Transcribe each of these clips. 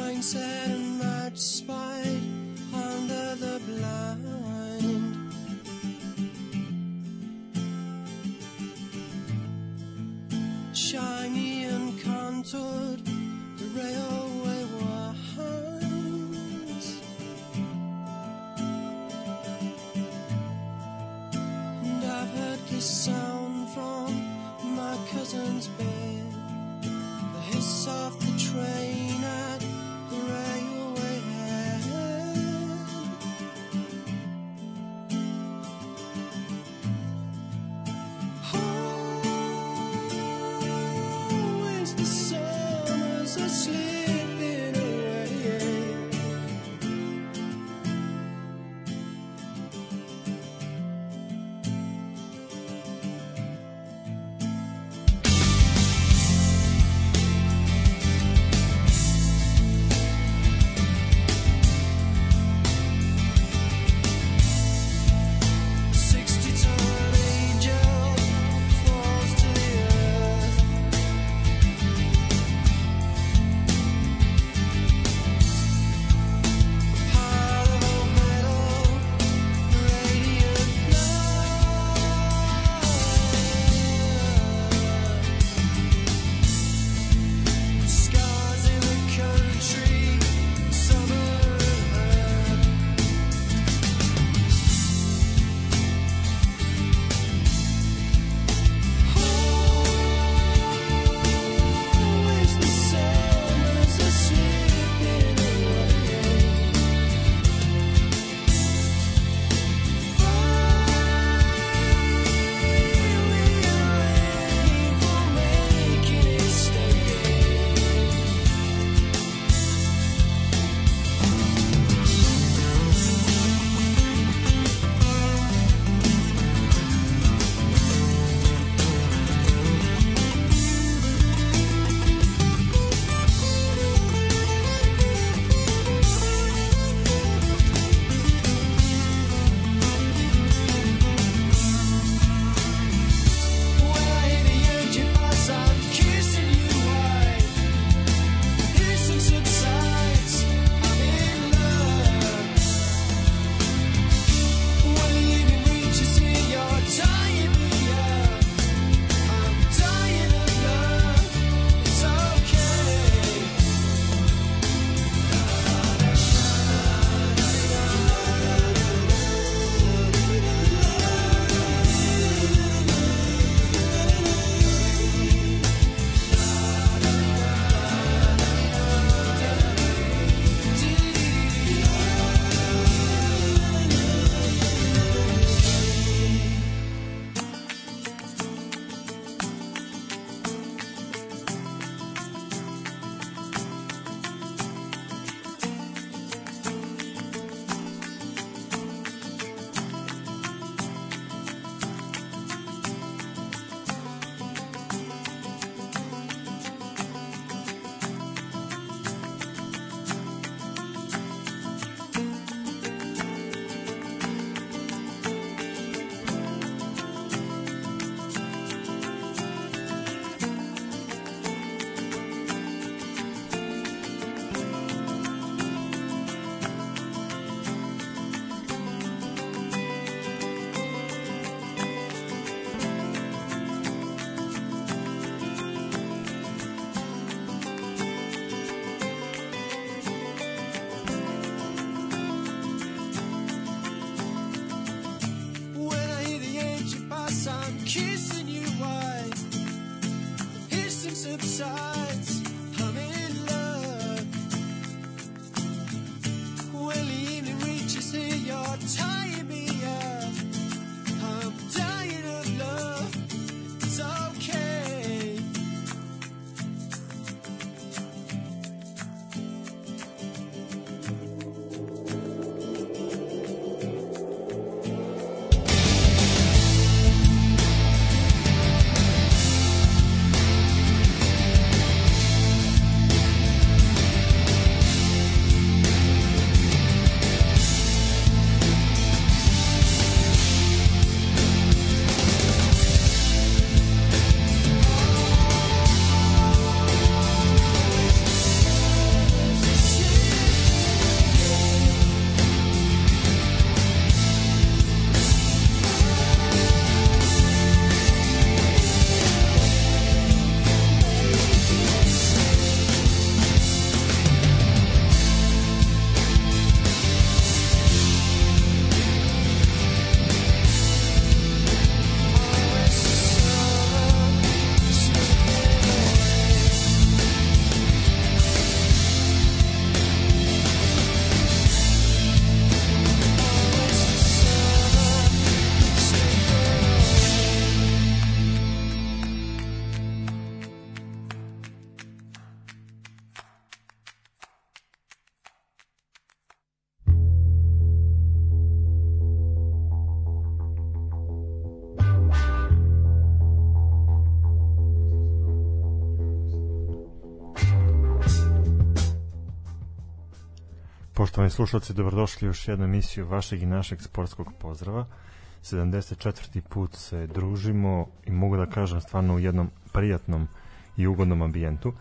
bright and sad and spot. Poštovani slušalci, dobrodošli u još jednu emisiju vašeg i našeg sportskog pozdrava. 74. put se družimo i mogu da kažem stvarno u jednom prijatnom i ugodnom ambijentu.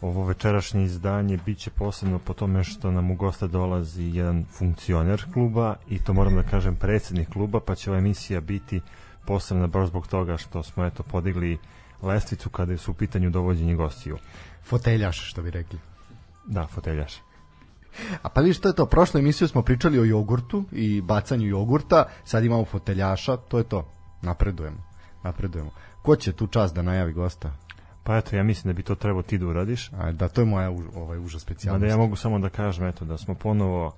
Ovo večerašnje izdanje bit će posebno po tome što nam u gosta dolazi jedan funkcioner kluba i to moram da kažem predsednik kluba, pa će ova emisija biti posebna baš zbog toga što smo eto podigli lestvicu kada su u pitanju dovođenje gostiju. Foteljaš, što bi rekli. Da, foteljaš. A pa vidiš, to je to. Prošlu emisiju smo pričali o jogurtu i bacanju jogurta, sad imamo foteljaša, to je to. Napredujemo. Napredujemo. Ko će tu čas da najavi gosta? Pa eto, ja mislim da bi to trebao ti da uradiš. A, da, to je moja ovaj uža specijalnost. Mada ja mogu samo da kažem eto, da smo ponovo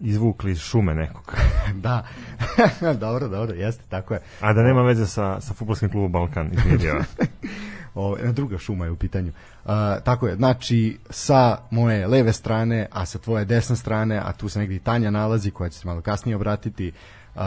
izvukli iz šume nekog. da. dobro, dobro, jeste, tako je. A da nema veze sa, sa futbolskim klubom Balkan iz Mirjeva. O, druga šuma je u pitanju. Uh, tako je, znači sa moje leve strane, a sa tvoje desne strane, a tu se negdje Tanja nalazi, koja će se malo kasnije obratiti, uh,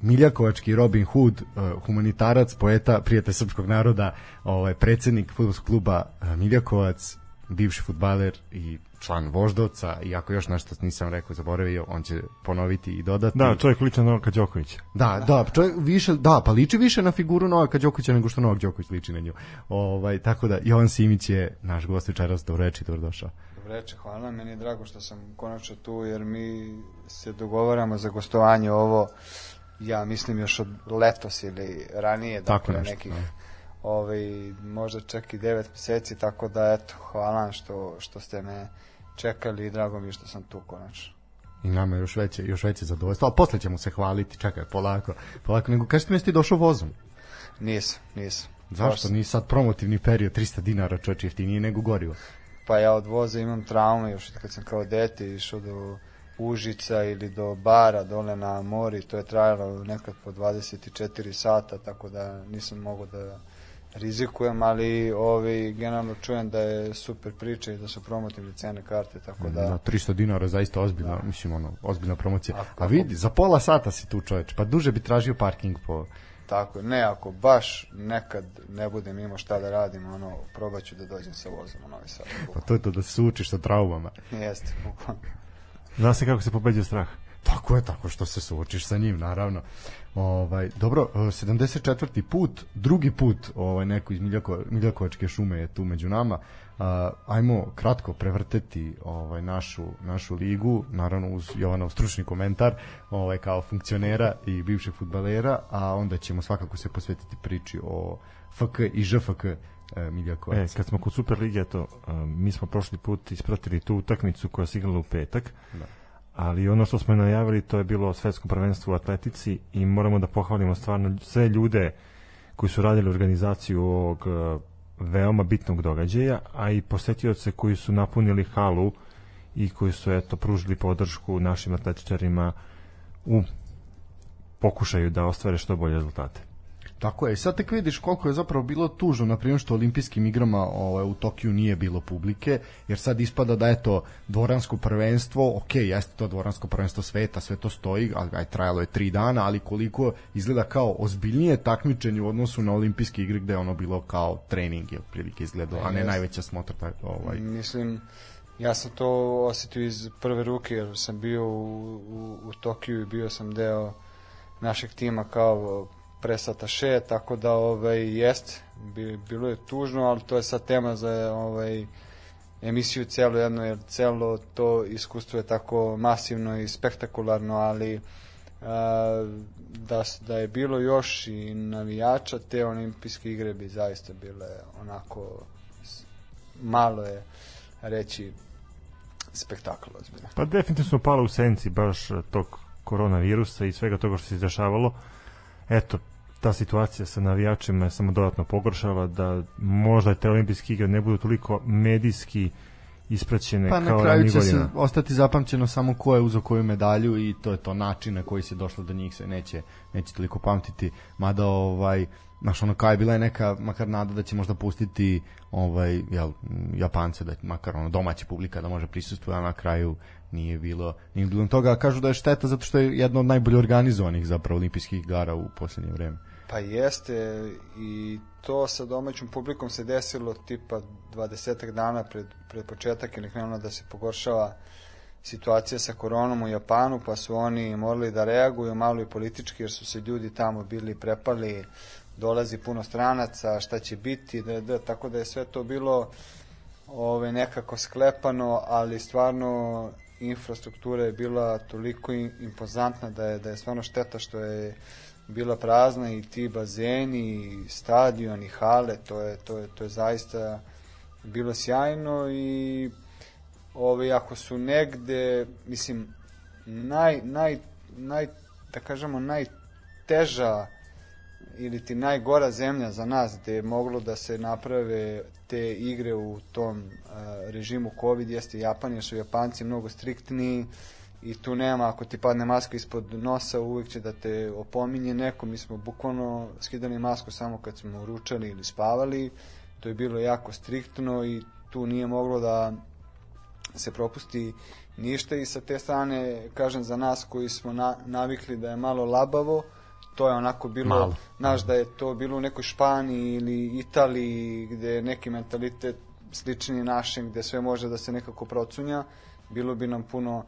Miljakovački Robin Hood, uh, humanitarac, poeta, prijatelj srpskog naroda, ovaj, predsednik futbolskog kluba uh, Miljakovac, bivši futbaler i član Voždovca i ako još nešto nisam rekao, zaboravio, on će ponoviti i dodati. da, čovjek ličan Novaka Đokovića. Da, da, čovjek više, da, pa liči više na figuru Novaka Đokovića nego što Novak Đoković liči na nju. Ovaj, tako da, Jovan Simić je naš gost večeras, dobro reči, dobrodošao. Dobro reče, hvala. Meni je drago što sam konačno tu, jer mi se dogovaramo za gostovanje ovo, ja mislim još od letos ili ranije, Tako dakle nešto, nekih, da. ovaj, možda čak i devet meseci, tako da eto, hvala vam što, što ste me čekali i drago mi je što sam tu konačno. I nama još veće, još veće zadovoljstvo, ali posle ćemo se hvaliti, čekaj, polako, polako, nego kažete mi jesi ti došao vozom? Nisam, nisam. Zašto? Ni sad promotivni period, 300 dinara čoče jeftinije nego gorivo. Pa ja od voza imam traume još kad sam kao dete išao do Užica ili do bara dole na mori, to je trajalo nekad po 24 sata, tako da nisam mogao da rizikujem, ali ovi generalno čujem da je super priča i da su promotivne cene karte, tako da... Da, 300 dinara zaista ozbiljna, Da. mislim ono, ozbiljna promocija. A A, vidi, za pola sata si tu čoveč, pa duže bi tražio parking po... Tako ne, ako baš nekad ne budem imao šta da radim, ono, probat ću da dođem sa vozom u Novi Sad. Pa to je to da se sučiš sa traumama. Jeste, bukvalno. Zna se kako se pobeđuje strah. Tako je, tako što se suočiš sa njim, naravno. Ovaj, dobro, e, 74. put, drugi put ovaj, neko iz Miljako, Miljakovačke šume je tu među nama. A, ajmo kratko prevrteti ovaj, našu, našu ligu, naravno uz Jovanov stručni komentar ovaj, kao funkcionera i bivšeg futbalera, a onda ćemo svakako se posvetiti priči o FK i ŽFK e, Miljakovac. E, kad smo kod Super Lige, eto, um, mi smo prošli put ispratili tu utakmicu koja se igrala u petak. Da. Ali ono što smo najavili, to je bilo svetsko prvenstvo u atletici i moramo da pohvalimo stvarno sve ljude koji su radili organizaciju ovog uh, veoma bitnog događaja, a i posetioce koji su napunili halu i koji su eto pružili podršku našim atletičarima u pokušaju da ostvare što bolje rezultate. Tako je, sad tek vidiš koliko je zapravo bilo tužno, na primjer što olimpijskim igrama ovaj, u Tokiju nije bilo publike, jer sad ispada da je to dvoransko prvenstvo, ok, jeste to dvoransko prvenstvo sveta, sve to stoji, ali aj, trajalo je tri dana, ali koliko izgleda kao ozbiljnije takmičenje u odnosu na olimpijske igre gde je ono bilo kao trening je otprilike izgledao, a ne najveća smotra taj, ovaj, Mislim, ja sam to osetio iz prve ruke jer sam bio u, u, u Tokiju i bio sam deo našeg tima kao presata še, tako da ovaj, jest, bi, bilo je tužno, ali to je sad tema za ovaj, emisiju celo jedno, jer celo to iskustvo je tako masivno i spektakularno, ali a, da, da je bilo još i navijača, te olimpijske igre bi zaista bile onako malo je reći spektakl ozbiljno. Pa definitivno pali u senci baš tog koronavirusa i svega toga što se izdešavalo. Eto, ta situacija sa navijačima je samo dodatno pogoršala da možda te olimpijske igre ne budu toliko medijski ispraćene Pa na kao kraju ranijih će se ostati zapamćeno samo ko je uzeo koju medalju i to je to način na koji se došlo do njih se neće, neće toliko pamtiti. Mada ovaj, znaš ono kao je bila je neka makar nada da će možda pustiti ovaj, jel, Japance, da makar ono domaća publika da može prisustvuje, a na kraju nije bilo, nije bilo toga. Kažu da je šteta zato što je jedno od najbolje organizovanih zapravo olimpijskih igara u poslednje vreme. Pa jeste i to sa domaćom publikom se desilo tipa 20 dana pred, pred početak ili krenulo da se pogoršava situacija sa koronom u Japanu, pa su oni morali da reaguju malo i politički, jer su se ljudi tamo bili prepali, dolazi puno stranaca, šta će biti, da, da, tako da je sve to bilo ove, nekako sklepano, ali stvarno infrastruktura je bila toliko impozantna da je, da je stvarno šteta što je bila prazna i ti bazeni, i stadion, i hale, to je, to je, to je zaista bilo sjajno i ove, ako su negde, mislim, naj, naj, naj, da kažemo, najteža ili ti najgora zemlja za nas gde je moglo da se naprave te igre u tom uh, režimu COVID jeste Japan, jer su Japanci mnogo striktniji i tu nema, ako ti padne maska ispod nosa, uvijek će da te opominje neko. Mi smo bukvalno skidali masku samo kad smo ručali ili spavali. To je bilo jako striktno i tu nije moglo da se propusti ništa i sa te strane, kažem za nas koji smo na, navikli da je malo labavo, to je onako bilo, malo. znaš da je to bilo u nekoj Španiji ili Italiji gde je neki mentalitet slični našem, gde sve može da se nekako procunja, bilo bi nam puno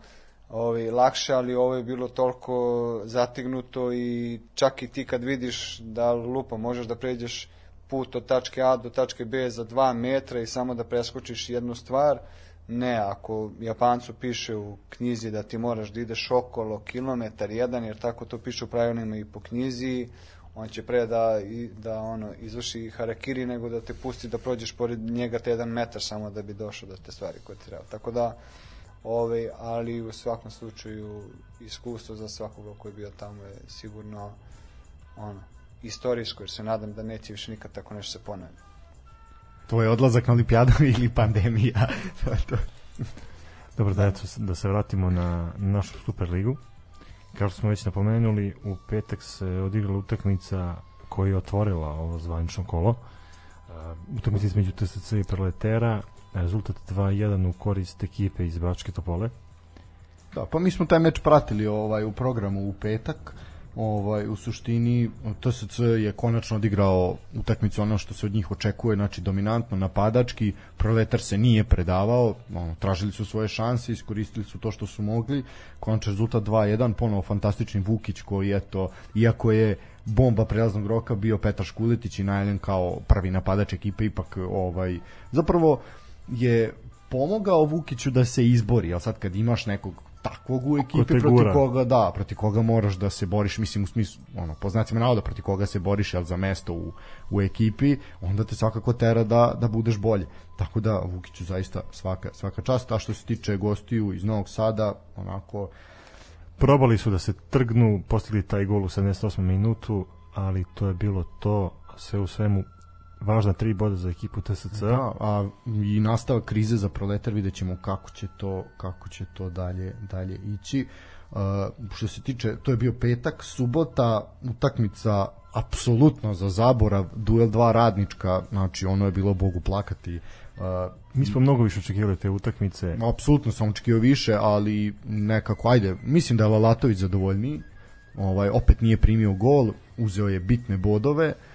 ovaj, lakše, ali ovo je bilo toliko zatignuto i čak i ti kad vidiš da lupa možeš da pređeš put od tačke A do tačke B za dva metra i samo da preskočiš jednu stvar, ne, ako Japancu piše u knjizi da ti moraš da ideš okolo kilometar jedan, jer tako to piše u pravilima i po knjizi, on će pre da, da ono, izvrši harakiri nego da te pusti da prođeš pored njega te jedan metar samo da bi došao do te stvari koje ti treba. Tako da, ovaj, ali u svakom slučaju iskustvo za svakoga koji je bio tamo je sigurno ono, istorijsko, jer se nadam da neće više nikad tako nešto se ponovi. To je odlazak na olimpijadu ili pandemija. to. Dobro, da, eto, da se vratimo na našu Superligu. Kao što smo već napomenuli, u petak se odigrala utakmica koja je otvorila ovo zvanično kolo. Uh, utakmica između TSC i Proletera, rezultat 2-1 u korist ekipe iz Bačke Topole. Da, pa mi smo taj meč pratili ovaj u programu u petak. Ovaj u suštini TSC je konačno odigrao utakmicu ono što se od njih očekuje, znači dominantno napadački, Proletar se nije predavao, ono, tražili su svoje šanse, iskoristili su to što su mogli, konačan rezultat 2-1, ponovo fantastični Vukić koji eto, iako je bomba prelaznog roka bio Petar Škuletić i najavljen kao prvi napadač ekipe, ipak ovaj, zapravo je pomogao Vukiću da se izbori, al sad kad imaš nekog takvog u ekipi protiv koga da, protiv koga moraš da se boriš, mislim u smislu, ono, po znacima navoda protiv koga se boriš al za mesto u, u ekipi, onda te svakako tera da, da budeš bolje. Tako da Vukiću zaista svaka, svaka čast, a što se tiče gostiju iz Novog Sada, onako probali su da se trgnu, postigli taj gol u 78. minutu, ali to je bilo to, sve u svemu važna tri boda za ekipu TSC. Da, a i nastavak krize za Proletar vidjet ćemo kako će to, kako će to dalje, dalje ići. Uh, što se tiče, to je bio petak, subota, utakmica apsolutno za zaborav, duel dva radnička, znači ono je bilo Bogu plakati. Uh, Mi smo mnogo više očekivali te utakmice. Apsolutno sam očekivao više, ali nekako, ajde, mislim da je Lalatović zadovoljniji, ovaj, opet nije primio gol, uzeo je bitne bodove, uh,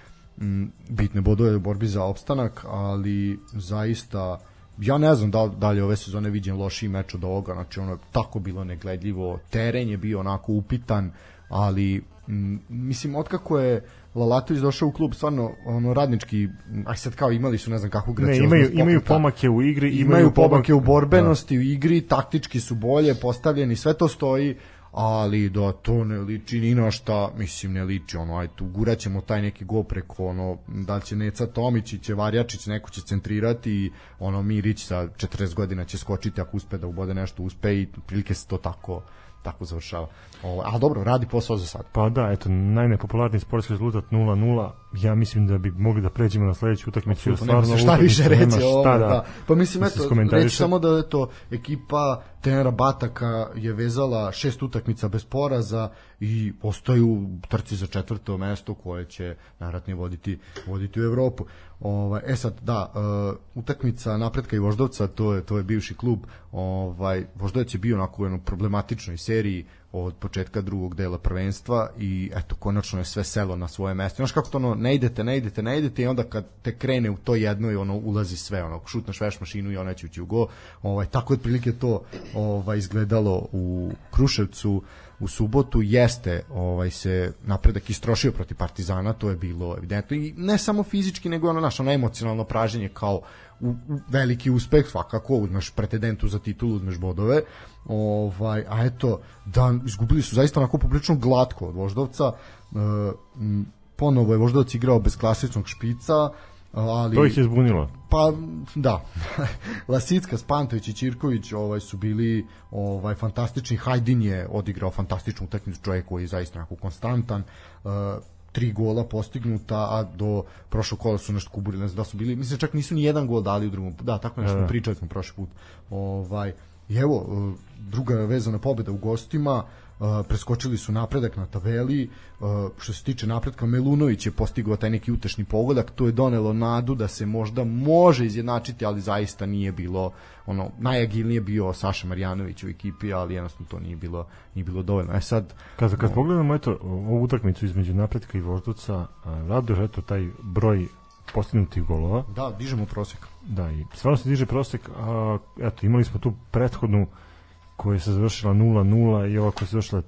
bitne bodove u borbi za opstanak, ali zaista ja ne znam da, da li ove sezone viđen lošiji meč od ovoga, znači ono je tako bilo negledljivo, teren je bio onako upitan, ali m, mislim otkako je Lalatović došao u klub stvarno ono radnički aj sad kao imali su ne znam kakvu gracioznost ne, imaju, imaju pomake u igri imaju, imaju pomake u borbenosti da. u igri taktički su bolje postavljeni sve to stoji ali da to ne liči ni na šta, mislim ne liči, ono, aj tu guraćemo taj neki go preko, ono, da će Neca Tomić i će Varjačić, neko će centrirati i ono, Mirić sa 40 godina će skočiti ako uspe da ubode nešto, uspe i prilike se to tako tako završava. Ovo, ali dobro, radi posao za sad. Pa da, eto, najnepopularniji sportski rezultat 0-0. Ja mislim da bi mogli da pređemo na sledeću utakmicu. Stvarno, šta više reći ovo, da, da. Pa mislim, eto, reći samo da eto, ekipa trenera Bataka je vezala šest utakmica bez poraza i ostaju trci za četvrto mesto koje će naravno voditi, voditi u Evropu. Ovaj e sad da, uh, utakmica Napretka i Voždovca, to je to je bivši klub. Ovaj Voždovac je bio onako u jednoj problematičnoj seriji od početka drugog dela prvenstva i eto konačno je sve selo na svoje mesto. Znaš kako to ono ne idete, ne idete, ne idete i onda kad te krene u to jedno i ono ulazi sve, ono šutneš veš mašinu i ona će ući u go. Ovaj tako je otprilike to ovaj izgledalo u Kruševcu u subotu jeste ovaj se napredak istrošio protiv Partizana, to je bilo evidentno. I ne samo fizički nego ono naše ono emocionalno praženje kao u, u veliki uspeh svakako uzmeš pretendentu za titulu uzmeš bodove. Ovaj a eto da izgubili su zaista onako poprilično glatko od Voždovca. E, ponovo je Voždovac igrao bez klasičnog špica ali to ih je zbunilo. Pa da. Lasicka, Spantović i Ćirković ovaj su bili ovaj fantastični. Hajdin je odigrao fantastičnu utakmicu čovjek koji je zaista onako konstantan. Uh, tri gola postignuta, a do prošlog kola su nešto kuburili, ne znam da su bili, mislim čak nisu ni jedan gol dali u drugom, da, tako nešto, da. pričali smo prošli put. Ovaj, I evo, druga vezana pobeda u gostima, preskočili su napredak na tabeli. Što se tiče napretka Melunović je postigao taj neki utešni pogodak. To je donelo nadu da se možda može izjednačiti ali zaista nije bilo ono najagilnije bio Saša Marjanović u ekipi ali jednostavno to nije bilo nije bilo dovoljno. E sad kad kad no, pogledamo eto ovu utakmicu između napretka i Voždovca raduje eto taj broj postignutih golova. Da dižemo prosek. Da i stvarno se diže prosek a, eto imali smo tu prethodnu koja se završila 0-0 i ova koja se završila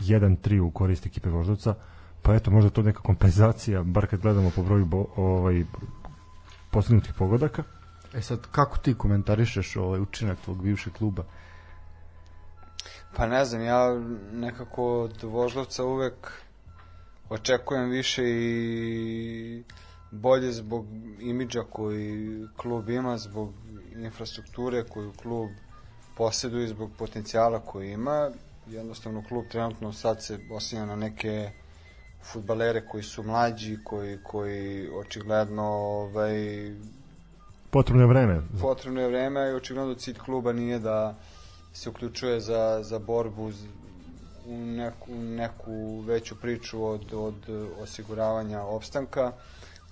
1-3 u korist ekipe Voždovca, pa eto, možda to neka kompenzacija, bar kad gledamo po broju bo, ovaj, postignutih pogodaka. E sad, kako ti komentarišeš ovaj učinak tvog bivšeg kluba? Pa ne znam, ja nekako od Voždovca uvek očekujem više i bolje zbog imidža koji klub ima, zbog infrastrukture koju klub posjeduje zbog potencijala koji ima. Jednostavno klub trenutno sad se oslanja na neke futbalere koji su mlađi, koji, koji očigledno ovaj, potrebno je vreme. Potrebno je vreme i očigledno cilj kluba nije da se uključuje za, za borbu u neku, neku veću priču od, od osiguravanja opstanka.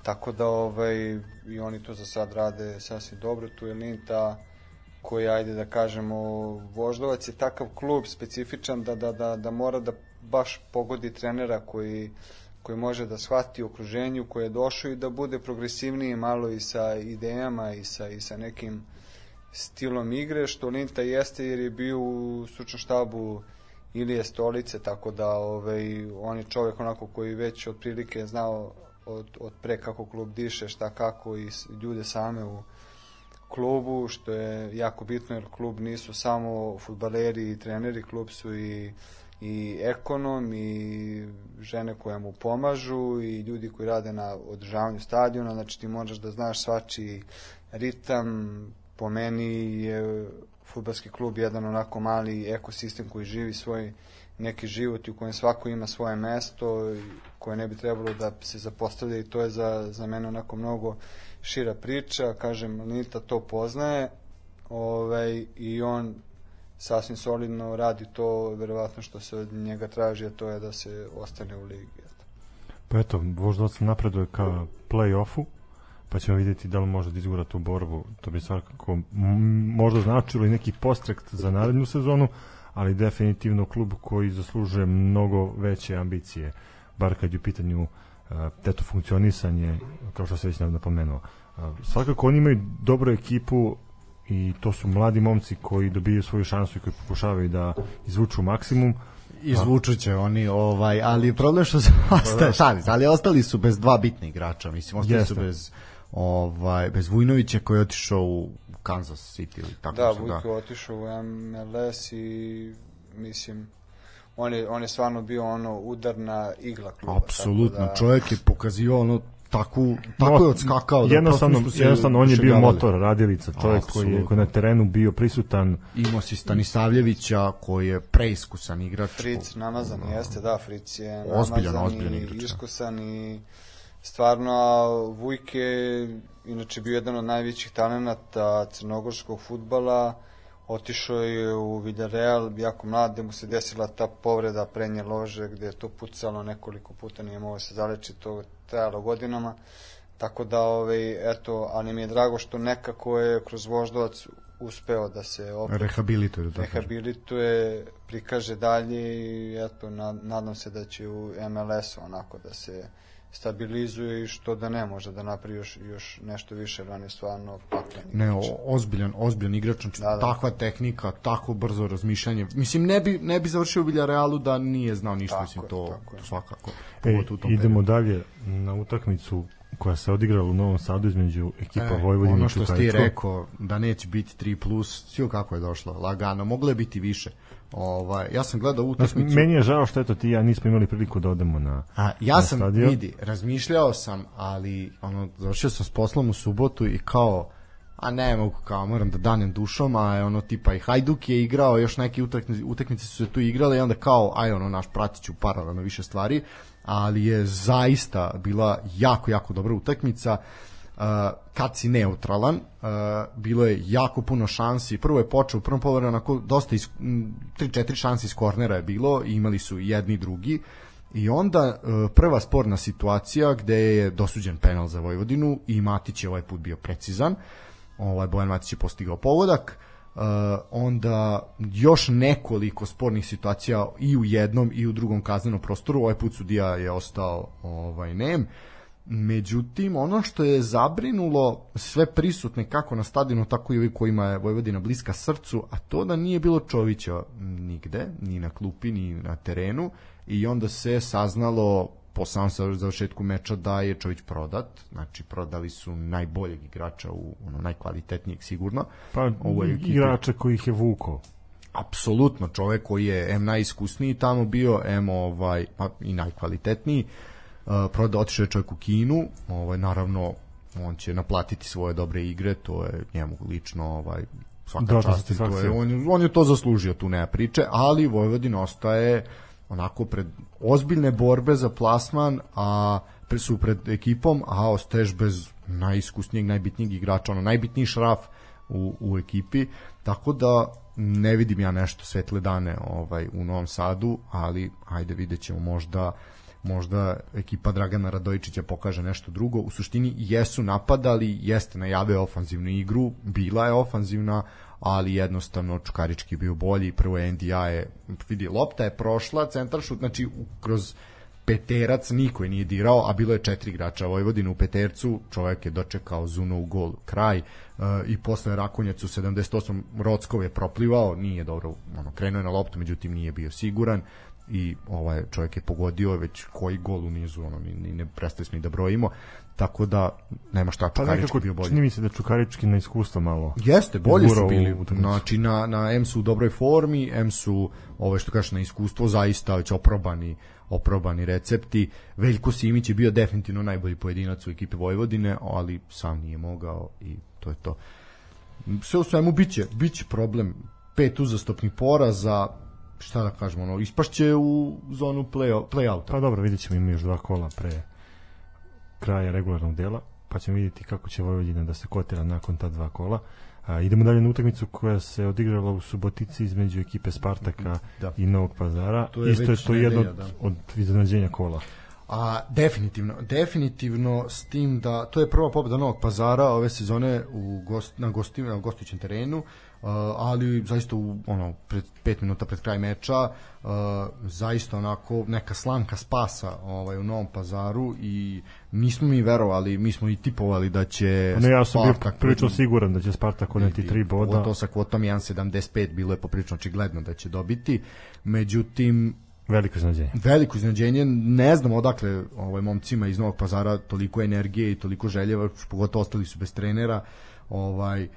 Tako da ovaj, i oni to za sad rade sasvim dobro. Tu je Linta, koji, ajde da kažemo, Voždovac je takav klub specifičan da, da, da, da mora da baš pogodi trenera koji, koji može da shvati okruženju koje je došao i da bude progresivniji malo i sa idejama i sa, i sa nekim stilom igre, što Linta jeste jer je bio u stručnom štabu Ilije Stolice, tako da ovaj, on je čovek onako koji već otprilike znao od, od pre kako klub diše, šta kako i ljude same u, klubu, što je jako bitno jer klub nisu samo futbaleri i treneri, klub su i i ekonom i žene koje mu pomažu i ljudi koji rade na održavanju stadiona, znači ti možeš da znaš svači ritam, po meni je futbalski klub jedan onako mali ekosistem koji živi svoj neki život i u kojem svako ima svoje mesto koje ne bi trebalo da se zapostavlja i to je za, za mene onako mnogo šira priča, kažem, Nita to poznaje ovaj, i on sasvim solidno radi to, verovatno što se od njega traži, a to je da se ostane u ligi. Pa eto, Voždovac napreduje ka play-offu, pa ćemo vidjeti da li može da izgura tu borbu. To bi svakako možda značilo i neki postrekt za narednu sezonu, ali definitivno klub koji zaslužuje mnogo veće ambicije, bar kad je u pitanju uh, eto funkcionisanje, kao što se već napomenuo. Svakako oni imaju dobru ekipu i to su mladi momci koji dobiju svoju šansu i koji pokušavaju da izvuču maksimum. Izvuču će oni, ovaj, ali problem što su ostaje, šalim, ali ostali su bez dva bitna igrača, mislim, ostali Jeste. su bez ovaj bez Vujnovića koji je otišao u Kansas City ili tako da, Vujko da. otišao u MLS i mislim on je, on je stvarno bio ono udarna igla kluba. Apsolutno, da... čovjek je pokazivao ono tako tako je odskakao da jednostavno jednostavno on je bio motor radilica čovjek koji je koji na terenu bio prisutan imao si Stanisavljevića koji je preiskusan igrač Fric namazan no. jeste da Fric je ozbiljan ozbiljan igrač da. iskusan i stvarno Vujke inače bio jedan od najvećih talenata crnogorskog fudbala otišao je u Villarreal, jako mlad, gde mu se desila ta povreda prednje lože, gde je to pucalo nekoliko puta, nije mogo se zaleči, to trajalo godinama. Tako da, ovaj, eto, ali mi je drago što nekako je kroz Voždovac uspeo da se opet Rehabilituje, da rehabilituje, prikaže dalje i eto, na, nadam se da će u MLS-u onako da se stabilizuje i što da ne može da napravi još, još nešto više, jer on je stvarno paklen Ne, o, ozbiljan, ozbiljan igrač, znači Da, da. takva tehnika, tako brzo razmišljanje. Mislim, ne bi, ne bi završio u Villarealu da nije znao ništa, Tako mislim, to, tako to svakako. E, u tom idemo dalje na utakmicu koja se odigrala u Novom Sadu između ekipa E, Vojvodine ono i što si ti Čukaričkog. rekao da neće biti 3 plus, svi kako je došlo, lagano, moglo je biti više. Ovaj, ja sam gledao utakmicu. meni je žao što eto ti ja nismo imali priliku da odemo na A, ja na sam, stadion. vidi, razmišljao sam, ali ono, završio sam s poslom u subotu i kao, a ne mogu kao, moram da danem dušom, a je ono tipa i Hajduk je igrao, još neke utakmice, utakmice su se tu igrale i onda kao, aj ono, naš pratit ću paralelno više stvari, ali je zaista bila jako, jako dobra utakmica. Uh, kad si neutralan, uh, bilo je jako puno šansi. Prvo je počeo u prvom polovremenu onako dosta iz 3-4 šansi iz kornera je bilo, i imali su jedni drugi. I onda e, prva sporna situacija gde je dosuđen penal za Vojvodinu i Matić je ovaj put bio precizan. Ovaj Bojan Matić je postigao pogodak. E, onda još nekoliko spornih situacija i u jednom i u drugom kaznenom prostoru. Ovaj put sudija je ostao ovaj nem. Međutim, ono što je zabrinulo sve prisutne kako na stadionu, tako i ovi kojima je Vojvodina bliska srcu, a to da nije bilo Čovića nigde, ni na klupi, ni na terenu, i onda se saznalo po samom sa- završetku meča da je Čović prodat, znači prodali su najboljeg igrača u ono najkvalitetnijeg sigurno. Pa ovoj ekipi. igrače koji ih je vuko. Apsolutno čovek koji je M najiskusniji tamo bio, M ovaj pa i najkvalitetniji. Uh, prodao otišao je čovjek u Kinu, ovaj naravno on će naplatiti svoje dobre igre, to je njemu lično ovaj svaka čast, to je, on, on je to zaslužio, tu nema priče, ali Vojvodina ostaje onako pred ozbiljne borbe za plasman, a pre, su pred ekipom, a ostaješ bez najiskusnijeg, najbitnijeg igrača, ono najbitniji šraf u, u ekipi, tako da ne vidim ja nešto svetle dane ovaj u Novom Sadu, ali ajde vidjet ćemo možda možda ekipa Dragana Radojičića pokaže nešto drugo. U suštini jesu napadali, jeste najavio ofanzivnu igru, bila je ofanzivna, ali jednostavno Čukarički je bio bolji, prvo NDA je, vidi, lopta je prošla, centar šut, znači kroz peterac niko je nije dirao, a bilo je četiri igrača Vojvodina u petercu, čovjek je dočekao Zuno u gol, kraj, e, i posle Rakonjac u 78 Rockov je proplivao, nije dobro, ono, krenuo je na loptu, međutim nije bio siguran i ovaj čovjek je pogodio već koji gol u nizu, ono, ni, ni ne prestali smo i da brojimo, tako da nema šta, Pa nekako bio bolji. čini mi se da Čukarički na iskustvo malo. Jeste, bolje su bili. u. Znači, na, na M su u dobroj formi, M su, ove što kažeš, na iskustvo, zaista već oprobani, oprobani recepti. Veljko Simić je bio definitivno najbolji pojedinac u ekipi Vojvodine, ali sam nije mogao i to je to. Sve u svemu biće, biće problem pet uzastopnih poraza, šta da kažemo, ono, ispašće u zonu play, play-outa. Pa dobro, vidjet ćemo ima još dva kola pre kraja regularnog dela, pa ćemo vidjeti kako će Vojvodina da se kotira nakon ta dva kola. A, idemo dalje na utakmicu koja se odigrala u Subotici između ekipe Spartaka Da. i Novog Pazara. To je Isto je to jedno od, da. od iznenađenja kola. A definitivno, definitivno s tim da to je prva pobeda Novog Pazara ove sezone u gost, na gosti, na gostujućem terenu, uh, ali zaista u ono pred 5 minuta pred kraj meča uh, zaista onako neka slanka spasa ovaj u Novom Pazaru i nismo mi verovali, mi smo i tipovali da će Ne, ja sam bio Spartak- prilično siguran da će Spartak uneti tri boda. To sa kvotom 1.75 bilo je poprilično očigledno da će dobiti. Međutim, Veliko iznenađenje. veliko iznenađenje, ne znam odakle ovaj momcima iz Novog Pazara toliko energije i toliko željeva, pogotovo ostali su bez trenera. Ovaj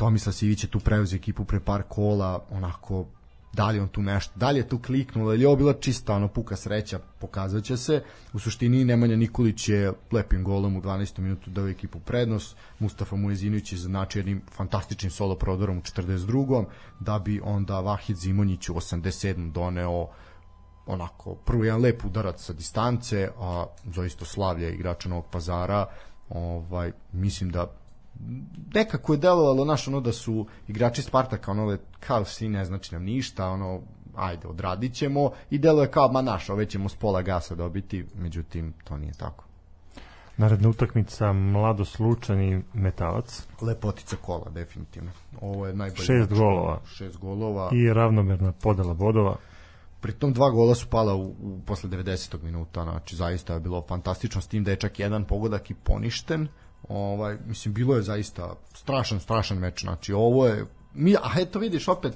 Tomislav Sivić je tu preuzeo ekipu pre par kola, onako da li on tu nešto, da li je tu kliknulo ili je ovo bila čista ono puka sreća, pokazat će se. U suštini Nemanja Nikolić je lepim golom u 12. minutu dao ekipu prednost, Mustafa Mujezinović je znači jednim fantastičnim solo prodorom u 42. da bi onda Vahid Zimonjić u 87. doneo onako prvo jedan lep udarac sa distance, a zaista slavlje igrača Novog Pazara, ovaj mislim da nekako je delovalo naš ono da su igrači Spartaka ono kao svi ne znači nam ništa ono ajde odradit ćemo i deluje kao ma naš ove ćemo s pola gasa dobiti međutim to nije tako Naredna utakmica Mladost Lučan i Metalac. Lepotica kola, definitivno. Ovo je najbolje. Šest golova. Šest golova. I ravnomerna podela bodova. Pritom dva gola su pala u, u posle 90. minuta, znači zaista je bilo fantastično s tim da je čak jedan pogodak i poništen. Ovaj mislim bilo je zaista strašan strašan meč. Znači ovo je mi a eto vidiš opet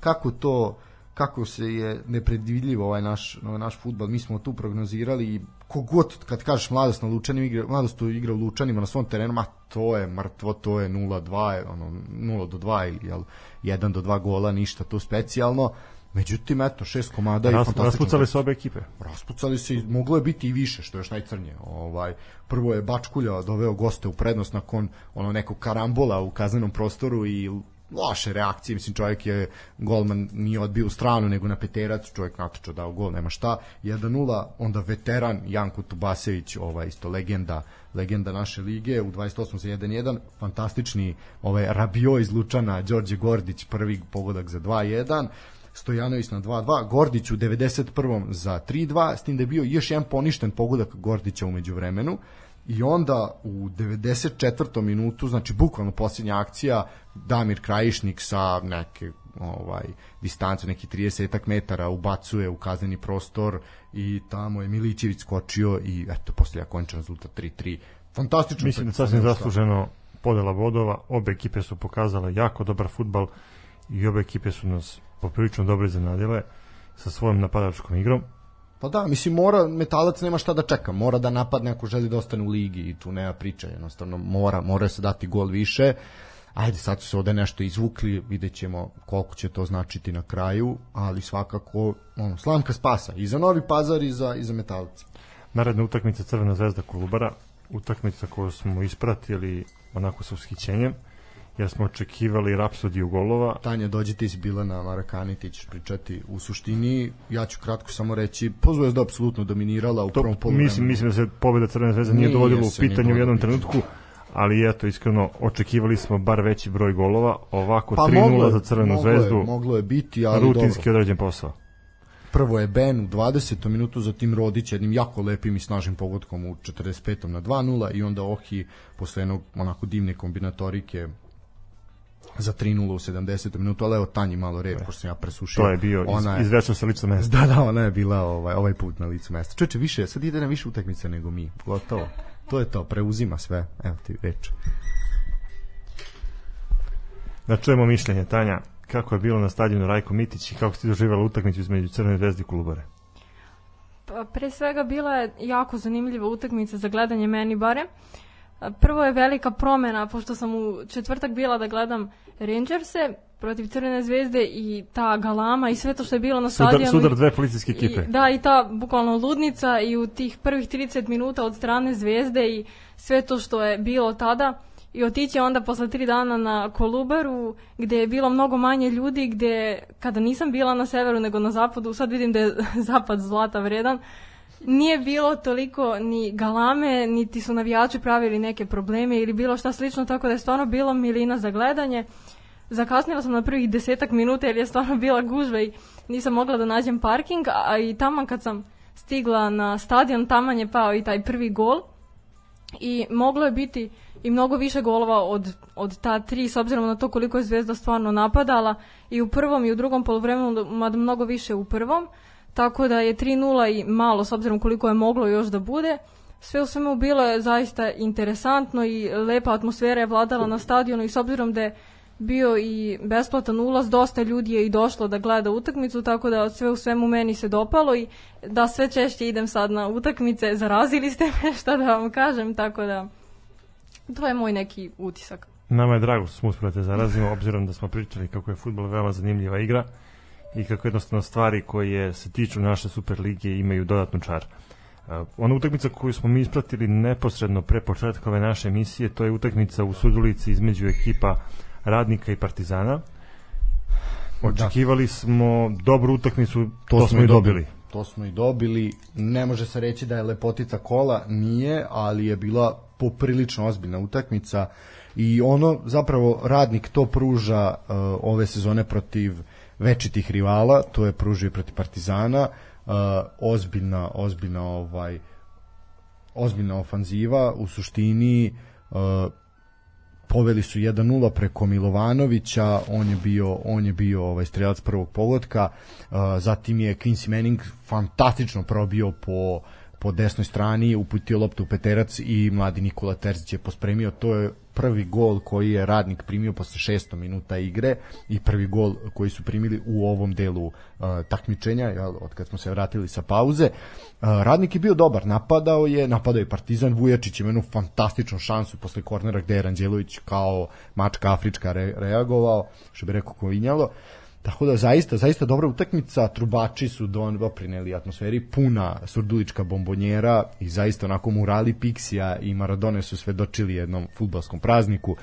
kako to kako se je nepredvidljivo ovaj naš ovaj naš fudbal. Mi smo tu prognozirali i kogod kad kažeš mladost na Lučanima igra mladost tu igra u Lučanima na svom terenu, ma to je mrtvo, to je 0-2, ono 0 do 2 ili jel 1 do 2 gola, ništa tu specijalno. Međutim, eto, šest komada Ras, i fantastično. Raspucali su obe ekipe. Raspucali se, moglo je biti i više, što je još najcrnije. Ovaj, prvo je Bačkulja doveo goste u prednost nakon ono nekog karambola u kaznenom prostoru i loše reakcije, mislim čovjek je golman nije odbio u stranu nego na peterac, čovjek natočo dao gol, nema šta 1-0, onda veteran Janko Tubasević, ovaj isto legenda legenda naše lige u 28 za 1-1 fantastični ovaj Rabio iz Lučana, Đorđe Gordić prvi pogodak za 2-1 Stojanović na 2-2, Gordić u 91. za 3-2, s tim da je bio još jedan poništen pogodak Gordića umeđu vremenu i onda u 94. minutu, znači bukvalno posljednja akcija, Damir Krajišnik sa neke ovaj distancu neki 30 metara ubacuje u kazneni prostor i tamo je Milićević skočio i eto posle končan rezultat 3-3 fantastično mislim da sasvim zasluženo podela bodova obe ekipe su pokazale jako dobar futbal i obe ekipe su nas poprilično dobro iznenadile sa svojom napadačkom igrom Pa da, mislim mora metalac nema šta da čeka, mora da napadne ako želi da ostane u ligi i tu nema priče, jednostavno mora, mora se dati gol više. Ajde, sad su se ovde nešto izvukli, vidjet ćemo koliko će to značiti na kraju, ali svakako ono, slamka spasa i za Novi Pazar i za, i za metalac. Naredna utakmica Crvena zvezda Kolubara, utakmica koju smo ispratili onako sa ushićenjem jer smo očekivali rapsodiju golova. Tanja, dođi ti si bila na Marakani, ti ćeš pričati u suštini. Ja ću kratko samo reći, pozvojezda apsolutno dominirala u to, prvom polu. Mislim, mislim da se pobjeda Crvene zvezde nije, nije dovodila u pitanje u jednom trenutku, ali eto, iskreno, očekivali smo bar veći broj golova, ovako pa 3-0 za Crvenu moglo zvezdu. Je, moglo je biti, ali rutinski dobro. odrađen posao. Prvo je Ben u 20. minutu, zatim Rodić jednim jako lepim i snažnim pogodkom u 45. na 2-0 i onda Ohi posle jednog onako divne kombinatorike za 3-0 u 70 minutu, ali evo Tanji malo red, pošto sam ja presušio. To je bio ona iz, izvečao sa licu mesta. Da, da, ona je bila ovaj, ovaj put na licu mesta. Čeče, više, sad ide na više utakmice nego mi. Gotovo. To je to, preuzima sve. Evo ti reč. Da čujemo mišljenje, Tanja, kako je bilo na stadionu Rajko Mitić i kako ste doživjela utakmicu između Crvene zvezde i Kolubare? Pa, pre svega bila je jako zanimljiva utakmica za gledanje meni bare. Prvo je velika promena, pošto sam u četvrtak bila da gledam Rangerse protiv Crvene zvezde i ta galama i sve to što je bilo na stadionu. Sudar, sudar dve policijske ekipe. I, da, i ta bukvalno ludnica i u tih prvih 30 minuta od strane zvezde i sve to što je bilo tada i otići onda posle tri dana na Kolubaru gde je bilo mnogo manje ljudi gde kada nisam bila na severu nego na zapadu sad vidim da je zapad zlata vredan nije bilo toliko ni galame, niti su navijači pravili neke probleme ili bilo šta slično, tako da je stvarno bilo milina za gledanje. Zakasnila sam na prvih desetak minuta jer je stvarno bila gužva i nisam mogla da nađem parking, a i tamo kad sam stigla na stadion, taman je pao i taj prvi gol i moglo je biti i mnogo više golova od, od ta tri s obzirom na to koliko je Zvezda stvarno napadala i u prvom i u drugom polovremenu mada mnogo više u prvom tako da je 3-0 i malo s obzirom koliko je moglo još da bude. Sve u svemu bilo je zaista interesantno i lepa atmosfera je vladala na stadionu i s obzirom da je bio i besplatan ulaz, dosta ljudi je i došlo da gleda utakmicu, tako da sve u svemu meni se dopalo i da sve češće idem sad na utakmice, zarazili ste me šta da vam kažem, tako da to je moj neki utisak. Nama je drago što smo uspeli da zarazimo, obzirom da smo pričali kako je futbol veoma zanimljiva igra i kako jednostavno stvari koje se tiču naše Superlige imaju dodatnu čar. Uh, ona utakmica koju smo mi ispratili neposredno pre početka ove naše emisije, to je utakmica u Sudulici između ekipa Radnika i Partizana. Očekivali da. smo dobru utakmicu, to, to smo i dobili. dobili. To smo i dobili. Ne može se reći da je lepotica kola, nije, ali je bila poprilično ozbiljna utakmica i ono zapravo radnik to pruža uh, ove sezone protiv večitih rivala, to je pružio protiv Partizana, uh, ozbiljna, ozbiljna ovaj ozbiljna ofanziva, u suštini uh, poveli su 1:0 preko Milovanovića, on je bio on je bio ovaj strelac prvog pogotka. Uh, zatim je Quincy Manning fantastično probio po po desnoj strani, uputio loptu u peterac i mladi Nikola Terzić je pospremio. To je prvi gol koji je radnik primio posle 600 minuta igre i prvi gol koji su primili u ovom delu uh, takmičenja, jel, od kad smo se vratili sa pauze. Uh, radnik je bio dobar, napadao je, napadao je Partizan, Vujačić ima jednu fantastičnu šansu posle kornera gde je Ranđelović kao mačka afrička re, reagovao, što bi rekao Kovinjalo. Tako da zaista, zaista dobra utakmica, trubači su don doprineli atmosferi, puna surdulička bombonjera i zaista onako murali Pixija i Maradone su svedočili jednom futbalskom prazniku.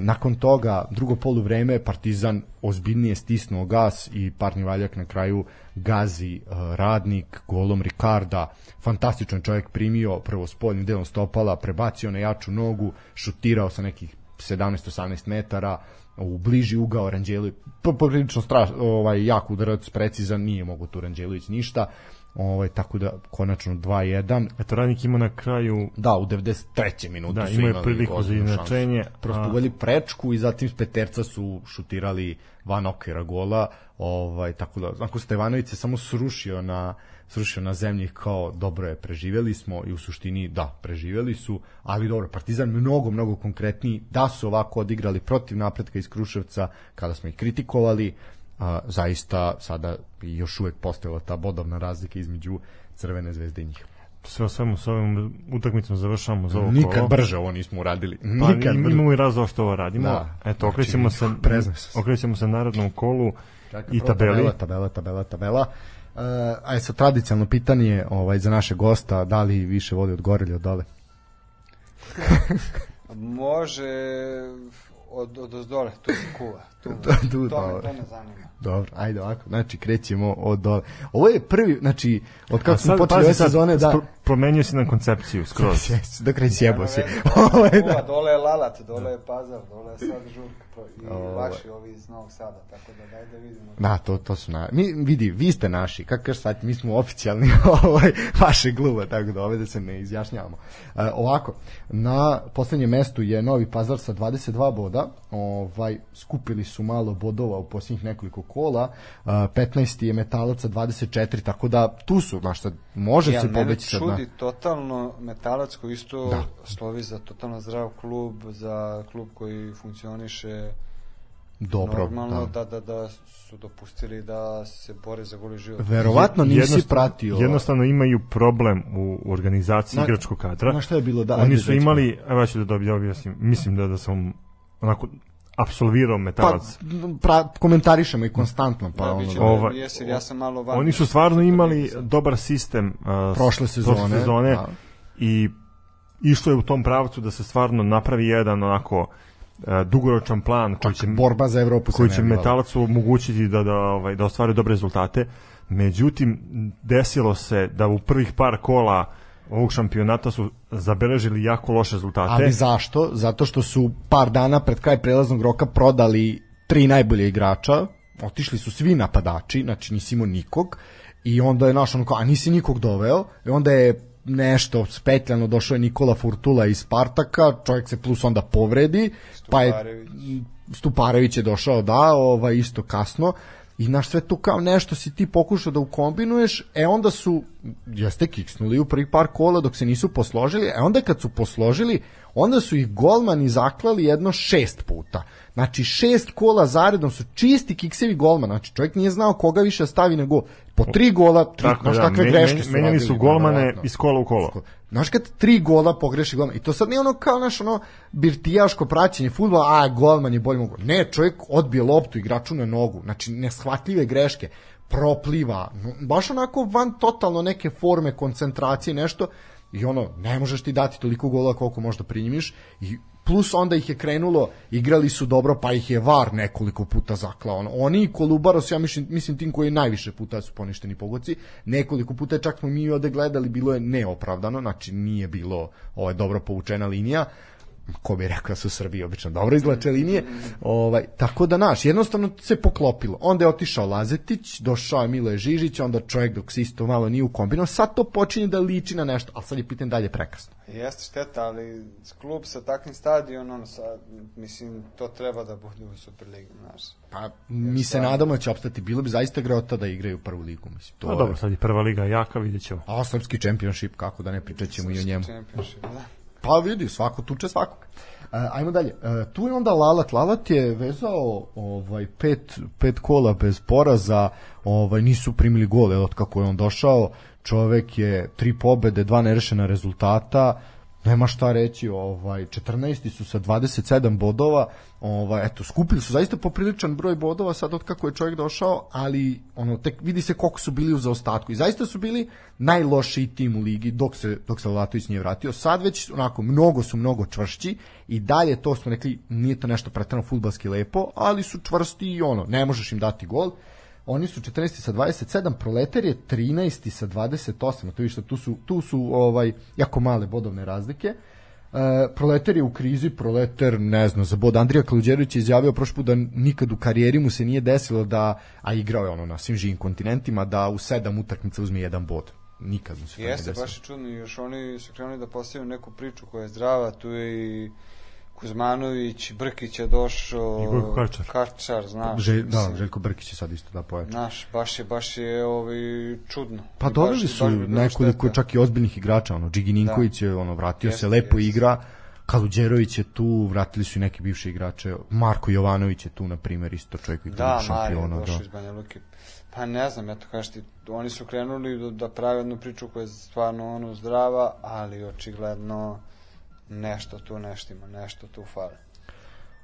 Nakon toga, drugo polu vreme, Partizan ozbiljnije stisnuo gas i parni valjak na kraju gazi radnik golom Ricarda. Fantastičan čovjek primio prvo spoljnim delom stopala, prebacio na jaču nogu, šutirao sa nekih 17-18 metara, u bliži ugao Ranđelović poprilično straš, ovaj jak udarac precizan nije mogu tu Ranđelović ništa ovaj tako da konačno 2-1 Eto, radnik ima na kraju da u 93. minutu da, su imali priliku za inačenje. prosto a- uveli prečku i zatim s peterca su šutirali van okvira gola ovaj tako da Zanko Stevanović se samo srušio na srušio na zemlji kao dobro je preživeli smo i u suštini da preživeli su ali dobro Partizan mnogo mnogo konkretniji da su ovako odigrali protiv napretka iz Kruševca kada smo ih kritikovali a, zaista sada još uvek postojala ta bodovna razlika između Crvene zvezde i njih. sve o svemu s ovim utakmicom završavamo za ovo Nikad kolo. brže ovo nismo uradili. Pa Nikad brže. imamo i razlog što ovo radimo. Da. Eto, okrećemo se, Znači, preznao sam se. okrećemo se narodnom kolu Čekaj, i tabeli. Tabela, tabela, tabela, tabela. Uh, aj sad tradicionalno pitanje ovaj, za naše gosta, da li više voli od gore ili od dole? Može od, od ozdole, tu se kuva. Tu, Tu- tu, to, me, to me zanima. Dobro, ajde ovako, znači krećemo od dole. Ovo je prvi, znači, od kako smo počeli ove sezone, da... promenio si nam koncepciju skroz. da kreći sjebo se. Ovo Ovo je, je, da. dole je Lalat, dole je Pazar, dole je sad Žurka pro- i Ovo. vaši ovi iz Novog Sada, tako da daj da vidimo. Da, to, to su na... Mi, vidi, vi ste naši, kako kažeš sad, mi smo oficijalni ovaj, vaše kluba, tako da ovde se ne izjašnjavamo. E, ovako, na poslednjem mestu je Novi Pazar sa 22 boda, ovaj, skupili su malo bodova u posljednjih nekoliko kola, e, 15. je Metalac sa 24, tako da tu su, znaš, sad, može ja, se mene pobeći sad na... čudi totalno Metalac koji isto Da. slovi za totalno zdrav klub, za klub koji funkcioniše Dobro, normalno da. da. da da su dopustili da se bore za goli život. Verovatno nisi Jednostavno- pratio... Jednostavno imaju problem u u organizaciji Na- igračkog kadra. Na šta je bilo? Da, Oni su imali, evo ja ću da dobi- objasnim, mislim da, da sam onako apsolvirao Pa, metalac. pra, komentarišemo i konstantno, pa da, ono... biće da- Ovaj- ovaj, jesi, ja sam malo van. Oni su stvarno imali dobar sistem uh, Prošle sezone, sezone da. i išlo je u tom pravcu da se stvarno napravi jedan onako uh, dugoročan plan koji će borba za Evropu koji će metalacu omogućiti da da ovaj da ostvari dobre rezultate. Međutim desilo se da u prvih par kola ovog šampionata su zabeležili jako loše rezultate. Ali zašto? Zato što su par dana pred kraj prelaznog roka prodali tri najbolje igrača, otišli su svi napadači, znači nisi imao nikog, i onda je naš ono kao, a nisi nikog doveo, i onda je nešto spetljano došao je Nikola Furtula iz Spartaka, čovjek se plus onda povredi, pa je Stuparević. Stuparević je došao, da, ovaj, isto kasno, i naš sve tu kao nešto si ti pokušao da ukombinuješ, e onda su, jeste kiksnuli u prvih par kola dok se nisu posložili, e onda kad su posložili, onda su ih golmani zaklali jedno šest puta. Znači šest kola zaredom su čisti kiksevi golman, znači čovjek nije znao koga više stavi na gol. Po tri gola, tri, Tako znaš da, kakve men- greške su menjali su golmane iz kola u kolo. Znaš kad tri gola pogreši golman? I to sad nije ono kao naš ono birtijaško praćenje fudbala, a golman je bolji mogu. Ne, čovjek odbije loptu igraču na nogu, znači neshvatljive greške, propliva, baš onako van totalno neke forme koncentracije nešto. I ono, ne možeš ti dati toliko gola koliko možda primimiš i plus onda ih je krenulo, igrali su dobro, pa ih je VAR nekoliko puta zaklao. Oni i Kolubaros, ja mislim, mislim tim koji najviše puta su poništeni pogoci, nekoliko puta čak smo mi ovde gledali, bilo je neopravdano, znači nije bilo ovaj, dobro povučena linija, ko bi rekao da su Srbiji obično dobro izlače linije, ovaj, tako da naš, jednostavno se poklopilo. Onda je otišao Lazetić, došao je Miloje Žižić, onda čovjek dok se isto malo nije ukombinao, sad to počinje da liči na nešto, ali sad je pitanje dalje prekasno. Jeste šteta, ali klub sa takvim stadionom, sa, mislim, to treba da bude u Superligi, znaš. Pa, mi se nadamo da će opstati, bilo bi zaista grota da igraju prvu ligu, mislim. To Pa je- dobro, sad je prva liga jaka, vidjet ćemo. A srpski championship, kako da ne pričat ćemo i o njemu. Championship, da. Pa vidi, svako tuče svakog. Uh, ajmo dalje. Uh, tu je onda Lalat. Lalat je vezao ovaj pet, pet kola bez poraza, ovaj nisu primili gol od kako je on došao. Čovek je tri pobede, dva nerešena rezultata. Nema šta reći, ovaj 14 su sa 27 bodova. Ovaj eto, skupili su zaista popriličan broj bodova sad od kako je čovjek došao, ali ono tek vidi se koliko su bili u zaostatku. I zaista su bili najlošiji tim u ligi dok se dok se Latović nije vratio. Sad već onako mnogo su mnogo čvršći i dalje to smo rekli nije to nešto preterano fudbalski lepo, ali su čvrsti i ono, ne možeš im dati gol. Oni su 14 sa 27, Proletar je 13 sa 28. To da tu su tu su ovaj jako male bodovne razlike. E, Proletar je u krizi, Proletar, ne znam, za bod Andrija Kaluđerović je izjavio prošli put da nikad u karijeri mu se nije desilo da, a igrao je ono na svim živim kontinentima, da u sedam utakmica uzme jedan bod. Nikad mu se Jeste, baš je čudno još oni su krenuli da postavljaju neku priču koja je zdrava, tu je i Kuzmanović, Brkić je došao, I Gojko Kačar. Kačar, znaš. Že, da, Željko Brkić je sad isto da pojača. Znaš, baš je, baš je ovaj, čudno. Pa doveli su nekoliko šteta. čak i ozbiljnih igrača, ono Džigi Ninković je ono vratio Jeste, se lepo jeste. igra. Kaluđerović je tu, vratili su i neki bivši igrače. Marko Jovanović je tu na primjer isto čovjek koji Da, šampiona, da. iz Banja Luke. Pa ne znam, eto kažeš ti, oni su krenuli da, da prave jednu priču koja je stvarno ono zdrava, ali očigledno nešto tu neštima, nešto tu fale.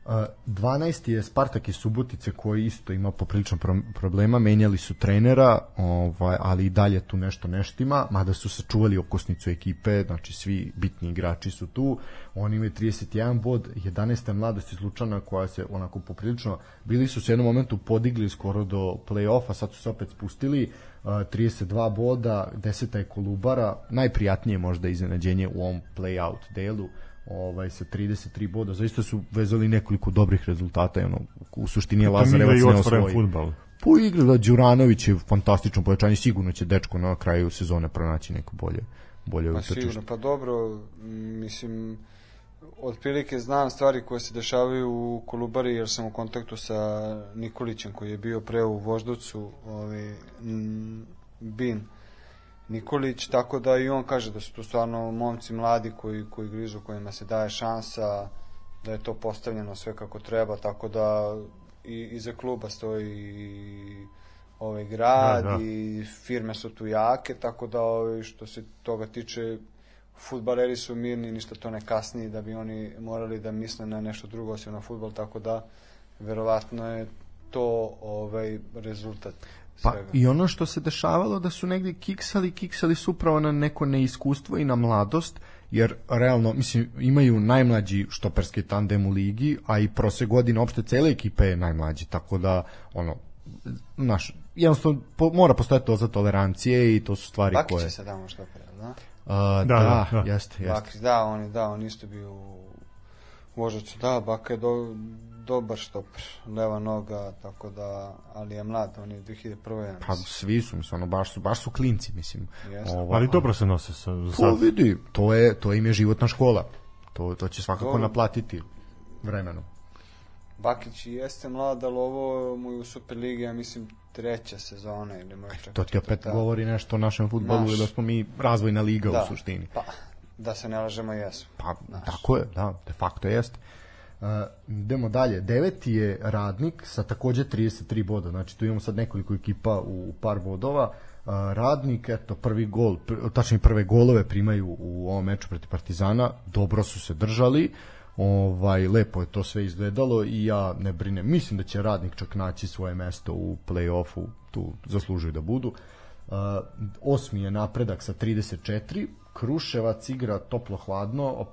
Uh, 12. je Spartak iz Subotice koji isto ima poprilično pro problema, menjali su trenera, ovaj, ali i dalje tu nešto neštima, mada su sačuvali okosnicu ekipe, znači svi bitni igrači su tu, oni imaju 31 bod, 11. je mladost iz Lučana koja se onako poprilično, bili su se u jednom momentu podigli skoro do play-offa, sad su se opet spustili, uh, 32 boda, 10. je Kolubara, najprijatnije možda iznenađenje u ovom play-out delu, ovaj sa 33 boda. Zaista su vezali nekoliko dobrih rezultata i ono u suštini je Lazarevac ne osvoji. futbal. Po igri da Đuranović je fantastično pojačanje, sigurno će dečko na kraju sezone pronaći neko bolje bolje Pa utrčište. sigurno, pa dobro, mislim, otprilike znam stvari koje se dešavaju u Kolubari jer sam u kontaktu sa Nikolićem koji je bio pre u Voždovcu, ovaj, Bin Nikolić, tako da i on kaže da su tu stvarno momci mladi koji, koji grižu, kojima se daje šansa, da je to postavljeno sve kako treba, tako da i iza kluba stoji i ovaj grad Da, da. i firme su tu jake, tako da ovaj, što se toga tiče futbaleri su mirni, ništa to ne kasni da bi oni morali da misle na nešto drugo osim na futbol, tako da verovatno je to ovaj rezultat Pa svega. i ono što se dešavalo da su negdje kiksali, kiksali su upravo na neko neiskustvo i na mladost, jer realno, mislim, imaju najmlađi štoperski tandem u ligi, a i prose godine opšte cele ekipe je najmlađi, tako da, ono, naš, jednostavno po, mora postojati to za tolerancije i to su stvari Bakić koje... je sad damo što pre, da? A, da, Da, da, da, jeste, jeste. Bakić, da, on je, da, on isto bio u Voždovcu, da, Baka je do, dobar štoper, leva noga, tako da, ali je mlad, on je 2001. ja Pa svi su, mislim, ono, baš su, baš su klinci, mislim. Jeste. Ovo, Ali dobro se nose sa, za Pa sad. vidi, to je, to im je životna škola. To, to će svakako Dobro. naplatiti vremenom. Bakić i jeste mlad, ali ovo mu je u Superligi, ja mislim, treća sezona ili možda čak To ti opet četvrta. govori nešto o našem futbolu Naš. i da smo mi razvojna liga Da. u suštini. Pa, da se ne lažemo, jesu. Pa, Naš. tako je, da, de facto jeste. Uh, idemo dalje. Deveti je radnik sa takođe 33 boda. Znači tu imamo sad nekoliko ekipa u par bodova. Uh, radnik, eto, prvi gol, pr, tačnije prve golove primaju u ovom meču protiv Partizana. Dobro su se držali. Ovaj, lepo je to sve izgledalo i ja ne brinem. Mislim da će radnik čak naći svoje mesto u play-offu. Tu zaslužuju da budu. Uh, osmi je napredak sa 34. Kruševac igra toplo-hladno,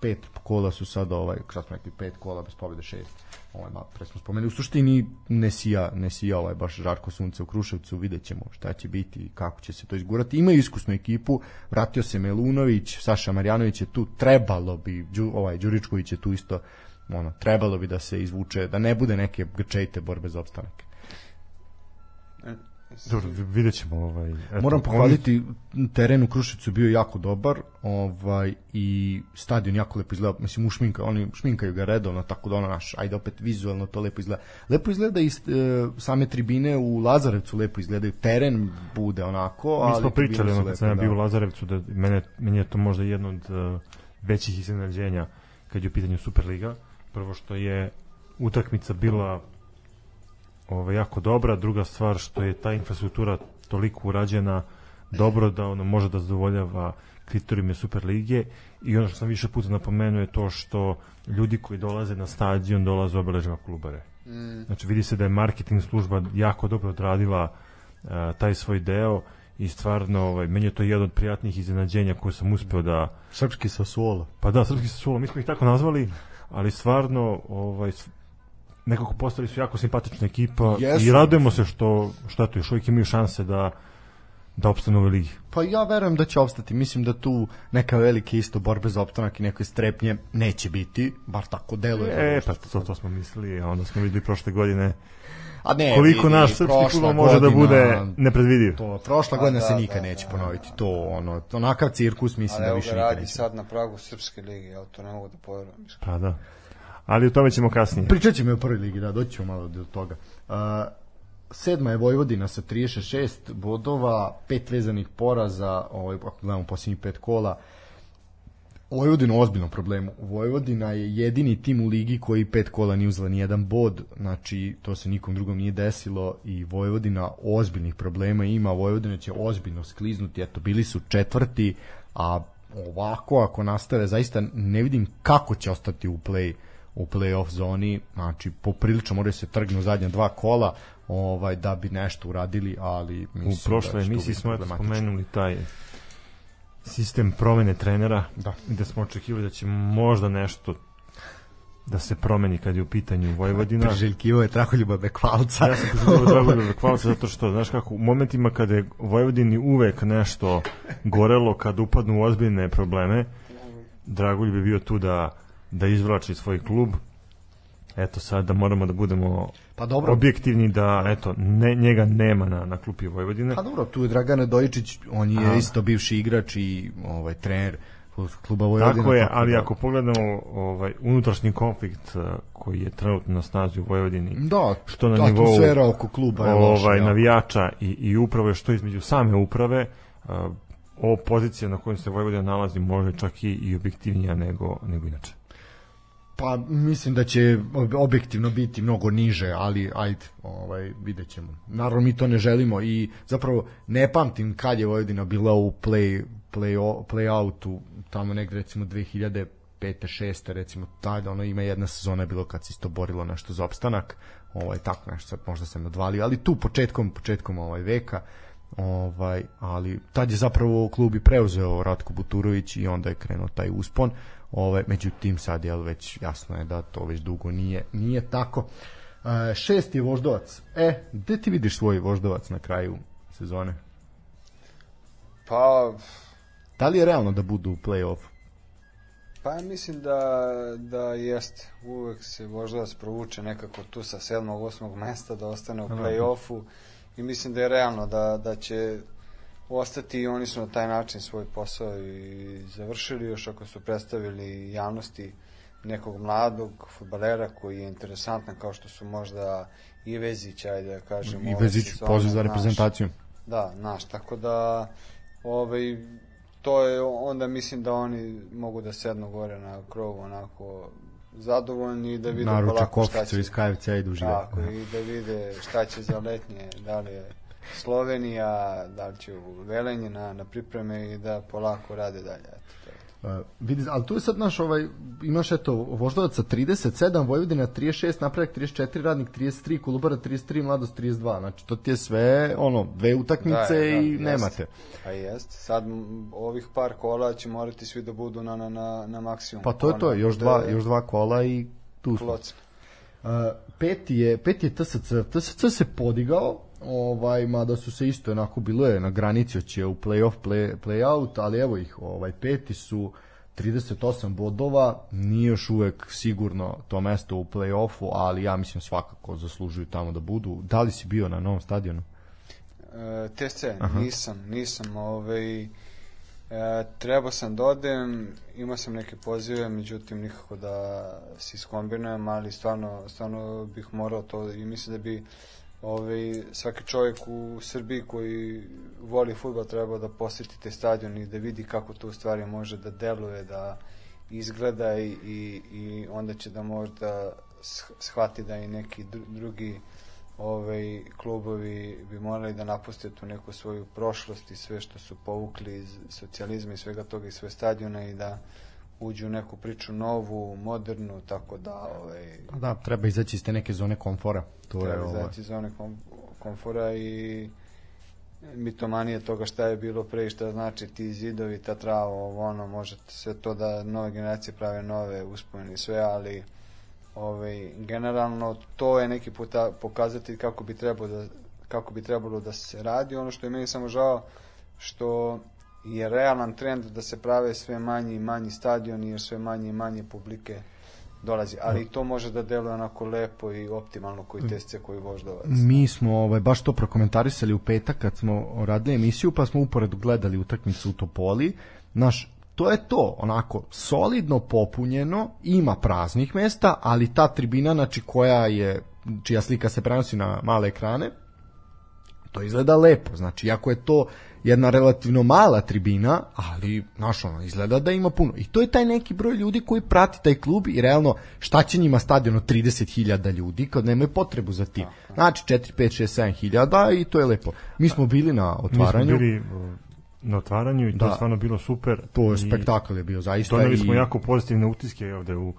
pet kola su sad ovaj, šta smo rekli, pet kola bez pobjede šest. Ovaj, malo pre smo spomenuli. U suštini ne sija, ne sija ovaj baš žarko sunce u Kruševcu, vidjet ćemo šta će biti i kako će se to izgurati. Imaju iskusnu ekipu, vratio se Melunović, Saša Marjanović je tu, trebalo bi, ovaj, Đuričković je tu isto, ono, trebalo bi da se izvuče, da ne bude neke grčejte borbe za opstanak. Dobro, vi- vidjet ćemo ovaj... Eto, Moram oni- pohvaliti teren u Kruševcu bio jako dobar, ovaj i stadion jako lepo izgleda, mislim u šminka, oni šminkaju ga redovno, tako da ono naš, ajde opet vizualno to lepo izgleda. Lepo izgleda i e, same tribine u Lazarevcu lepo izgledaju, teren bude onako, ali Mi smo pričali ono kad sam ja da. bio u Lazarevcu da mene, meni je to možda jedno od uh, većih iznenađenja kad je u pitanju Superliga. Prvo što je utakmica bila ovaj, jako dobra, druga stvar što je ta infrastruktura toliko urađena dobro da ono može da zadovoljava kriterijume Superlige i ono što sam više puta napomenuo je to što ljudi koji dolaze na stadion dolaze u obeležima klubare. Mm, Znači vidi se da je marketing služba jako dobro odradila uh, taj svoj deo i stvarno ovaj, meni je to jedan od prijatnih iznenađenja koje sam uspeo da Srpski Sassuolo. pa da, srpski Sassuolo, mi smo ih tako nazvali ali stvarno ovaj, nekako postali su jako simpatična ekipa Jesu. i radujemo se što, što eto, još uvijek imaju šanse da da opstanu u ligi. Pa ja verujem da će opstati. Mislim da tu neka velike isto borbe za opstanak i neke strepnje neće biti, bar tako deluje. E, pa to, to smo mislili, a onda smo videli prošle godine A ne, koliko vidi, naš srpski futbol može da bude nepredvidiv. To prošla Pa godina da, se nikad da, neće da. ponoviti. To ono, onakav cirkus mislim ali da evo više ga nikad radi neće. sad na pragu Srpske lige, ja to ne mogu da poverujem. Pa da. Ali o tome ćemo kasnije. Pričat ćemo o prvoj ligi, da, doći ćemo malo do toga. Uh, sedma je Vojvodina sa 36 bodova, pet vezanih poraza, ovaj, ako gledamo posljednjih pet kola. Vojvodina u ozbiljnom problemu. Vojvodina je jedini tim u ligi koji pet kola nije uzela ni jedan bod, znači to se nikom drugom nije desilo i Vojvodina ozbiljnih problema ima. Vojvodina će ozbiljno skliznuti, eto bili su četvrti, a ovako ako nastave zaista ne vidim kako će ostati u play u play-off zoni, znači poprilično moraju se trgnu zadnja dva kola ovaj da bi nešto uradili, ali mislim U prošloj da će to emisiji smo eto spomenuli taj sistem promene trenera Da. gde smo očekivali da će možda nešto da se promeni kad je u pitanju Vojvodina. Priželjkivo je Traholjuba Bekvalca. Ja sam priželjkivo Dragoljuba Bekvalca zato što, znaš kako, u momentima kada je Vojvodini uvek nešto gorelo, kad upadnu u ozbiljne probleme, Dragoljub je bio tu da, da izvlači svoj klub. Eto sad da moramo da budemo Pa dobro, objektivni da eto ne, njega nema na na klupi Vojvodine. Pa dobro, tu je Dragan Dojičić, on je A. isto bivši igrač i ovaj trener kluba Vojvodina. Tako je, ali da- ako pogledamo ovaj unutrašnji konflikt uh, koji je trenutno na snazi u Vojvodini, da, što na nivou atmosfera oko kluba je loša. ovaj ja. navijača i i uprave što između same uprave uh, o pozicija na kojoj se Vojvodina nalazi može čak i, i objektivnija nego nego inače. Pa mislim da će ob- objektivno biti mnogo niže, ali ajde, ovaj, vidjet ćemo. Naravno mi to ne želimo i zapravo ne pamtim kad je Vojvodina bila u play, play, play outu tamo negde recimo 2005. 6. recimo tada ono ima jedna sezona je bilo kad se isto borilo nešto za opstanak ovaj tako nešto možda sam odvalio ali tu početkom početkom ovaj veka ovaj ali tad je zapravo klub i preuzeo Ratko Buturović i onda je krenuo taj uspon ovaj međutim sad je već jasno je da to već dugo nije nije tako. E, šest je voždovac. E gde ti vidiš svoj voždovac na kraju sezone? Pa, da li je realno da budu u play-off? pa ja mislim da, da jeste. Uvek se možda provuče nekako tu sa sedmog, osmog mesta da ostane u play-offu i mislim da je realno da, da će ostati i oni su na taj način svoj posao i završili još ako su predstavili javnosti nekog mladog futbalera koji je interesantan kao što su možda i Vezić, ajde da kažem. i Vezić poziv za reprezentaciju. Da, znaš, tako da ovaj, to je onda mislim da oni mogu da sednu gore na krovu onako zadovoljni i da vide naruče polako šta će. iz KFC i dužive tako, i da vide šta će za letnje, da li je Slovenija, da li će u Velenje na, na pripreme i da polako rade dalje. Eto, to je. Uh, vidi, ali tu je sad naš ovaj, imaš eto Voždovaca 37, Vojvodina 36, Napravak 34, Radnik 33, Kolubara 33, Mladost 32. Znači to ti je sve ono dve utakmice Da, da, i jest. nemate. A jest. Sad ovih par kola će morati svi da budu na, na, na, na maksimum. Pa to je to, još bude dva, još dva kola i tu smo. Uh, peti je peti je TSC. TSC se podigao, ovaj mada su se isto onako bilo je na granici će u play-off, play, play-out, ali evo ih, ovaj peti su 38 bodova, nije još uvek sigurno to mesto u play-offu, ali ja mislim svakako zaslužuju tamo da budu. Da li si bio na novom stadionu? E, TSC, nisam, nisam, ovaj, e, trebao sam da odem, imao sam neke pozive, međutim nikako da se iskombinujem, ali stvarno, stvarno bih morao to i mislim da bi ovaj, svaki čovjek u Srbiji koji voli futbol treba da posjeti te stadion i da vidi kako to u stvari može da deluje, da izgleda i, i, i onda će da možda sh- shvati da i neki dru- drugi ovaj klubovi bi morali da napuste tu neku svoju prošlost i sve što su povukli iz socijalizma i svega toga i sve stadiona i da uđu u neku priču novu, modernu, tako da ovaj, Da, treba izaći iz te neke zone komfora. To je treba ovaj. izaći iz zone kom, komfora i mitomanije toga šta je bilo pre i šta znači ti zidovi, ta trava, ovo ono, može sve to da nove generacije prave nove uspomene i sve, ali ovaj, generalno to je neki puta pokazatelj kako bi trebalo da kako bi trebalo da se radi. Ono što je meni samo žao što je realan trend da se prave sve manji i manji stadioni jer sve manje i manje publike dolazi, ali to može da deluje onako lepo i optimalno koji TSC koji voždovac. Mi smo ovaj, baš to prokomentarisali u petak kad smo radili emisiju, pa smo uporedu gledali utakmicu u Topoli. Naš, to je to, onako, solidno popunjeno, ima praznih mesta, ali ta tribina, znači koja je, čija slika se prenosi na male ekrane, to izgleda lepo, znači iako je to jedna relativno mala tribina, ali znaš ono, izgleda da ima puno. I to je taj neki broj ljudi koji prati taj klub i realno šta će njima stadion od 30.000 ljudi kad nemaju potrebu za tim. Znači 4, 5, 6, 7 hiljada i to je lepo. Mi smo bili na Mi smo otvaranju, bili uh, na otvaranju i to Da. je stvarno bilo super. to je I spektakl je bio zaista. Doneli i- smo jako pozitivne utiske ovde u, u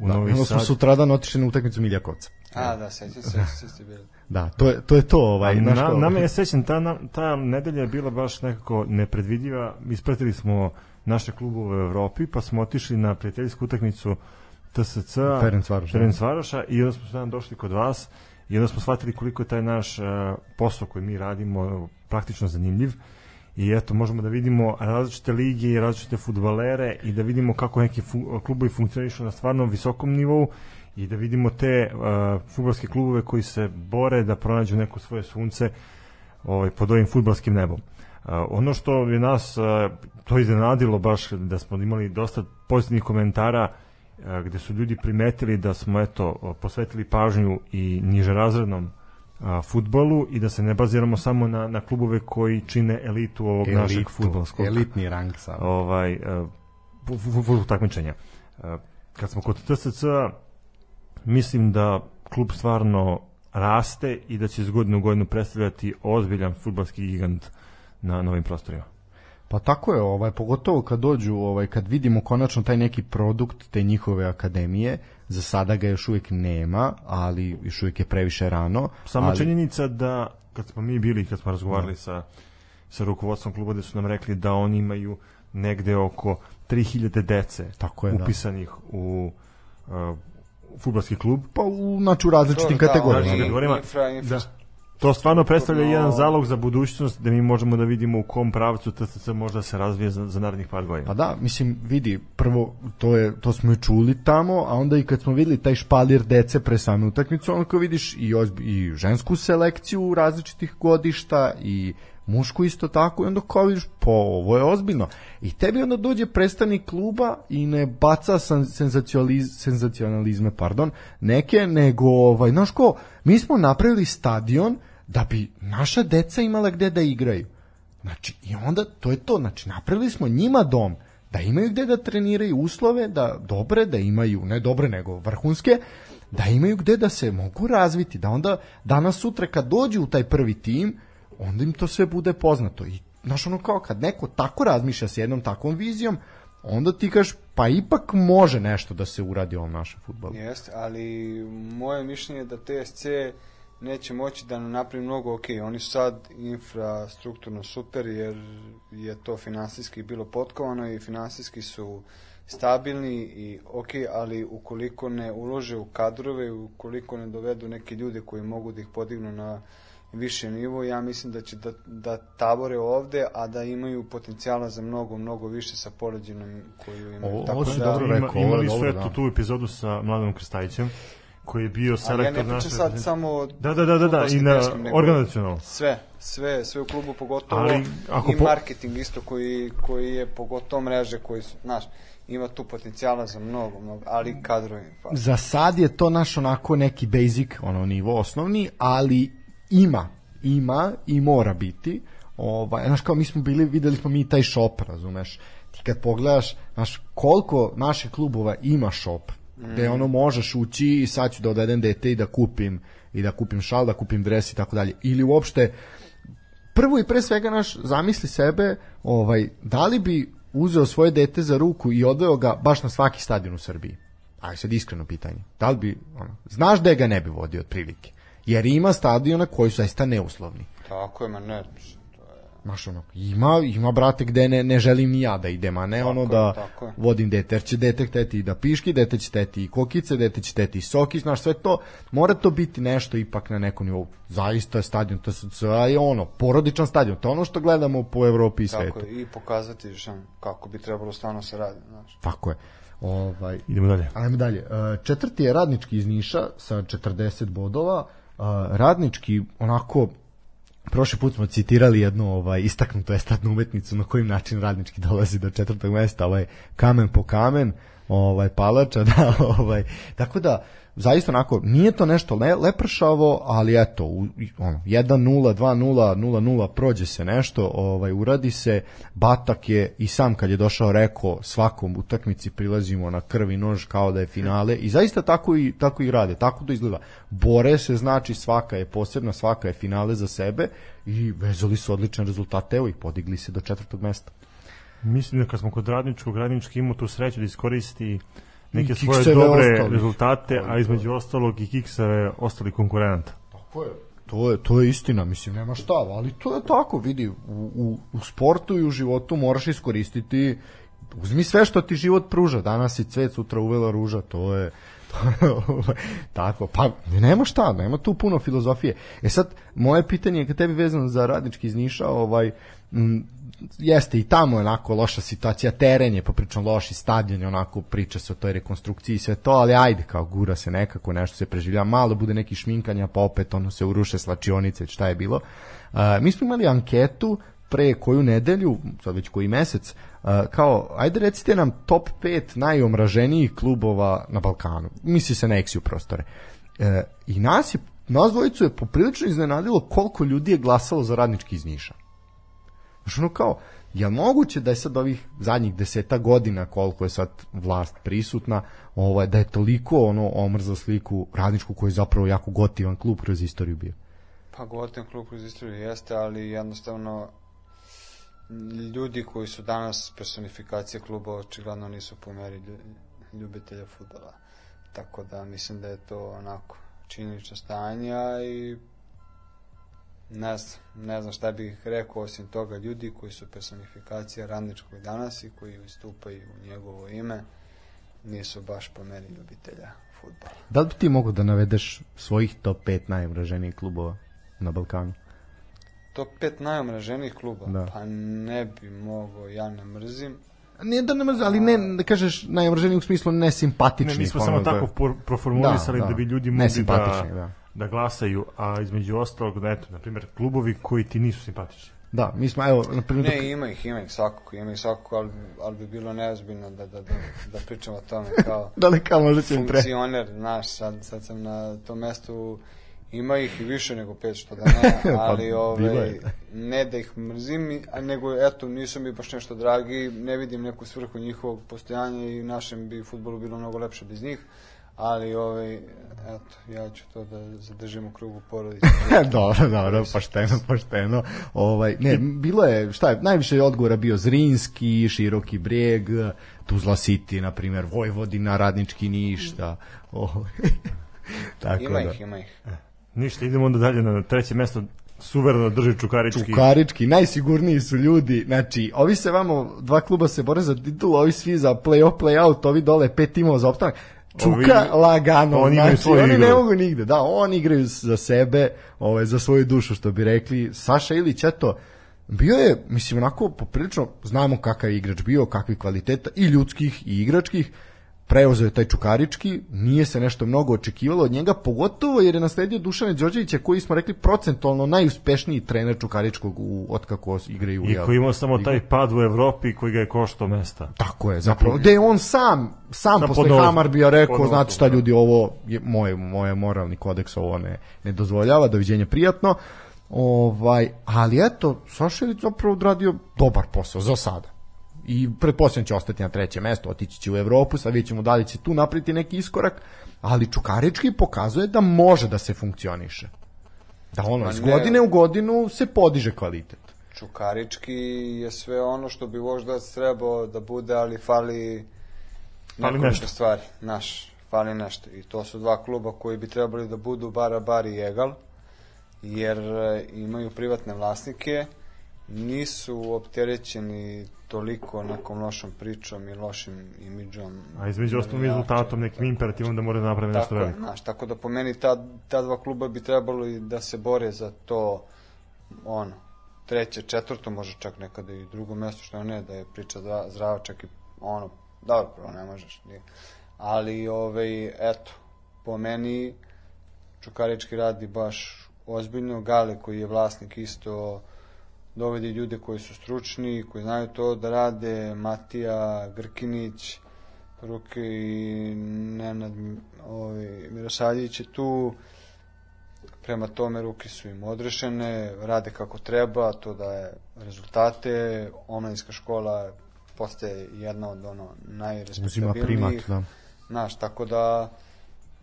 da, Novi onda smo Sad. sutradan otišli na utakmicu Miljakovca. A, da, sećam se, ste bili. Da, to je to, je to ovaj, znaš na, nama je sećam, ta, na- ta nedelja je bila baš nekako nepredvidiva. Ispratili smo naše klubove u Evropi, pa smo otišli na prijateljsku utakmicu TSC da. Ferencvaroša i onda smo sada došli kod vas i onda smo shvatili koliko je taj naš uh, posao koji mi radimo praktično zanimljiv i eto možemo da vidimo različite lige i različite futbalere i da vidimo kako neki fu, klubovi funkcionišu na stvarno visokom nivou i da vidimo te uh, futbolske klubove koji se bore da pronađu neko svoje sunce ovaj, pod ovim futbalskim nebom. Uh, ono što je nas uh, to iznenadilo baš da smo imali dosta pozitivnih komentara uh, gde su ljudi primetili da smo eto uh, posvetili pažnju i nižerazrednom a, futbolu i da se ne baziramo samo na, na klubove koji čine elitu ovog našeg Elitu, futbolskog elitni rang sam. ovaj uh, takmičenja. Uh, kad smo kod TSC mislim da klub stvarno raste i da će iz godine u godinu predstavljati ozbiljan futbalski gigant na novim prostorima. Pa tako je, ovaj pogotovo kad dođu, ovaj kad vidimo konačno taj neki produkt te njihove akademije, za sada ga još uvijek nema, ali još uvijek je previše rano. Samo ali, činjenica da kad smo mi bili, kad smo razgovarali sa, sa rukovodstvom kluba, da su nam rekli da oni imaju negde oko 3000 dece Tako je, da. upisanih u uh, futbalski klub. pa u, znači u različitim da, kategorijama. ali Da, infra, infra, Da. To stvarno predstavlja No. jedan zalog za budućnost da mi možemo da vidimo u kom pravcu TSC možda se razvije za, za narednih par godina. Pa da, mislim, vidi, prvo, to, je, to smo i čuli tamo, a onda i kad smo videli taj špalir dece pre same utakmice, onda kao vidiš i, ozbi, i žensku selekciju različitih godišta i mušku isto tako i onda kao vidiš, po, ovo je ozbiljno. I tebi onda dođe predstavnik kluba i ne baca senzacionaliz, senzacionalizme, pardon, neke, nego, ovaj, znaš ko, mi smo napravili stadion da bi naša deca imala gde da igraju. Znači, i onda to je to, znači napravili smo njima dom, da imaju gde da treniraju uslove, da dobre, da imaju, ne dobre nego vrhunske, da imaju gde da se mogu razviti, da onda danas sutra kad dođu u taj prvi tim, onda im to sve bude poznato. I znaš ono kao kad neko tako razmišlja s jednom takvom vizijom, onda ti kažeš, pa ipak može nešto da se uradi ovom našem futbolu. Jeste, ali moje mišljenje je da TSC neće moći da napravi mnogo ok. Oni su sad infrastrukturno super jer je to finansijski bilo potkovano i finansijski su stabilni i ok, ali ukoliko ne ulože u kadrove, ukoliko ne dovedu neke ljude koji mogu da ih podignu na više nivo, ja mislim da će da, da tabore ovde, a da imaju potencijala za mnogo, mnogo više sa poređenom koju imaju. Ovo- Tako ovo da, dobro Ima, rekao, je imali su eto da. tu epizodu sa Mladenom Krstajićem, koji je bio ali ja selektor ne naše... pričam sad samo Da, da, da, da, da, i na organizacionalno. Sve, sve, sve u klubu pogotovo Ali, ako i po- marketing isto koji, koji je pogotovo mreže koji su, znaš, ima tu potencijala za mnogo, mnogo, ali kadrovi pa. Za sad je to naš onako neki basic, ono nivo osnovni, ali ima, ima i mora biti. Ovaj, znaš kao mi smo bili, videli smo mi taj shop, razumeš? Ti kad pogledaš, znaš, koliko naših klubova ima shop, gde ono možeš ući i sad ću da odvedem dete i da kupim i da kupim šal, da kupim dres i tako dalje. Ili uopšte prvo i pre svega naš zamisli sebe, ovaj da li bi uzeo svoje dete za ruku i odveo ga baš na svaki stadion u Srbiji. Aj sad iskreno pitanje. Da li bi ono, znaš da ga ne bi vodio otprilike. Jer ima stadiona koji su zaista neuslovni. Tako je, ma ne, mislim, to je... Znaš, ono, ima, ima brate gde ne, ne želim ni ja da idem, a ne ono je, da tako je. vodim dete, jer će dete hteti i da piški, dete će hteti i kokice, dete će hteti i soki, znaš, sve to, mora to biti nešto ipak na nekom nivou. Zaista je stadion, to su je ono, porodičan stadion, to je ono što gledamo po Evropi i svetu. Tako je, i pokazati šan, kako bi trebalo stvarno se radi, znaš. Tako je. Ovaj, Idemo dalje. Ajmo dalje. E, Četvrti je radnički iz Niša sa 40 bodova. Radnički onako Prošli put smo citirali jednu ovaj istaknutu estradnu umetnicu na kojim način radnički dolazi do četvrtog mesta, ovaj kamen po kamen, ovaj palača, da, ovaj tako da zaista onako nije to nešto le, lepršavo, ali eto, u, ono 1-0, 2-0, 0-0 prođe se nešto, ovaj uradi se. Batak je i sam kad je došao rekao svakom utakmici prilazimo na krvi nož kao da je finale i zaista tako i tako i rade, tako to izgleda. Bore se znači svaka je posebna, svaka je finale za sebe i vezali su odlične rezultate, evo i podigli se do četvrtog mesta. Mislim da kad smo kod radničkog, radnički imao tu sreću da iskoristi neke svoje dobre ostalih. rezultate, a između ostalog i kikseve ostali konkurenta. Tako je. To je, to je istina, mislim, nema šta, ali to je tako, vidi, u, u, u sportu i u životu moraš iskoristiti, uzmi sve što ti život pruža, danas i cvet, sutra uvela ruža, to je, je tako, pa nema šta, nema tu puno filozofije. E sad, moje pitanje je kad tebi vezano za radnički iz Niša, ovaj, m, jeste i tamo je onako loša situacija, teren je popričan loši, stadion je onako priča se o toj rekonstrukciji i sve to, ali ajde kao gura se nekako, nešto se preživlja, malo bude neki šminkanja, pa opet ono se uruše slačionice, šta je bilo. Uh, mi smo imali anketu pre koju nedelju, sad već koji mesec, uh, kao, ajde recite nam top 5 najomraženijih klubova na Balkanu. Misli se na Exiju prostore. Uh, I nas je, nas dvojicu je poprilično iznenadilo koliko ljudi je glasalo za radnički iz Niša. Znaš, ono kao, je li moguće da je sad ovih zadnjih deseta godina koliko je sad vlast prisutna, ovaj, da je toliko ono omrza sliku radničku koji je zapravo jako gotivan klub kroz istoriju bio? Pa gotovo klub kroz istoriju jeste, ali jednostavno ljudi koji su danas personifikacije kluba očigledno nisu po meri lju- ljubitelja futbala. Tako da mislim da je to onako činjenično stanje i ne znam, ne znam šta bih rekao osim toga ljudi koji su personifikacija radničkog danas i koji istupaju u njegovo ime nisu baš po meri ljubitelja futbala. Da li bi ti mogu da navedeš svojih top 5 najomraženijih klubova na Balkanu? Top 5 najomraženijih kluba? Da. Pa ne bi mogao, ja ne mrzim. Nije da ne mrzi, ali ne, da kažeš najomraženiji u smislu nesimpatični. Ne, mi smo samo tako por- proformulisali da, da bi ljudi mogli da, Nesimpatični, da. Da glasaju, a između ostalog, da eto, na primjer, klubovi koji ti nisu simpatični. Da, mi smo, evo, na primjer, Ne, ima ih, ima ih svakako, ima ih svakako, ali, ali bi bilo neozbiljno da, da, da, da pričamo o tome kao da li kao možda će im pre... funkcioner, znaš, sad, sad sam na tom mestu, ima ih i više nego pet što da ne, ali Pa, bilo ove, je. ne da ih mrzim, a nego, eto, nisu mi baš nešto dragi, ne vidim neku svrhu njihovog postojanja i našem bi futbolu bilo mnogo lepše bez njih, ali ovaj, eto, ja ću to da zadržim u krugu porodice. dobro, dobro, pošteno, pošteno. Ovaj, ne, bilo je, šta je, najviše odgovora bio Zrinski, Široki breg, Tuzla City, na primjer, Vojvodina, Radnički ništa. Ovaj. Tako ima da. ih, ima ih. Ništa, idemo onda dalje na treće mesto suvereno drži Čukarički. Čukarički, najsigurniji su ljudi. Znači, ovi se vamo, dva kluba se bore za titul, ovi svi za play-off, play-out, ovi dole pet timova za opstanak. Čuka ovi, lagano, oni, znači, oni ne mogu nigde. Da, oni igraju za sebe, ovaj, za svoju dušu, što bi rekli. Saša Ilić, eto, bio je, mislim, onako poprilično, znamo kakav je igrač bio, kakvi kvaliteta i ljudskih i igračkih, preuzeo je taj Čukarički, nije se nešto mnogo očekivalo od njega, pogotovo jer je nasledio Dušana Đorđevića koji smo rekli procentualno najuspešniji trener Čukaričkog u, od kako igraju. I koji imao samo taj pad u Evropi koji ga je koštao mesta. Tako je, zapravo. Gde on sam, sam posle podnoz, Hamar bio rekao, podnoz, znate šta da. ljudi, ovo je moj, moj moralni kodeks ovo ne, ne dozvoljava, doviđenje prijatno. Ovaj, ali eto, Sašević zapravo odradio dobar posao za sada i pretpostavljam će ostati na trećem mestu, otići će u Evropu, sad vidjet ćemo da li će tu napriti neki iskorak, ali Čukarički pokazuje da može da se funkcioniše. Da ono, iz godine u godinu se podiže kvalitet. Čukarički je sve ono što bi možda trebao da bude, ali fali fali nešto stvari, naš, fali nešto. I to su dva kluba koji bi trebali da budu bara bar i egal, jer e, imaju privatne vlasnike, nisu opterećeni toliko nekom lošom pričom i lošim imidžom. A između ostalim rezultatom, nekim imperativom da mora da napravi nešto veliko. Znaš, tako da po meni ta, ta dva kluba bi trebalo i da se bore za to ono, treće, četvrto, može čak nekada i drugo mesto, što ne, da je priča zdrava, čak i ono, dobro, prvo ne možeš. Nije. Ali, ovaj, eto, po meni Čukarički radi baš ozbiljno, Gale koji je vlasnik isto dovedi ljude koji su stručni, koji znaju to da rade, Matija, Grkinić, Ruke i Nenad ovaj, Mirosaljić je tu, prema tome ruke su im odrešene, rade kako treba, to da je rezultate, omladinska škola postaje jedna od ono najrespektabilnijih. da. Znaš, tako da,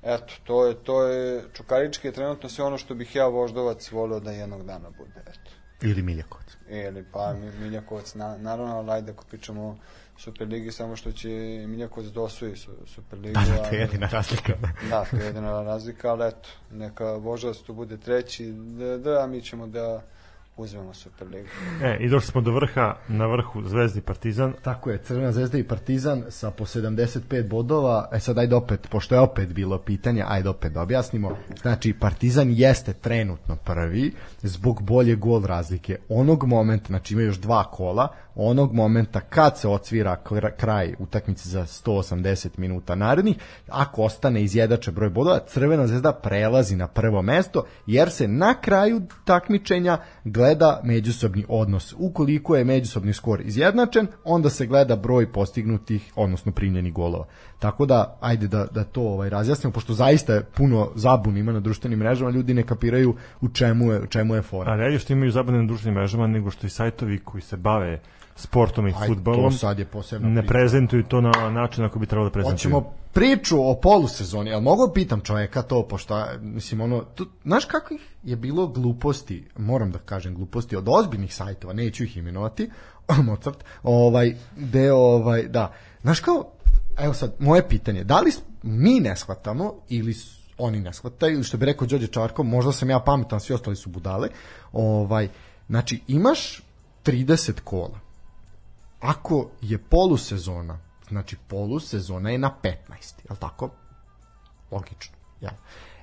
eto, to je, to je, Čukarički je trenutno sve ono što bih ja voždovac volio da jednog dana bude, eto. Ili Miljakovac. Ili pa Miljakovac, na, naravno, ali ajde ako pričamo o Superligi, samo što će Miljakovac da osvoji Superligu. Da, da, to je jedina razlika. da, to je jedina razlika, ali eto, neka Vožavac tu bude treći, da, da, mi ćemo da uzmemo Superligu. E, i došli smo do vrha, na vrhu Zvezdi Partizan. Tako je, Crvena zvezda i Partizan sa po 75 bodova. E sad ajde opet, pošto je opet bilo pitanje, ajde opet da objasnimo. Znači, Partizan jeste trenutno prvi zbog bolje gol razlike. Onog momenta, znači ima još dva kola, onog momenta kad se odsvira kraj utakmice za 180 minuta narednih, ako ostane izjedače broj bodova, Crvena zvezda prelazi na prvo mesto, jer se na kraju takmičenja gleda međusobni odnos. Ukoliko je međusobni skor izjednačen, onda se gleda broj postignutih, odnosno primljenih golova. Tako da, ajde da, da to ovaj, razjasnimo, pošto zaista je puno zabun ima na društvenim mrežama, ljudi ne kapiraju u čemu je, u čemu je fora. Ali ajde što imaju zabune na društvenim mrežama, nego što i sajtovi koji se bave sportom i futbolom sad je posebno ne prezentuju to na način ako bi trebalo da prezentuju. Hoćemo priču o polusezoni, ali mogu da pitam čoveka to, pošto, mislim, ono, tu, znaš kakvih je bilo gluposti, moram da kažem gluposti, od ozbiljnih sajtova, neću ih imenovati, Mozart, ovaj, gde, ovaj, da, znaš kao, evo sad, moje pitanje, da li mi ne shvatamo ili oni ne shvataju, što bi rekao Đorđe Čarko, možda sam ja pametan, svi ostali su budale, ovaj, znači, imaš 30 kola, ako je polusezona, znači polusezona je na 15, je li tako? Logično, ja.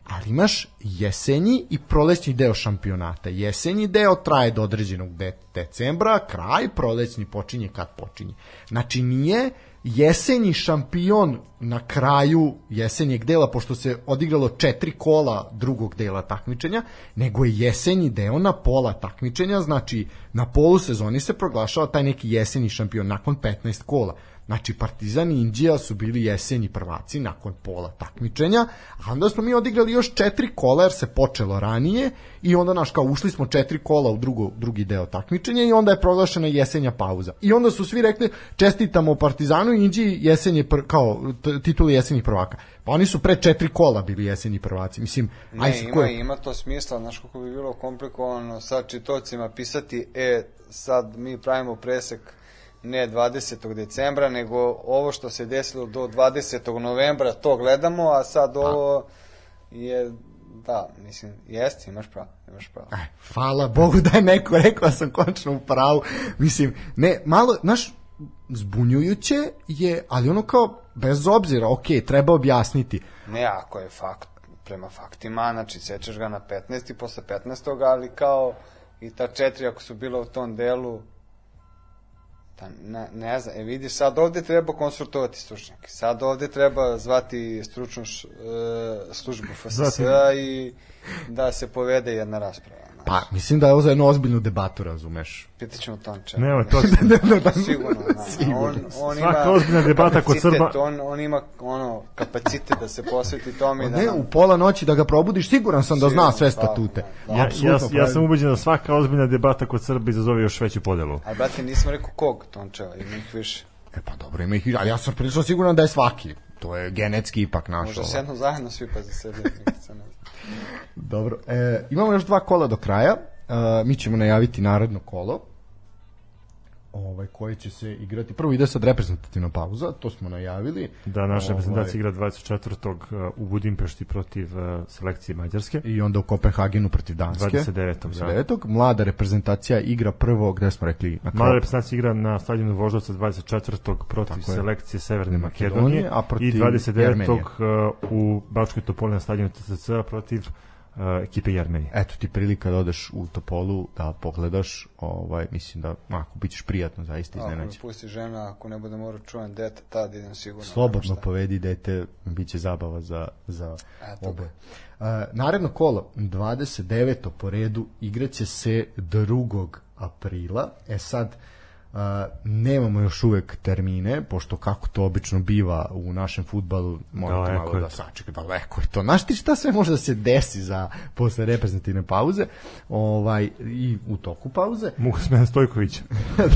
Ali imaš jesenji i prolećni deo šampionata. Jesenji deo traje do određenog de decembra, kraj prolećni počinje kad počinje. Znači nije jesenji šampion na kraju jesenjeg dela, pošto se odigralo četiri kola drugog dela takmičenja, nego je jesenji deo na pola takmičenja, znači na polu sezoni se proglašava taj neki jesenji šampion nakon 15 kola. Znači, Partizan i Indija su bili jesenji prvaci nakon pola takmičenja, a onda smo mi odigrali još četiri kola jer se počelo ranije i onda, naš, kao ušli smo četiri kola u drugo, drugi deo takmičenja i onda je proglašena jesenja pauza. I onda su svi rekli čestitamo Partizanu u Inđiji jesenje pr, kao t- tituli jesenjih prvaka. Pa oni su pre četiri kola bili jesenji prvaci. Mislim, aj Ne, su ima, ko- ima to smisla, znaš kako bi bilo komplikovano sad čitocima pisati, e, sad mi pravimo presek ne 20. decembra, nego ovo što se desilo do 20. novembra, to gledamo, a sad ovo je, da, mislim, jeste, imaš pravo, imaš pravo. Aj, hvala Bogu da je neko rekao da sam končno u pravu. Mislim, ne, malo, znaš, zbunjujuće je, ali ono kao, bez obzira, ok, treba objasniti. Ne, ako je fakt, prema faktima, znači sečeš ga na 15 i posle 15. ali kao i ta četiri ako su bila u tom delu, ta, ne, ne znam, e vidiš, sad ovde treba konsultovati stručnjake, sad ovde treba zvati stručnu š, e, službu FSS i da se povede jedna rasprava. Pa, mislim da je ovo za jednu ozbiljnu debatu, razumeš? Pitaćemo Tonča. Nema, to- Sigurno, da. On, on Svaka ima ozbiljna debata kod Srba- On, on ima ono, kapacitet da se posveti tome i da Ne, nam- u pola noći da ga probudiš, siguran sam da zna sve da, statute. da. Ja, ja, Apsolutno ja sam pravi. ubeđen da svaka ozbiljna debata kod Srba izazove još veću podelu. A brate, nisam rekao kog Tončeva, ima ih više. E pa dobro, ima ih, više, ali ja sam prilično siguran da je svaki. To je genetski ipak naš. Možda ovo. sednu zajedno svi pa za sebe. Dobro, e, imamo još dva kola do kraja. E, mi ćemo najaviti naredno kolo ovaj, koje će se igrati. Prvo ide sad reprezentativna pauza, to smo najavili. Da, naša Ovaj, reprezentacija igra 24. u Budimpešti protiv uh, selekcije Mađarske. I onda u Kopenhagenu protiv Danske. 29. da. 29. Mlada reprezentacija igra prvo, gde smo rekli, na kraju. reprezentacija igra na stadionu Voždovca 24. protiv Tako je. selekcije Severne Makedonije, Makedonije, a protiv i 29. Jermenije. uh, u Bačkoj Topoli na stadionu TCC protiv uh, ekipe Jermenije. Eto ti prilika da odeš u Topolu, da pogledaš, ovaj, mislim da, ako bit ćeš prijatno, zaista Ako me iznenađen. pusti žena, ako ne bude morao čuvam dete, tad idem sigurno. Slobodno povedi dete, bit će zabava za, za Eto oboje. Uh, naredno kolo, 29. po redu, igraće se 2. aprila. E sad, uh, nemamo još uvek termine, pošto kako to obično biva u našem futbalu, morate Daleko malo da to. sačekate, daleko je to. Znaš ti šta sve može da se desi za posle reprezentativne pauze ovaj, i u toku pauze? Mogu smena Stojkovića.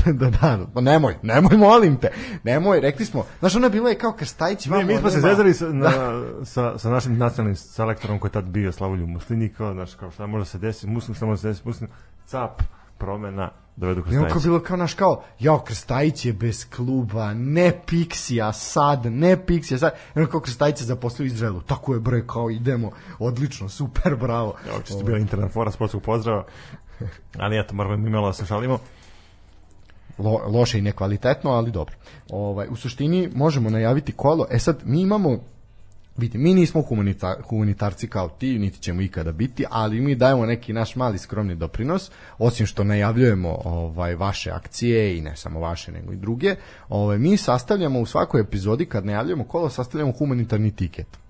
da, da, pa nemoj, nemoj, molim te. Nemoj, rekli smo. Znaš, ona bila je kao Krstajić. Ne, mi smo se zezali sa, na, sa, sa našim nacionalnim selektorom koji je tad bio Slavoljub Muslini, kao, znaš, kao šta može se desiti, Muslim, šta može se desiti, Muslim, cap, promena, dovedu I on kao Krstajića. bilo kao naš kao, jao, Krstajić je bez kluba, ne Pixija sad, ne Pixija sad. I on kao Krstajić je zaposlio u Izraelu. Tako je bre, kao idemo, odlično, super, bravo. Evo, čisto bila interna fora sportskog pozdrava. Ali eto, moramo mi malo da se šalimo. Lo, loše i nekvalitetno, ali dobro. Ovaj, u suštini možemo najaviti kolo. E sad, mi imamo Vidite, mi nismo humanita, humanitarci kao ti, niti ćemo ikada biti, ali mi dajemo neki naš mali skromni doprinos, osim što najavljujemo ovaj vaše akcije i ne samo vaše, nego i druge. Ovaj, mi sastavljamo u svakoj epizodi, kad najavljujemo kolo, sastavljamo humanitarni tiket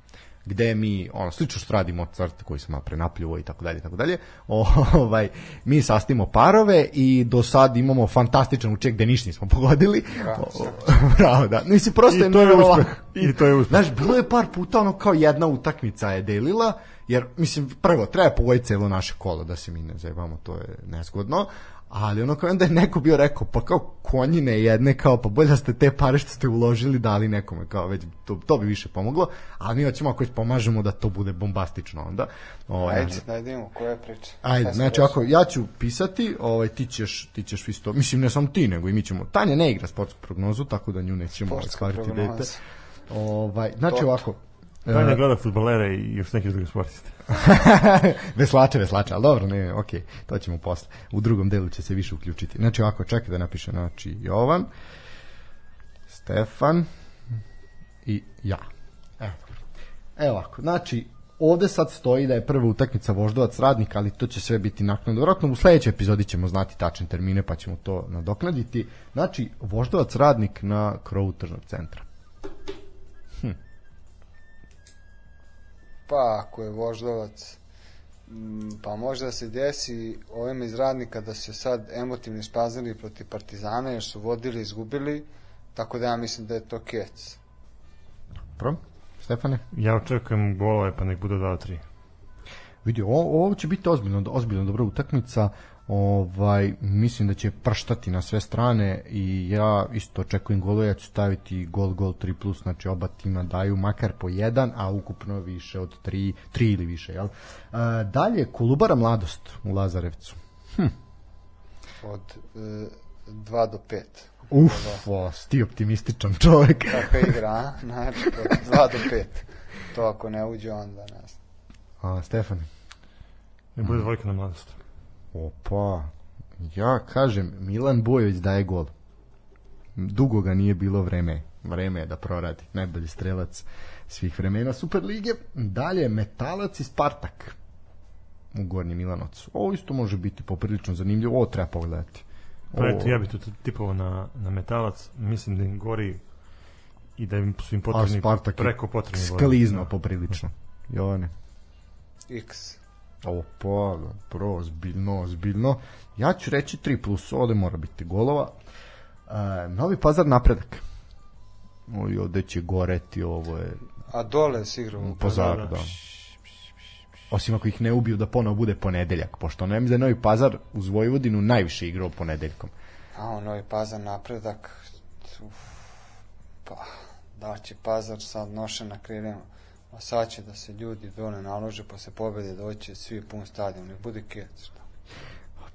gde mi ono slično što radi Mozart koji sam malo prenapljivo i tako dalje i tako dalje. Ovaj mi sastavimo parove i do sad imamo fantastičan uček gde ništa nismo pogodili. O- Bravo, da. Mislim prosto I je to je uspeh. I to je uspeh. Znaš, bilo je par puta ono kao jedna utakmica je delila, jer mislim prvo treba pogoditi celo naše kolo da se mi ne zajebamo, to je nezgodno. Ali ono kao onda je neko bio rekao, pa kao konjine jedne, kao pa bolje da ste te pare što ste uložili dali nekome, kao već to, to bi više pomoglo, ali mi hoćemo ako već pomažemo da to bude bombastično onda. Ovaj, Ajde, da idemo, koja je priča? Ajde, znači ako ja ću pisati, ovaj ti ćeš ti ćeš isto, mislim ne samo ti nego i mi ćemo. Tanja ne igra sportsku prognozu, tako da nju nećemo prognoza. dete. Ovaj znači Toto. ovako. E, gleda futbolere i još neki drugi sportiste. veslače, veslače, ali dobro, ne, ok, to ćemo posle. U drugom delu će se više uključiti. Znači ovako, čekaj da napišem, znači Jovan, Stefan i ja. Evo. Evo ovako, znači ovde sad stoji da je prva utakmica Voždovac radnik, ali to će sve biti naknadno. Vjerojatno u sledećoj epizodi ćemo znati tačne termine, pa ćemo to nadoknaditi. Znači, Voždovac radnik na krovu tržnog centra. Pa, ako je voždovac, mm, pa možda se desi ovim iz radnika da se sad emotivni spaznili protiv Partizana jer su vodili, izgubili, tako da ja mislim da je to kec. Dobro? Stefane? Ja očekujem golove, pa nek bude 2-3. Vidi, ovo, ovo će biti ozbiljno, ozbiljno dobra utakmica. Ovaj, mislim da će prštati na sve strane i ja isto očekujem golove, ja ću staviti gol, gol 3+, plus, znači oba tima daju makar po jedan, a ukupno više od 3, 3 ili više, jel? E, dalje, Kolubara Mladost u Lazarevcu. Od 2 do 5. Uf, o, ti optimističan čovjek. Kakva igra, a? Znači, od 2 do 5. To ako ne uđe, onda ne znam. A, Stefane? Ne bude dvojka na mladost. Opa, ja kažem, Milan Bojović daje gol. Dugo ga nije bilo vreme. Vreme je da proradi. Najbolji strelac svih vremena Superlige. Dalje, Metalac i Spartak u Gornjem Milanovcu. Ovo isto može biti poprilično zanimljivo. Ovo treba pogledati. Pa eto, ja bih tu tipovao na, na metalac. Mislim da im gori i da im su im potrebni preko potrebni sklizno Da. poprilično. Jovane. X. Opa, pro, ozbiljno, ozbiljno. Ja ću reći 3 plus, ovde mora biti golova. E, Novi pazar napredak. Oj, ovde će goreti, ovo je A dole si igrao. u pazaru, da. Osim ako ih ne ubiju da ponovo bude ponedeljak, pošto ne da je Novi pazar uz Vojvodinu najviše igrao ponedeljkom. A Novi Pazar napredak. Uf, pa, da će Pazar sad noše na krilima? A sad će da se ljudi dole nalože posle pobede doći svi pun stadion. Ne bude kec. šta?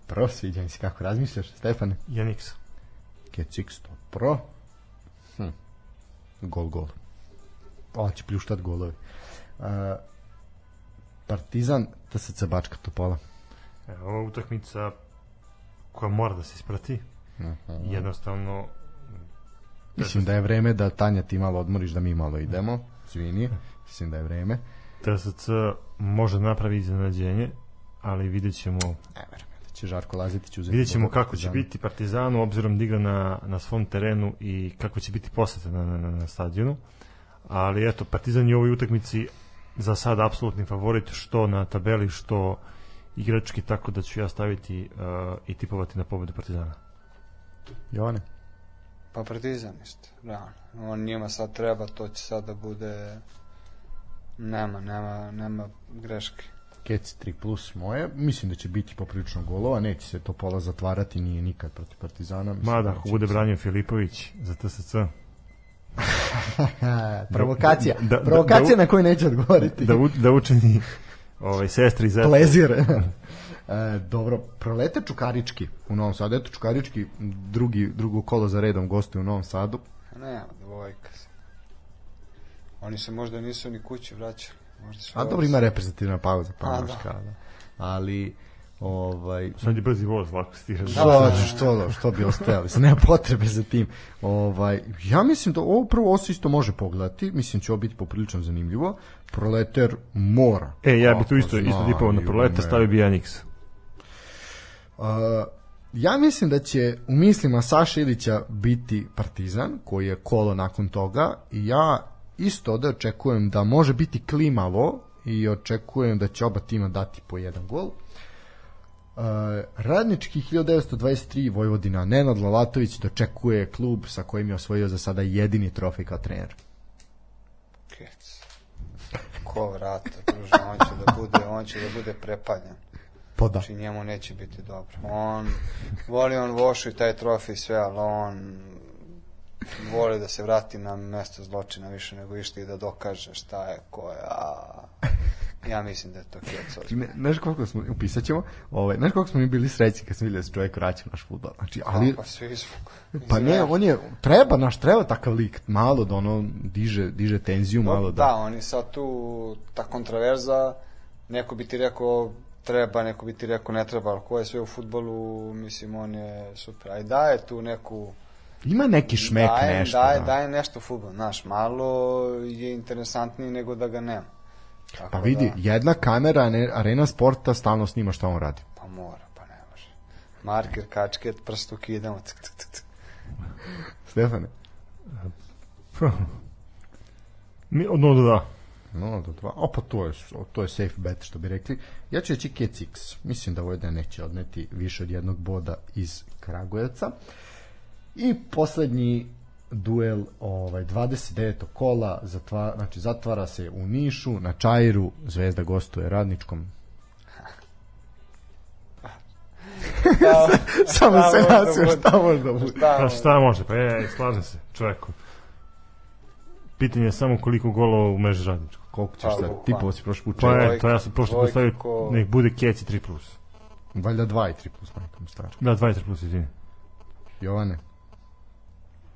Pro, sviđa mi se kako razmišljaš, Stefane. Janix. Kecix to pro. Hm. Gol, gol. Ovo će pljuštat golovi. Uh, Partizan, TSC Bačka Topola. Evo, ova utakmica koja mora da se isprati. Jednostavno, Mislim da je vreme da Tanja ti malo odmoriš, da mi malo idemo. Zvini, mislim da je vreme. TSC može da napravi iznenađenje, ali vidjet ćemo, Ne verujem da će Žarko Lazetić uzeti. vidjet ćemo kako će biti Partizanu, obzirom da igra na, na svom terenu i kako će biti poseta na, na, na stadionu. Ali eto, Partizan je u ovoj utakmici za sad apsolutni favorit, što na tabeli, što igrački, tako da ću ja staviti uh, i tipovati na pobedu Partizana. Jovane. Pa Partizan isto, realno. On njima sad treba, to će sad da bude... Nema, nema, nema greške. Kec 3 plus moje. Mislim da će biti poprilično golova. Neće se to pola zatvarati, nije nikad protiv Partizana. Mislim Mada, da ako će bude branio Filipović za TSC, provokacija. Da- da- provokacija da- na koju neće odgovoriti. da, da učini ovaj, sestri za Plezir. e, dobro, prolete Čukarički u Novom Sadu. Eto Čukarički, drugi, drugo kolo za redom gostuje u Novom Sadu. Nema, dvojka se. Oni se možda nisu ni kući vraćali. Možda su A dobro ima reprezentativna pauza, pa A, da. kao da. Ali, ovaj, Sad je brzi voz, lako se ti Da, Što, da, da. što, što bi ostajali, se nema potrebe za tim. Ovaj, ja mislim da ovo prvo ovo se isto može pogledati, mislim će ovo biti poprilično zanimljivo. Proleter mora. E, ja bi tu isto, isto znaju tipovao na proleta, me. stavio bi Janix. Uh, ja mislim da će u mislima Saša Ilića biti Partizan, koji je kolo nakon toga, i ja isto ovde očekujem da može biti klimalo i očekujem da će oba tima dati po jedan gol. Uh, radnički 1923 Vojvodina Nenad Lalatović dočekuje klub sa kojim je osvojio za sada jedini trofej kao trener. Kec. Ko vrata, druže, on će da bude, on će da bude prepaljen. Pa da. Znači njemu neće biti dobro. On, voli on Vošu i taj trofej sve, ali on voli da se vrati na mesto zločina više nego išta i da dokaže šta je, ko je, a... Ja mislim da je to ozbiljno. Ne, znaš koliko smo, upisat ćemo, ovaj, znaš koliko smo mi bili srećni kad smo vidjeli da se čovjek vraća naš futbol. Znači, ali, Pa svi smo. Pa ne, on je, treba, naš, treba takav lik, malo da ono diže, diže tenziju, malo da. da... oni sad tu, ta kontraverza, neko bi ti rekao treba, neko bi ti rekao ne treba, ali ko je sve u futbolu, mislim, on je super. Aj daje tu neku... Ima neki šmek daje, nešto. Daje, da. daje nešto futbol, znaš, malo je interesantniji nego da ga nema. Tako Pa vidi, Da, jedna kamera arena sporta stalno snima šta on radi. pa mora, pa ne može. Marker, kačket, prst ukidamo, cik, cik, cik, cik. Stefane? Mi, od 0 do 2. No, do dva. O, pa to je, to je safe bet, što bi rekli. Ja ću reći Kecix. Mislim da Vojda neće odneti više od jednog boda iz Kragujevca. I poslednji duel ovaj 29. kola zatva, znači zatvara se u Nišu na Čairu Zvezda gostuje radničkom Samo se da nasio šta može da bude. Šta Pa šta može, pa je, slažem se, čoveku. Pitanje je samo koliko golova u mreži radničko. Koliko ćeš sad? bukvalno. Ti posi prošli put Pa je, to ja sam prošlo dvojka postavio, ko- nek bude keci 3+. Plus. Valjda 2 i 3 plus majkom stvar. Da, 2 i 3+, plus, izvini. Jovane,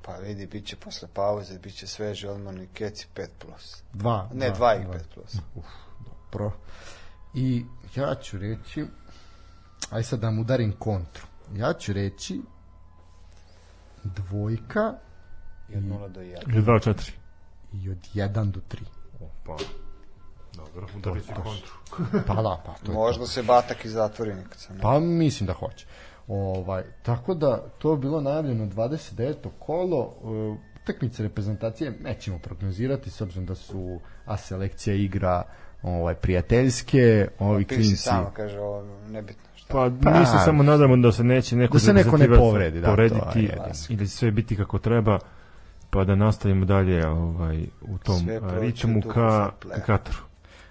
Pa vidi, bit će posle pauze, bit će sveži odmorni keci 5+. Plus. 2. Ne, 2 i 5+. Plus. Pro. I ja ću reći, aj sad da mu udarim kontru. Ja ću reći dvojka I od 0 do 1. Ili 2 od 4. i od 1 do 3. Pa, dobro, udarit ću kontru. Pa da, pa to je Možda se Batak i zatvori nikad sam. Pa mislim da hoće. Ovaj, tako da to je bilo najavljeno 29. kolo e, utakmice reprezentacije nećemo prognozirati s obzirom da su a selekcija igra ovaj prijateljske, ovi Pisi klinci samo kaže ovo nebitno. Šta? Pa, Pa, mi se samo nadamo da se neće neko Da se neko ne povredi, da, to je povrediti jedino. i da će sve biti kako treba pa da nastavimo dalje ovaj, u tom ritmu ka, ka Kataru.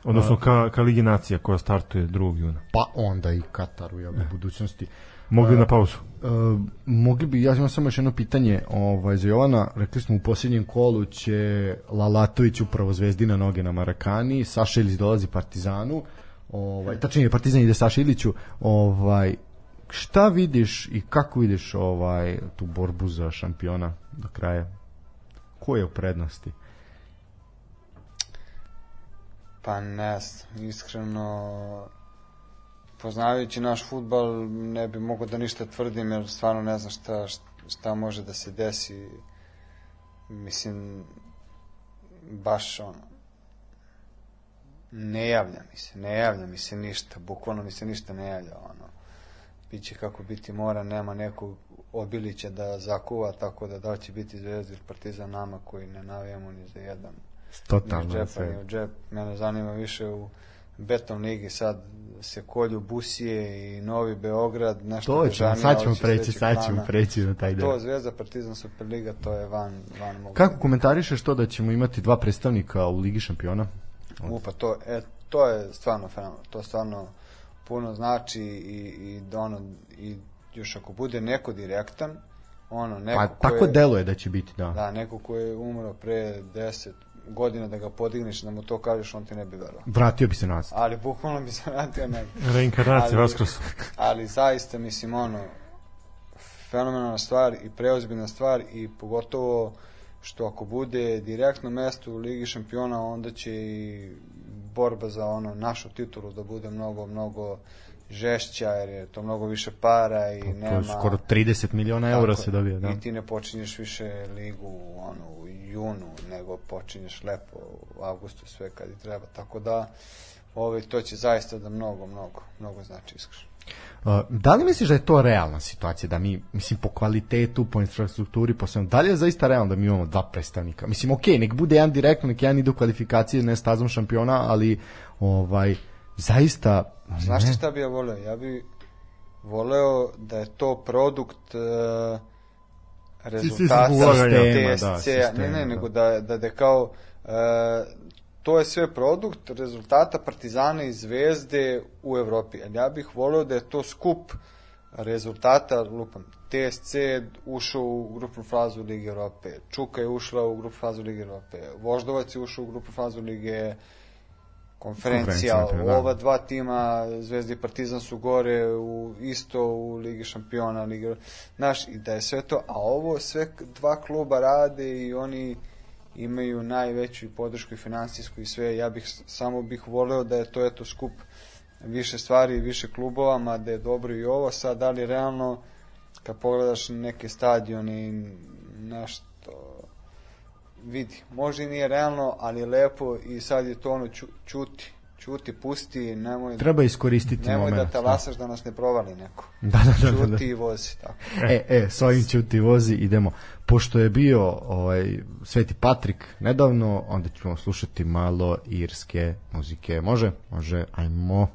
Odnosno ka, ka Ligi Nacija koja startuje 2. juna. pa onda i Kataru je u budućnosti. Mogli na pauzu. E, mogli bi, ja imam samo još jedno pitanje ovaj, za Jovana, rekli smo u posljednjem kolu će Lalatović upravo zvezdina noge na Marakani, Saša Ilić dolazi Partizanu, ovaj, tačnije Partizan ide Saša Iliću, ovaj, šta vidiš i kako vidiš ovaj tu borbu za šampiona do kraja? Ko je u prednosti? Pa ne znam, iskreno poznavajući naš futbal ne bi mogao da ništa tvrdim jer stvarno ne znam šta, šta može da se desi mislim baš ono ne javlja mi se, ne javlja mi se ništa, bukvalno mi se ništa ne javlja ono biće kako biti mora, nema nekog obilića da zakuva, tako da da će biti zvezda ili partizan nama koji ne navijamo ni za jedan ni Totalno džepa, sve. ni u džep. Mene zanima više u beton ligi sad se kolju Busije i Novi Beograd, nešto To ćemo, sad ćemo preći, sad ćemo preći na taj deo. To Zvezda, Partizan, Superliga, to je van, van mogu. Kako komentarišeš to da ćemo imati dva predstavnika u Ligi šampiona? Upa, to, e, to je stvarno fenomen. To stvarno puno znači i, i da ono, i još ako bude neko direktan, ono, neko Pa ko tako je, deluje da će biti, da. Da, neko ko je umro pre 10 godina da ga podigneš, da mu to kažeš, on ti ne bi verovao. Vratio bi se nazad. Ali bukvalno bi se vratio negdje. Reinkarnacija, Vaskrs. Ali zaista, mislim, ono, fenomenalna stvar i preozbiljna stvar i pogotovo što ako bude direktno mesto u Ligi šampiona, onda će i borba za ono našu titulu da bude mnogo, mnogo žešća, jer je to mnogo više para i To nema... skoro 30 miliona eura se je. dobije, da. I ti ne počinješ više ligu ono, junu, nego počinješ lepo u avgustu sve kad i treba. Tako da, ovaj, to će zaista da mnogo, mnogo, mnogo znači iskreno. Da li misliš da je to realna situacija, da mi, mislim, po kvalitetu, po infrastrukturi, po svemu, da li je zaista realno da mi imamo dva predstavnika? Mislim, ok, nek bude jedan direktno, nek jedan ide u kvalifikacije, ne stazom šampiona, ali, ovaj, zaista, Znaš ti ne. šta bi ja voleo? Ja bi voleo da je to produkt uh, rezultata. Sistema, da, ne, ne, nego da, da, da kao uh, to je sve produkt rezultata Partizana i Zvezde u Evropi. Ali ja bih voleo da je to skup rezultata, lupam, TSC ušao u grupnu fazu Lige Evrope, Čuka je ušla u grupnu fazu Lige Evrope, Voždovac je ušao u grupnu fazu Lige konferencija, Konferencija, da. ova dva tima, Zvezda i Partizan su gore u, isto u Ligi šampiona, Ligi, znaš, i da je sve to, a ovo sve dva kluba rade i oni imaju najveću i podršku i finansijsku i sve, ja bih samo bih voleo da je to eto skup više stvari i više klubova, ma da je dobro i ovo, sad da li realno kad pogledaš neke stadione i nešto vidi, možda i nije realno, ali lepo i sad je to ono ču, čuti, čuti, pusti, nemoj, treba iskoristiti nemoj moment. da talasaš da nas ne provali neko. Da, da, da, da, da. Čuti i vozi, tako. E, e, s ovim ću ti vozi, idemo. Pošto je bio ovaj, Sveti Patrik nedavno, onda ćemo slušati malo irske muzike. Može? Može, ajmo.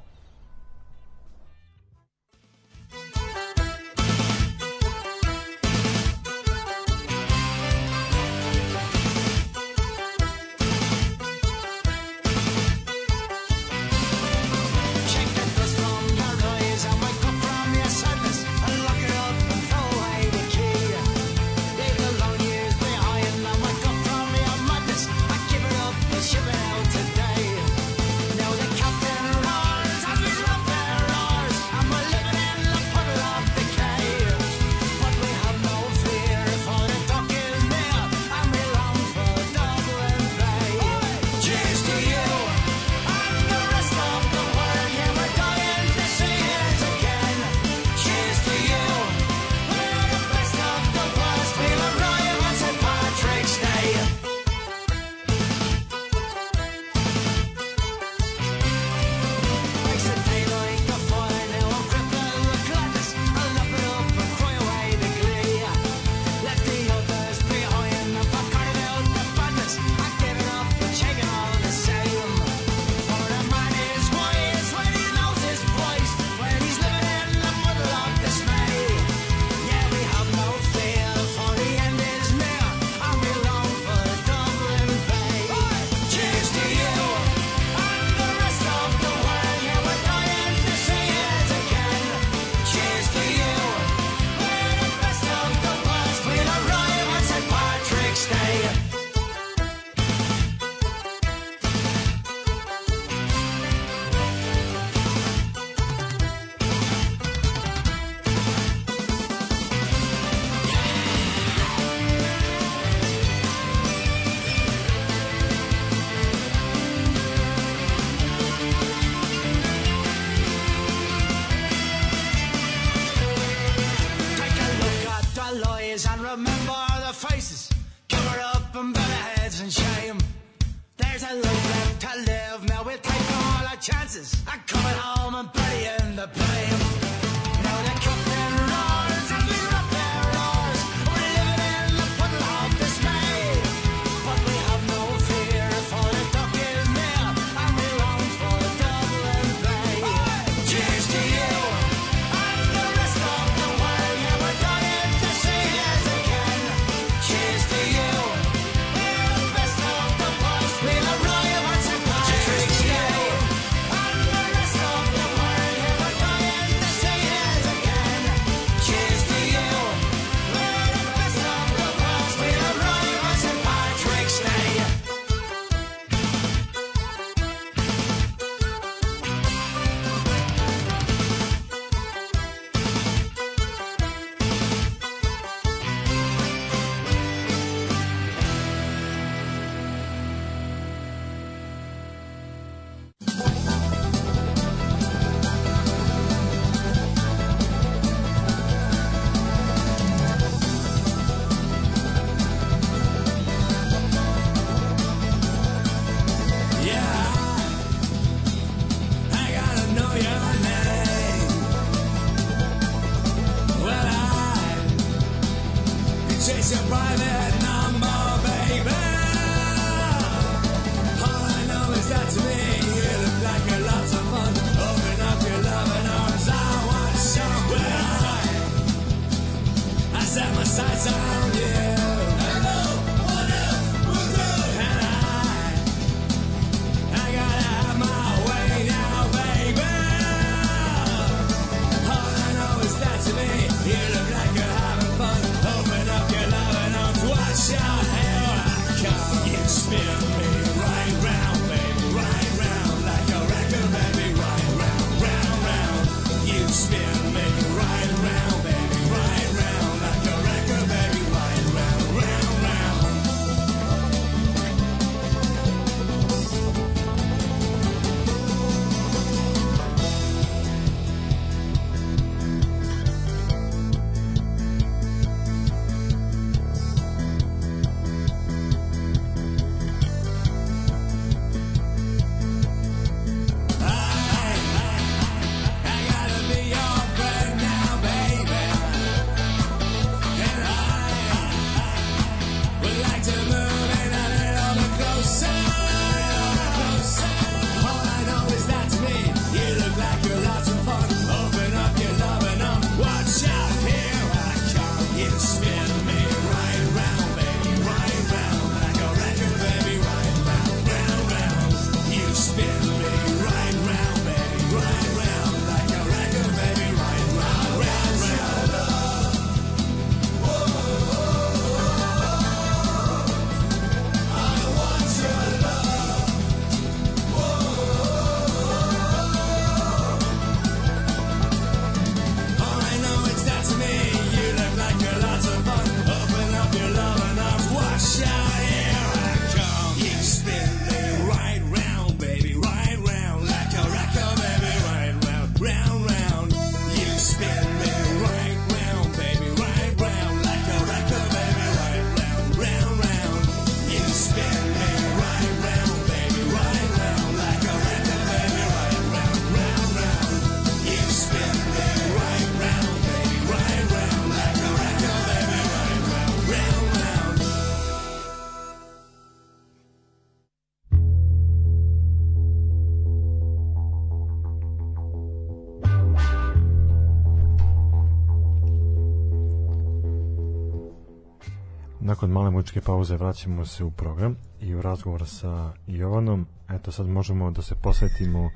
nakon mučke pauze vraćamo se u program i u razgovor sa Jovanom. Eto sad možemo da se posvetimo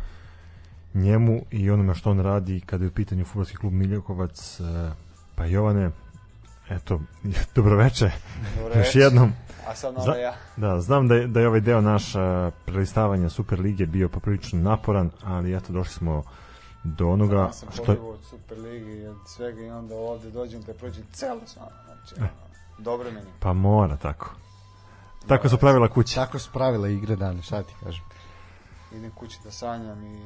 njemu i onome što on radi kada je u pitanju futbolski klub Miljakovac. E, pa Jovane, eto, dobroveče. Dobroveče. Još jednom. A sad ja. Da, znam da je, da je ovaj deo naš prelistavanja Super Lige bio poprilično naporan, ali eto, došli smo do onoga da, sam što... je od Super i od svega i onda ovde dođem da prođem celo sam. Znači, e. Dobro meni. Pa mora tako. Tako su pravila kuće. Tako su pravila igre dane, šta ti kažem. Idem kući da sanjam i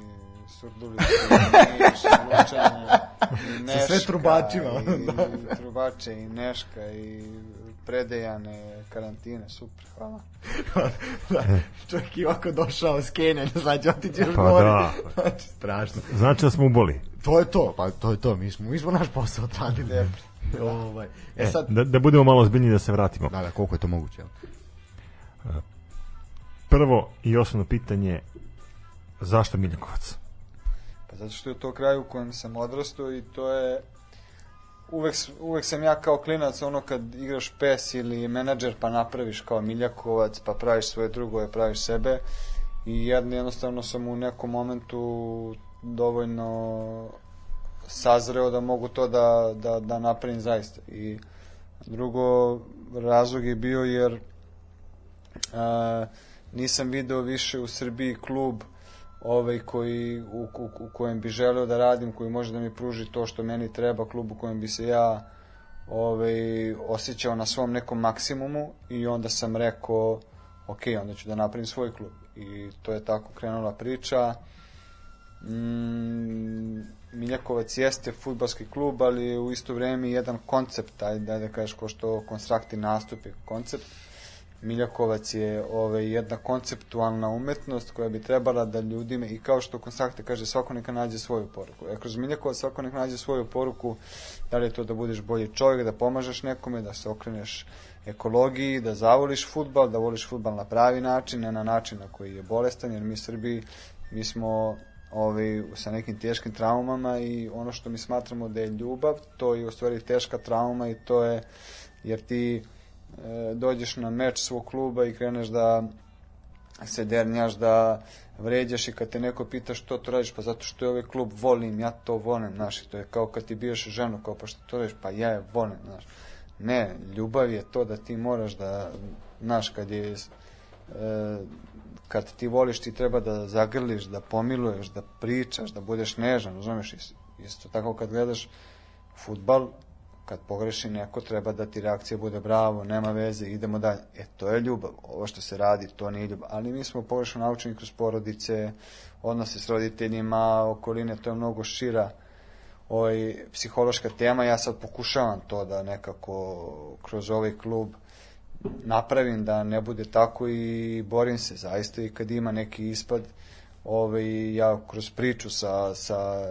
surdulicu, i niš, i neška. Sa sve trubačima. Da. I, da. trubače, i neška, i predejane karantine, super, hvala. da, čovjek je ovako došao s Kenja, znači otiđeš pa gore. Da. Znači, strašno. Znači da smo uboli. To je to, pa to je to, mi smo, mi smo naš posao odradili. Depre. ovaj. E, E, sad, da, da budemo malo ozbiljniji da se vratimo. da, da, koliko je to moguće. jel? Prvo i osnovno pitanje, zašto Miljakovac? Pa zato što je to kraj u kojem sam odrastao i to je uvek, uvek sam ja kao klinac ono kad igraš PES ili menadžer pa napraviš kao Miljakovac pa praviš svoje drugove, praviš sebe i jedno, jednostavno sam u nekom momentu dovoljno sazreo da mogu to da, da, da napravim zaista. I drugo razlog je bio jer a, nisam video više u Srbiji klub ovaj koji u, u, u kojem bi želeo da radim, koji može da mi pruži to što meni treba, klub u kojem bi se ja ovaj, osjećao na svom nekom maksimumu i onda sam rekao ok, onda ću da napravim svoj klub. I to je tako krenula priča. Mm, Miljakovac jeste futbalski klub, ali u isto vreme jedan koncept, ajde da kažeš ko što konstrakti nastup je koncept Miljakovac je ovaj, jedna konceptualna umetnost koja bi trebala da ljudima, i kao što Konstrakte kaže, svako neka nađe svoju poruku. E, kroz Miljakovac svako neka nađe svoju poruku, da li je to da budeš bolji čovjek, da pomažeš nekome, da se okreneš ekologiji, da zavoliš futbal, da voliš futbal na pravi način, ne na način na koji je bolestan, jer mi Srbi, mi smo ovaj, sa nekim teškim traumama i ono što mi smatramo da je ljubav, to je u stvari teška trauma i to je, jer ti e, dođeš na meč svog kluba i kreneš da se dernjaš, da vređaš i kad te neko pita što to radiš, pa zato što je ovaj klub volim, ja to volim, znaš, to je kao kad ti biješ ženu, kao pa što to radiš, pa ja je volim, znaš. Ne, ljubav je to da ti moraš da, znaš, kad je, kad ti voliš ti treba da zagrliš, da pomiluješ, da pričaš, da budeš nežan, razumeš, Is- isto tako kad gledaš futbal, kad pogreši neko, treba da ti reakcija bude bravo, nema veze, idemo dalje. E, to je ljubav. Ovo što se radi, to nije ljubav. Ali mi smo pogrešno naučeni kroz porodice, odnose s roditeljima, okoline, to je mnogo šira ovaj, psihološka tema. Ja sad pokušavam to da nekako kroz ovaj klub napravim da ne bude tako i borim se zaista i kad ima neki ispad ovaj, ja kroz priču sa, sa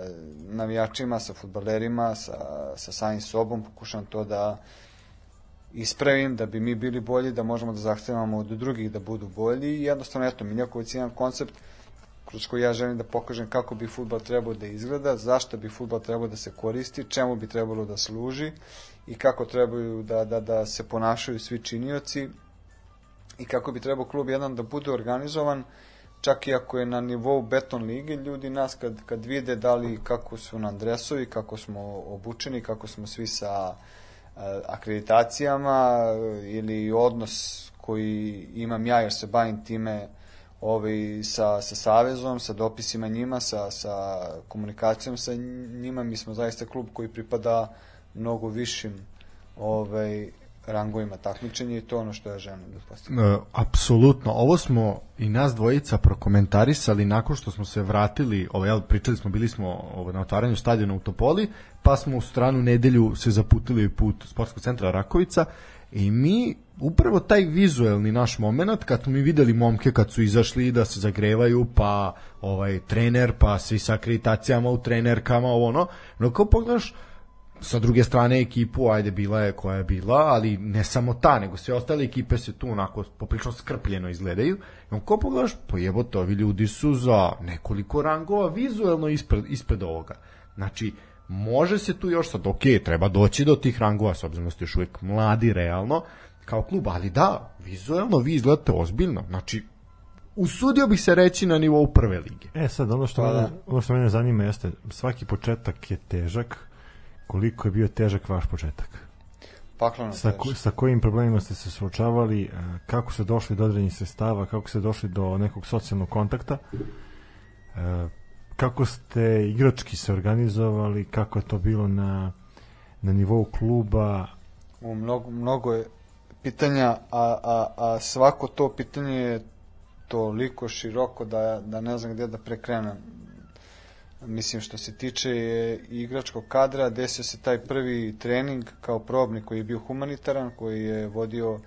navijačima, sa futbalerima, sa, sa samim sobom pokušam to da ispravim, da bi mi bili bolji, da možemo da zahtevamo od drugih da budu bolji i jednostavno, eto, Miljaković je jedan koncept kroz koji ja želim da pokažem kako bi futbal trebao da izgleda, zašto bi futbal trebao da se koristi, čemu bi trebalo da služi i kako trebaju da, da, da se ponašaju svi činioci i kako bi trebao klub jedan da bude organizovan čak i ako je na nivou beton lige, ljudi nas kad, kad vide da li kako su nam dresovi, kako smo obučeni, kako smo svi sa e, akreditacijama ili odnos koji imam ja jer se bavim time ovaj, sa, sa savezom, sa dopisima njima, sa, sa komunikacijom sa njima, mi smo zaista klub koji pripada mnogo višim ovaj, rangovima takmičenja i to ono što ja želim da postignem. E, apsolutno. Ovo smo i nas dvojica prokomentarisali nakon što smo se vratili, ovo, jel, pričali smo, bili smo ovo, na otvaranju stadiona u Topoli, pa smo u stranu nedelju se zaputili put sportskog centra Rakovica i mi upravo taj vizuelni naš moment kad smo mi videli momke kad su izašli da se zagrevaju pa ovaj trener pa svi sa akreditacijama u trenerkama ovo ono no kao pogledaš sa druge strane ekipu, ajde bila je koja je bila, ali ne samo ta, nego sve ostale ekipe se tu onako poprilično skrpljeno izgledaju. I on ko pogledaš, pa jebote, ovi ljudi su za nekoliko rangova vizuelno ispred, ispred ovoga. Znači, može se tu još sad, ok, treba doći do tih rangova, s obzirom da ste još uvijek mladi, realno, kao klub, ali da, vizuelno vi izgledate ozbiljno. Znači, usudio bih se reći na nivou prve lige. E sad, ono što, Pa mene, da. ono što mene zanima jeste, svaki početak je težak, koliko je bio težak vaš početak? Pakleno Sa, ko, sa kojim problemima ste se suočavali, e, kako ste došli do određenih sredstava, kako ste došli do nekog socijalnog kontakta, e, kako ste igrački se organizovali, kako je to bilo na, na nivou kluba, U mnogo, mnogo je pitanja, a, a, a svako to pitanje je toliko široko da, da ne znam gde da prekrenem. Mislim, što se tiče igračkog kadra, desio se taj prvi trening kao probni koji je bio humanitaran, koji je vodio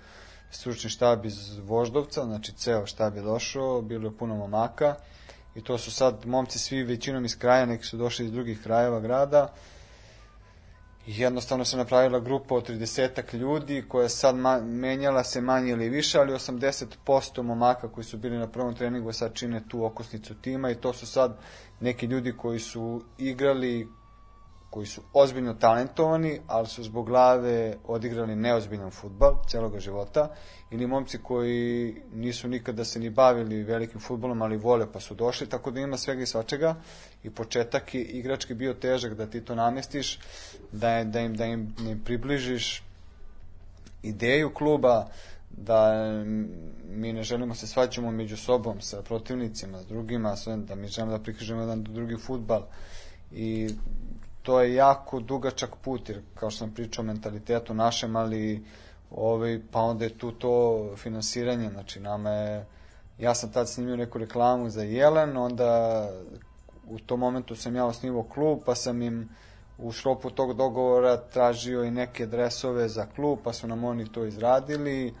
stručni štab iz Voždovca, znači ceo štab je došao, bilo je puno momaka i to su sad momci svi većinom iz kraja, neki su došli iz drugih krajeva grada. I jednostavno se napravila grupa od 30 ljudi koja sad menjala se manje ili više, ali 80% momaka koji su bili na prvom treningu sad čine tu okosnicu tima i to su sad neki ljudi koji su igrali koji su ozbiljno talentovani, ali su zbog glave odigrali neozbiljan futbal celoga života, ili momci koji nisu nikada se ni bavili velikim futbolom, ali vole pa su došli, tako da ima svega i svačega. I početak je igrački bio težak da ti to namestiš, da, da, im, da, im, da im približiš ideju kluba, da mi ne želimo se svađamo među sobom sa protivnicima, s drugima, sve, da mi želimo da prikažemo jedan drugi futbal i to je jako dugačak put, jer kao što sam pričao o mentalitetu našem, ali ovaj, pa onda je tu to finansiranje, znači nama je, ja sam tad snimio neku reklamu za Jelen, onda u tom momentu sam ja osnivao klub, pa sam im u šlopu tog dogovora tražio i neke dresove za klub, pa su nam oni to izradili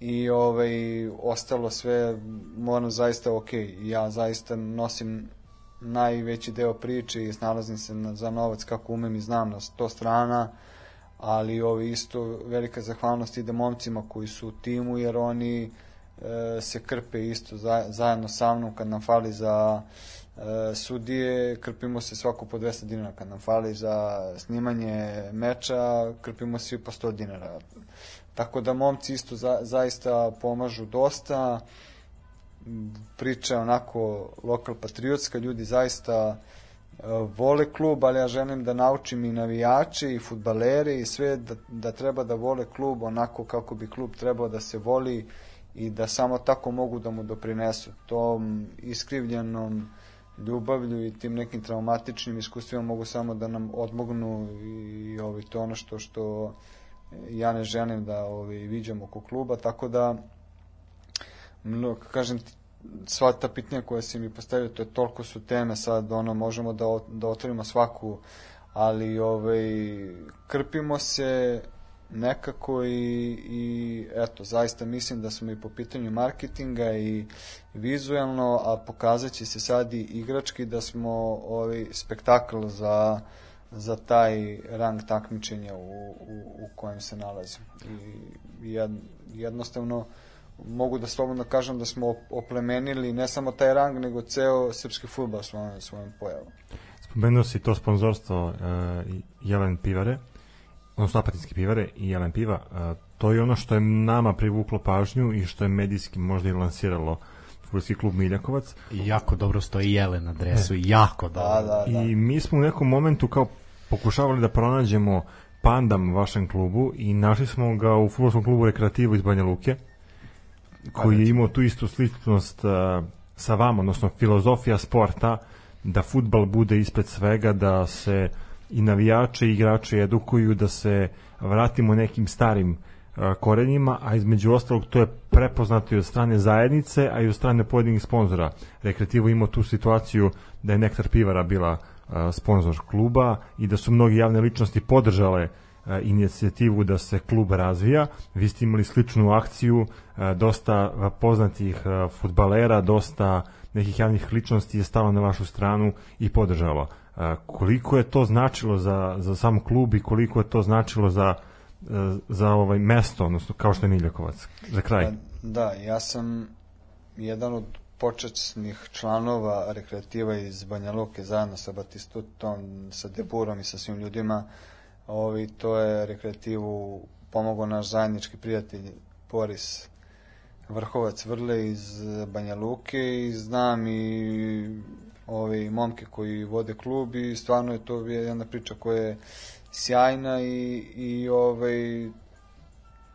i ovaj, ostalo sve, moram zaista, ok, ja zaista nosim najveći deo priče i snalazim se na, za novac kako umem i znam na sto strana, ali ovi isto velika zahvalnost ide momcima koji su u timu jer oni e, se krpe isto za, zajedno sa mnom kad nam fali za e, sudije, krpimo se svako po 200 dinara, kad nam fali za snimanje meča, krpimo se po 100 dinara. Tako da momci isto za, zaista pomažu dosta, priča onako lokal patriotska, ljudi zaista e, vole klub, ali ja želim da naučim i navijače i futbalere i sve da, da treba da vole klub onako kako bi klub trebao da se voli i da samo tako mogu da mu doprinesu tom iskrivljenom ljubavlju i tim nekim traumatičnim iskustvima mogu samo da nam odmognu i, ovi, to ono što, što ja ne želim da ovi, viđam oko kluba, tako da mnogo, kažem ti, sva ta pitanja koja si mi postavio, to je toliko su teme sad, ono, možemo da, da otvorimo svaku, ali ovaj, krpimo se nekako i, i eto, zaista mislim da smo i po pitanju marketinga i vizualno, a pokazat će se sad i igrački da smo ovaj spektakl za za taj rang takmičenja u, u, u kojem se nalazimo. I jed, jednostavno mogu da slobodno kažem da smo oplemenili ne samo taj rang, nego ceo srpski futbol svojom, svojom pojavom. Spomenuo si to sponzorstvo uh, Jelen Pivare, odnosno Apatinske pivare i Jelen Piva. Uh, to je ono što je nama privuklo pažnju i što je medijski možda i lansiralo futbolski klub Miljakovac. I jako dobro stoji Jelen na dresu, e. jako dobro. Da, da, da. I mi smo u nekom momentu kao pokušavali da pronađemo pandam vašem klubu i našli smo ga u futbolskom klubu Rekreativu iz Banja Luke koji je imao tu istu sličnost uh, sa vama, odnosno filozofija sporta da futbal bude ispred svega, da se i navijači i igrači edukuju, da se vratimo nekim starim uh, korenjima, a između ostalog to je prepoznato i od strane zajednice, a i od strane pojedinih sponzora. Rekreativo imao tu situaciju da je Nektar Pivara bila uh, sponzor kluba i da su mnogi javne ličnosti podržale uh, inicijativu da se klub razvija. Vi ste imali sličnu akciju, e, dosta poznatih e, futbalera, dosta nekih javnih ličnosti je stalo na vašu stranu i podržalo. Koliko je to značilo za, za sam klub i koliko je to značilo za, za ovaj mesto, odnosno kao što je Miljakovac, za kraj? Da, da, ja sam jedan od početnih članova rekreativa iz Banja Luke zajedno sa Batistutom, sa Deburom i sa svim ljudima Ovi, to je rekreativu pomogao naš zajednički prijatelj Boris Vrhovac Vrle iz Banja Luke i znam i ovi momke koji vode klub i stvarno je to jedna priča koja je sjajna i, i ovaj,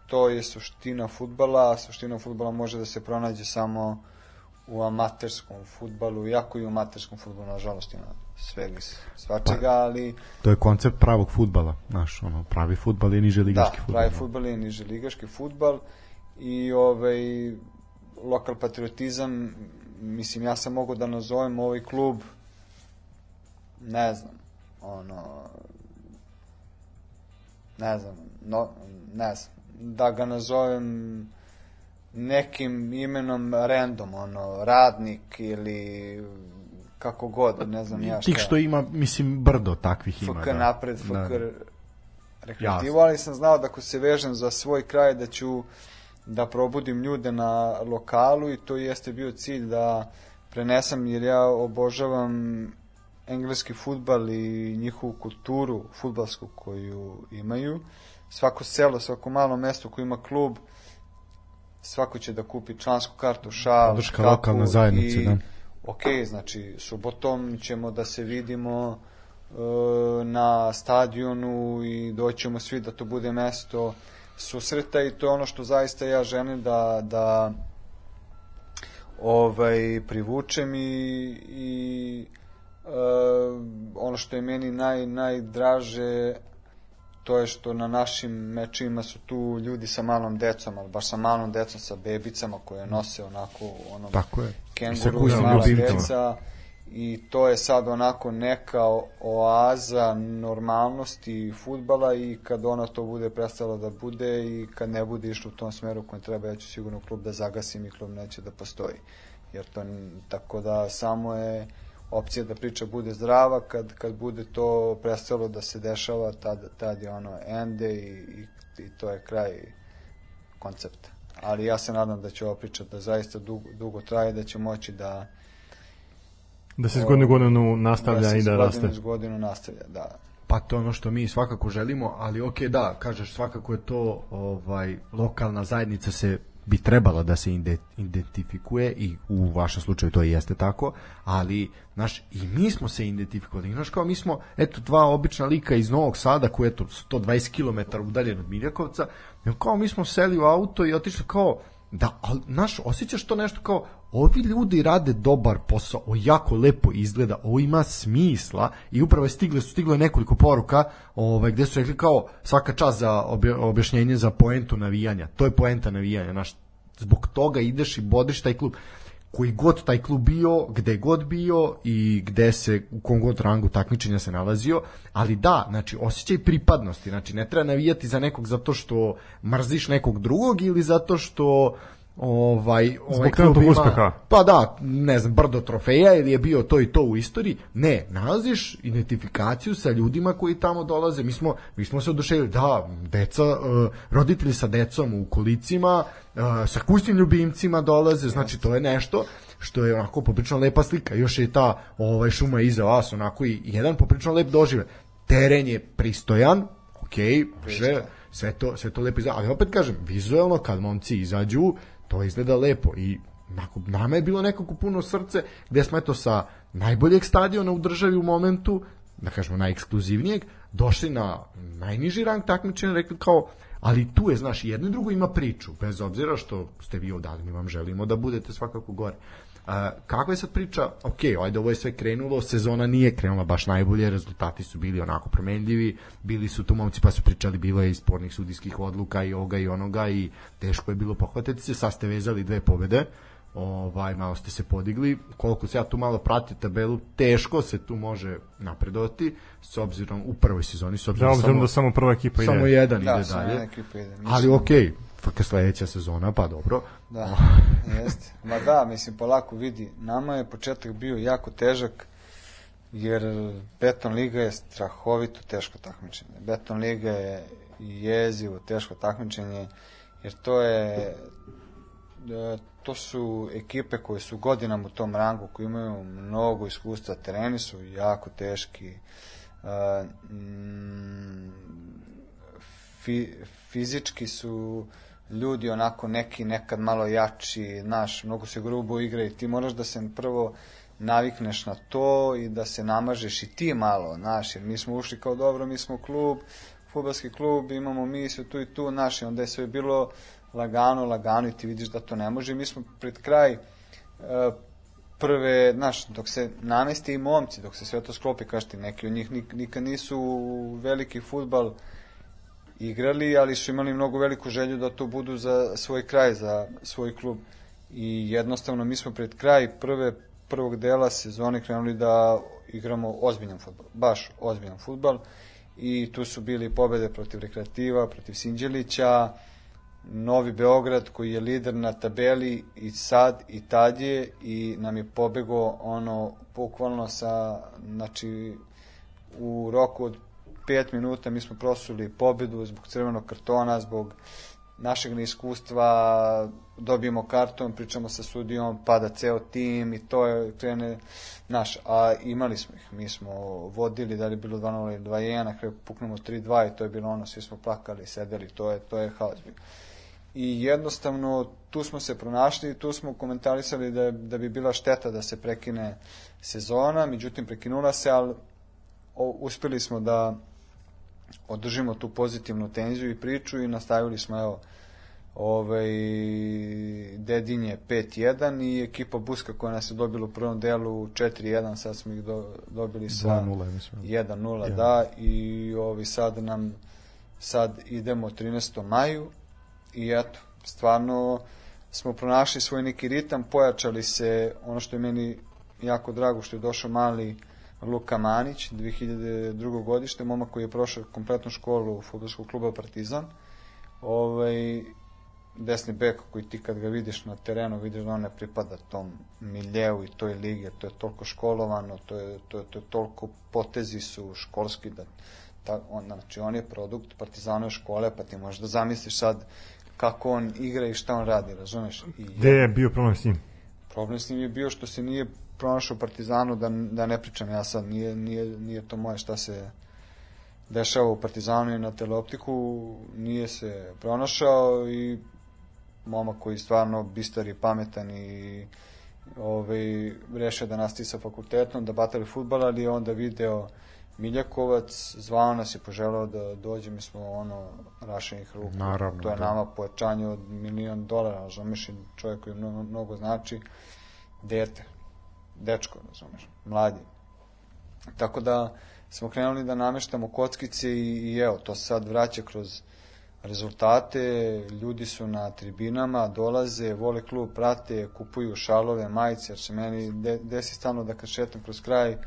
to je suština futbala, a suština futbala može da se pronađe samo u amaterskom futbalu, jako i u amaterskom futbalu, nažalost, ima svega svačega, ali... To je koncept pravog futbala, znaš, ono, pravi futbal je niže ligaški da, futbal. pravi futbal je niže ligaški futbal i ovaj, lokal patriotizam, mislim, ja sam mogu da nazovem ovaj klub, ne znam, ono, ne znam, no, ne znam, da ga nazovem nekim imenom random, ono, radnik ili kako god, ne znam ja šta. Tih što ima, mislim, brdo takvih ima. FK da. napred, FK Da. rekreativu, Jasno. ali sam znao da ako se vežem za svoj kraj da ću da probudim ljude na lokalu i to jeste bio cilj da prenesem jer ja obožavam engleski futbal i njihovu kulturu futbalsku koju imaju. Svako selo, svako malo mesto koje ima klub, svako će da kupi člansku kartu, šal, Podrška kapu lokalne zajednice, i, da. Ok, znači, subotom ćemo da se vidimo e, na stadionu i doćemo svi da to bude mesto susreta i to je ono što zaista ja želim da, da ovaj, privučem i, i e, ono što je meni naj, najdraže to je što na našim mečima su tu ljudi sa malom decom, ali baš sa malom decom, sa bebicama koje nose onako ono Tako je. Kenguru deca i to je sad onako neka oaza normalnosti futbala i kad ona to bude prestala da bude i kad ne bude išlo u tom smeru kojem treba, ja ću sigurno klub da zagasim i klub neće da postoji. Jer to, tako da samo je opcija da priča bude zdrava, kad, kad bude to prestalo da se dešava, tad, tad je ono ende i, i, i to je kraj koncepta. Ali ja se nadam da će ova priča da zaista dugo, dugo traje, da će moći da Da se iz godine godinu nastavlja se i da raste. iz godinu nastavlja, da. Pa to je ono što mi svakako želimo, ali ok, da, kažeš, svakako je to, ovaj, lokalna zajednica se bi trebala da se ide- identifikuje i u vašem slučaju to i jeste tako, ali znaš, i mi smo se identifikovali. Znaš, kao mi smo, eto, dva obična lika iz Novog Sada, koji je eto 120 km udaljen od Miljakovca, kao mi smo seli u auto i otišli kao, da, ali, znaš, osjećaš to nešto kao, ovi ljudi rade dobar posao, ovo jako lepo izgleda, ovo ima smisla i upravo je stigle, su stigle nekoliko poruka ovaj, gde su rekli kao svaka čast za objašnjenje za poentu navijanja. To je poenta navijanja, znaš, zbog toga ideš i bodiš taj klub koji god taj klub bio, gde god bio i gde se, u kom god rangu takmičenja se nalazio, ali da, znači, osjećaj pripadnosti, znači, ne treba navijati za nekog zato što mrziš nekog drugog ili zato što ovaj, ovaj klub trenutnog ima- uspeha. Pa da, ne znam, brdo trofeja ili je bio to i to u istoriji. Ne, nalaziš identifikaciju sa ljudima koji tamo dolaze. Mi smo, mi smo se oduševili, da, deca, eh, roditelji sa decom u kolicima, eh, sa kućnim ljubimcima dolaze, znači to je nešto što je onako poprično lepa slika. Još je ta ovaj šuma iza vas, onako i jedan poprično lep dožive. Teren je pristojan, ok, može, sve to, sve to lepo izgleda, ali opet kažem, vizuelno kad momci izađu, to izgleda lepo i onako, nama je bilo nekako puno srce gde smo eto sa najboljeg stadiona u državi u momentu, da kažemo najekskluzivnijeg, došli na najniži rang takmičenja, rekli kao, ali tu je, znaš, jedno i drugo ima priču, bez obzira što ste vi mi vam želimo da budete svakako gore. A, kakva je sad priča? Ok, ajde, ovo je sve krenulo, sezona nije krenula baš najbolje, rezultati su bili onako promenljivi, bili su tu momci pa su pričali, bilo je i spornih sudijskih odluka i ovoga i onoga i teško je bilo pohvatiti se, sad ste vezali dve pobede, ovaj, malo ste se podigli, koliko se ja tu malo prati tabelu, teško se tu može napredovati, s obzirom u prvoj sezoni, s Da, obzirom obzirom samo, da samo prva ekipa ide. samo jedan Da, ide samo dalje. ekipa ide. Mislim, Ali okej, okay, sledeća sezona, pa dobro. Da, jeste. Ma da, mislim, polako vidi, nama je početak bio jako težak, jer Beton Liga je strahovito teško takmičenje. Beton Liga je jezivo teško takmičenje, jer to je e, to su ekipe koje su godinama u tom rangu, koji imaju mnogo iskustva, tereni su jako teški, e, fi, fizički su ljudi onako neki nekad malo jači, znaš, mnogo se grubo igra i ti moraš da se prvo navikneš na to i da se namažeš i ti malo, znaš, jer mi smo ušli kao dobro, mi smo klub, futbalski klub, imamo misiju tu i tu, znaš, i onda je sve bilo lagano, lagano i ti vidiš da to ne može. Mi smo pred kraj e, prve, znaš, dok se nameste i momci, dok se sve to sklopi, kaš ti, neki od njih nik, nikad nisu veliki futbal igrali, ali su imali mnogo veliku želju da to budu za svoj kraj, za svoj klub. i jednostavno mi smo pred kraj prve prvog dela sezone krenuli da igramo ozbiljan futbol, baš ozbiljan futbol i tu su bili pobede protiv Rekreativa, protiv Sinđelića, Novi Beograd koji je lider na tabeli i sad i tad je i nam je pobego ono bukvalno sa znači u roku od 5 minuta mi smo prosuli pobedu zbog crvenog kartona, zbog našeg neiskustva, dobijemo karton, pričamo sa sudijom, pada ceo tim i to je krene naš, a imali smo ih, mi smo vodili, da li bilo 2-0 ili 2-1, na kraju puknemo 3-2 i to je bilo ono, svi smo plakali, sedeli, to je, to je haos bio. I jednostavno tu smo se pronašli i tu smo komentarisali da, da bi bila šteta da se prekine sezona, međutim prekinula se, ali uspeli smo da održimo tu pozitivnu tenziju i priču i nastavili smo evo ovaj Dedinje 5-1 i ekipa Buska koja nas je dobila u prvom delu 4-1, sad smo ih do, dobili sa 2-0, mislim. 1-0, Ja. da, i ovi sad nam sad idemo 13. maju i eto, stvarno smo pronašli svoj neki ritam, pojačali se, ono što je meni jako drago što je došao mali Luka Manić, 2002. godište, momak koji je prošao kompletnu školu futbolskog kluba Partizan. Ovaj, desni bek koji ti kad ga vidiš na terenu vidiš da on ne pripada tom miljeu i toj lige, to je toliko školovano, to je, to je, to je toliko potezi su školski da ta, on, znači on je produkt Partizanove škole, pa ti možeš da zamisliš sad kako on igra i šta on radi, razumeš? I Gde je bio problem s njim? Problem s njim je bio što se nije pronašao Partizanu, da, da ne pričam ja sad, nije, nije, nije to moje šta se dešava u Partizanu i na teleoptiku, nije se pronašao i momak koji stvarno bistar i pametan i ovaj, rešio da nastavi sa fakultetom, da batali futbal, ali je onda video Miljakovac, zvao nas i poželao da dođe, mi smo ono rašenih ruku. Naravno, to je da. nama pojačanje od milion dolara, razumeš, čovjek koji mnogo, mnogo znači, dete, dečko, razumeš, mladi. Tako da smo krenuli da nameštamo kockice i, i evo, to se sad vraća kroz rezultate, ljudi su na tribinama, dolaze, vole klub, prate, kupuju šalove, majice, jer se meni de, desi stalno da kad šetam kroz kraj,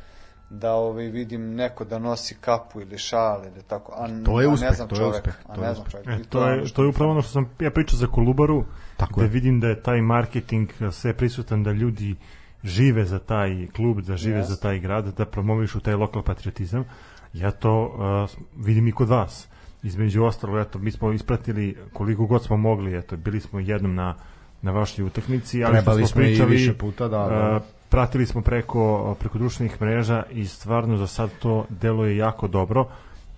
da ovaj, vidim neko da nosi kapu ili šal ili tako, a, To je a uspeh, ne znam to je čoveka, uspeh, a to je ne znam uspeh. čoveka. E, to, ono je, što- to je upravo ono što sam ja pričao za Kolubaru, Tako da je. vidim da je taj marketing e, sve prisutan, da ljudi žive za taj klub, da žive Jeste. za taj grad, da promovišu taj lokal patriotizam. Ja to uh, vidim i kod vas. Između ostalo, eto, mi smo ispratili koliko god smo mogli, eto, bili smo jednom na, na vašoj utakmici, ali Trebali smo i pričali, više puta, da, da. uh, pratili smo preko, preko društvenih mreža i stvarno za sad to deluje jako dobro.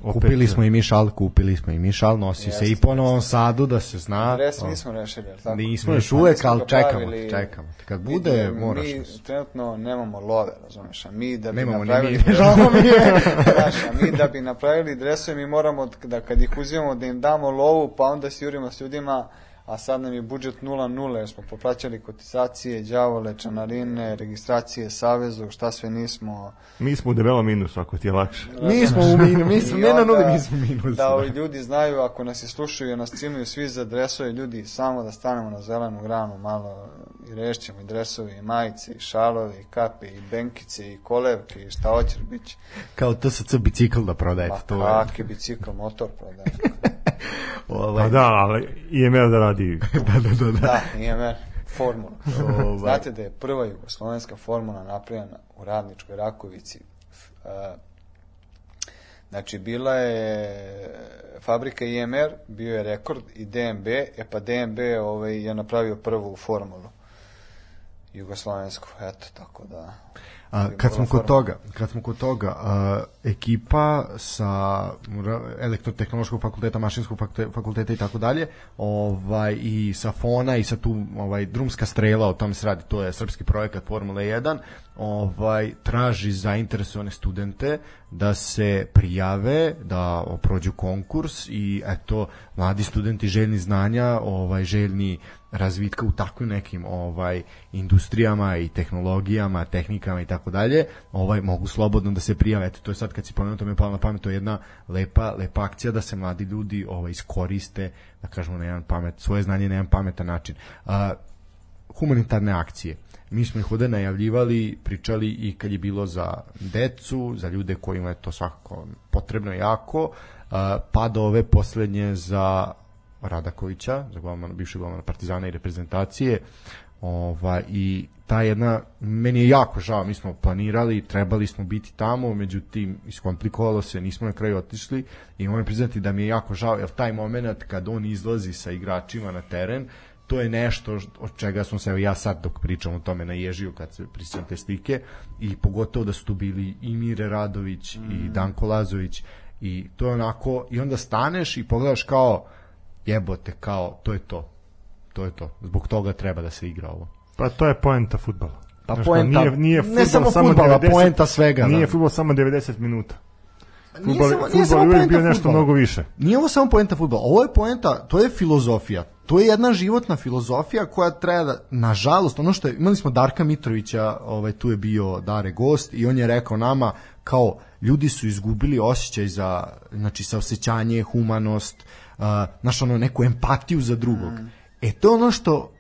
Opet, Kupili smo i mi šal, kupili smo i mi šal, nosi se i Jeste, po Novom Sadu da se zna. Dres nismo rešili, jel tako? Nismo još uvek, ali ga čekamo, pravili. čekamo. Kad bude, Mi- moraš. Mi nas. trenutno nemamo love, razumeš, a mi da bi Nemamo ni napravili... mi, žao mi je. Znaš, a mi da bi napravili dresove, mi moramo da kad ih uzimamo da im damo lovu, pa onda se jurimo s ljudima, a sad nam je budžet 0-0, jer smo poplaćali kotizacije, đavole, čanarine, registracije, savezu, šta sve nismo. Mi smo u debelom minusu, ako ti je lakše. Mi smo u minu, mi smo, ne na onda nuli, mi smo u minusu. Da ovi ljudi znaju, ako nas i slušaju, jer nas cimaju svi za dresove, ljudi, samo da stanemo na zelenu granu malo i rešćemo i dresovi, i majice, i šalovi, i kape, i benkice, i kolevke, i šta hoćeš, bit će. Kao TSC bicikl da prodajete. Pa to kaki bicikl, motor prodaje. Ovaj, Pa da, ali IML da radi. da, da, da, da. Da, IMR, formula. Ovaj. Znate da je prva jugoslovenska formula napravljena u Radničkoj Rakovici. Znači, bila je fabrika IMR, bio je rekord i DMB, e pa DMB ovaj, je napravio prvu formulu jugoslovensku, eto, tako da... A, kad smo kod toga, kad smo kod toga, a, ekipa sa elektrotehnološkog fakulteta, mašinskog fakulteta i tako dalje, ovaj i sa Fona i sa tu ovaj drumska strela, o tom se radi, to je srpski projekat Formula 1, ovaj traži zainteresovane studente da se prijave, da prođu konkurs i eto mladi studenti željni znanja, ovaj željni razvitka u takvim nekim ovaj industrijama i tehnologijama, tehnikama i tako dalje, ovaj mogu slobodno da se prijave. Eto to je sad kad si pomenuo to mi je palo na pamet, to je jedna lepa lepa akcija da se mladi ljudi ovaj iskoriste, da kažemo na jedan pamet, svoje znanje na jedan pametan način. A, humanitarne akcije. Mi smo ih ovde najavljivali, pričali i kad je bilo za decu, za ljude kojima je to svakako potrebno jako, pa do ove poslednje za Radakovića, za golmana, bivšeg golmana Partizana i reprezentacije. Ova, I ta jedna, meni je jako žao, mi smo planirali, trebali smo biti tamo, međutim, iskomplikovalo se, nismo na kraju otišli i moram priznati da mi je jako žao, jer taj moment kad on izlazi sa igračima na teren, to je nešto od čega sam se evo ja sad dok pričam o tome naježio kad se prisjećam te slike i pogotovo da su tu bili i Mire Radović mm. i Danko Lazović i to je onako i onda staneš i pogledaš kao jebote kao to je to to je to zbog toga treba da se igra ovo Pa to je poenta fudbala. Pa Znaš, poenta- nije, nije ne fudbal samo fudbala, 90 poenta svega, Nije da. fudbal samo 90 minuta. Nije Fudbal, samo- nije fudbal samo je bio nešto mnogo više. Nije ovo samo poenta fudbala, ovo je poenta, to je filozofija. To je jedna životna filozofija koja treba da, nažalost, ono što je, imali smo Darka Mitrovića, ovaj, tu je bio Dare gost i on je rekao nama kao ljudi su izgubili osjećaj za, znači saosećanje, humanost, uh, znaš ono, neku empatiju za drugog. E to ono što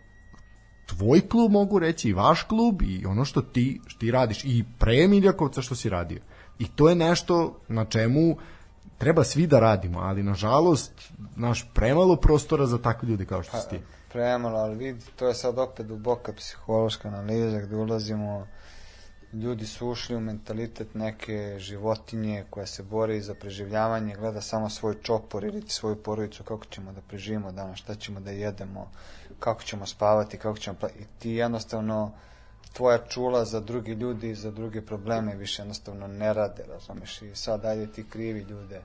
tvoj klub mogu reći i vaš klub i ono što ti, što ti radiš i pre Miljakovca što si radio. I to je nešto na čemu treba svi da radimo, ali nažalost naš premalo prostora za takve ljude kao što si ti. Premalo, ali vidi, to je sad opet duboka psihološka analiza gde ulazimo ljudi su ušli u mentalitet neke životinje koja se bori za preživljavanje, gleda samo svoj čopor ili svoju porodicu, kako ćemo da preživimo danas, šta ćemo da jedemo, kako ćemo spavati, kako ćemo... I ti jednostavno, tvoja čula za drugi ljudi, za druge probleme više jednostavno ne rade, razumeš? I sad ajde ti krivi ljude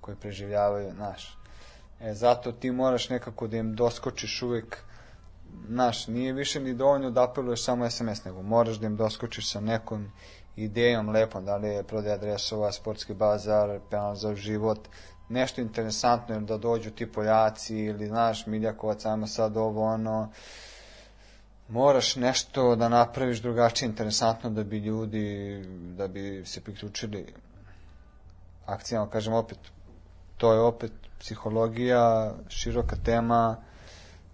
koji preživljavaju, znaš. E, zato ti moraš nekako da im doskočiš uvek znaš, nije više ni dovoljno da apeluješ samo SMS, nego moraš da im doskočiš sa nekom idejom lepom, da li je prodaj adresova, sportski bazar, penal za život, nešto interesantno da dođu ti Poljaci ili znaš Miljakovac, ajmo sad ovo ono moraš nešto da napraviš drugačije interesantno da bi ljudi da bi se priključili akcijama, kažem opet to je opet psihologija, široka tema,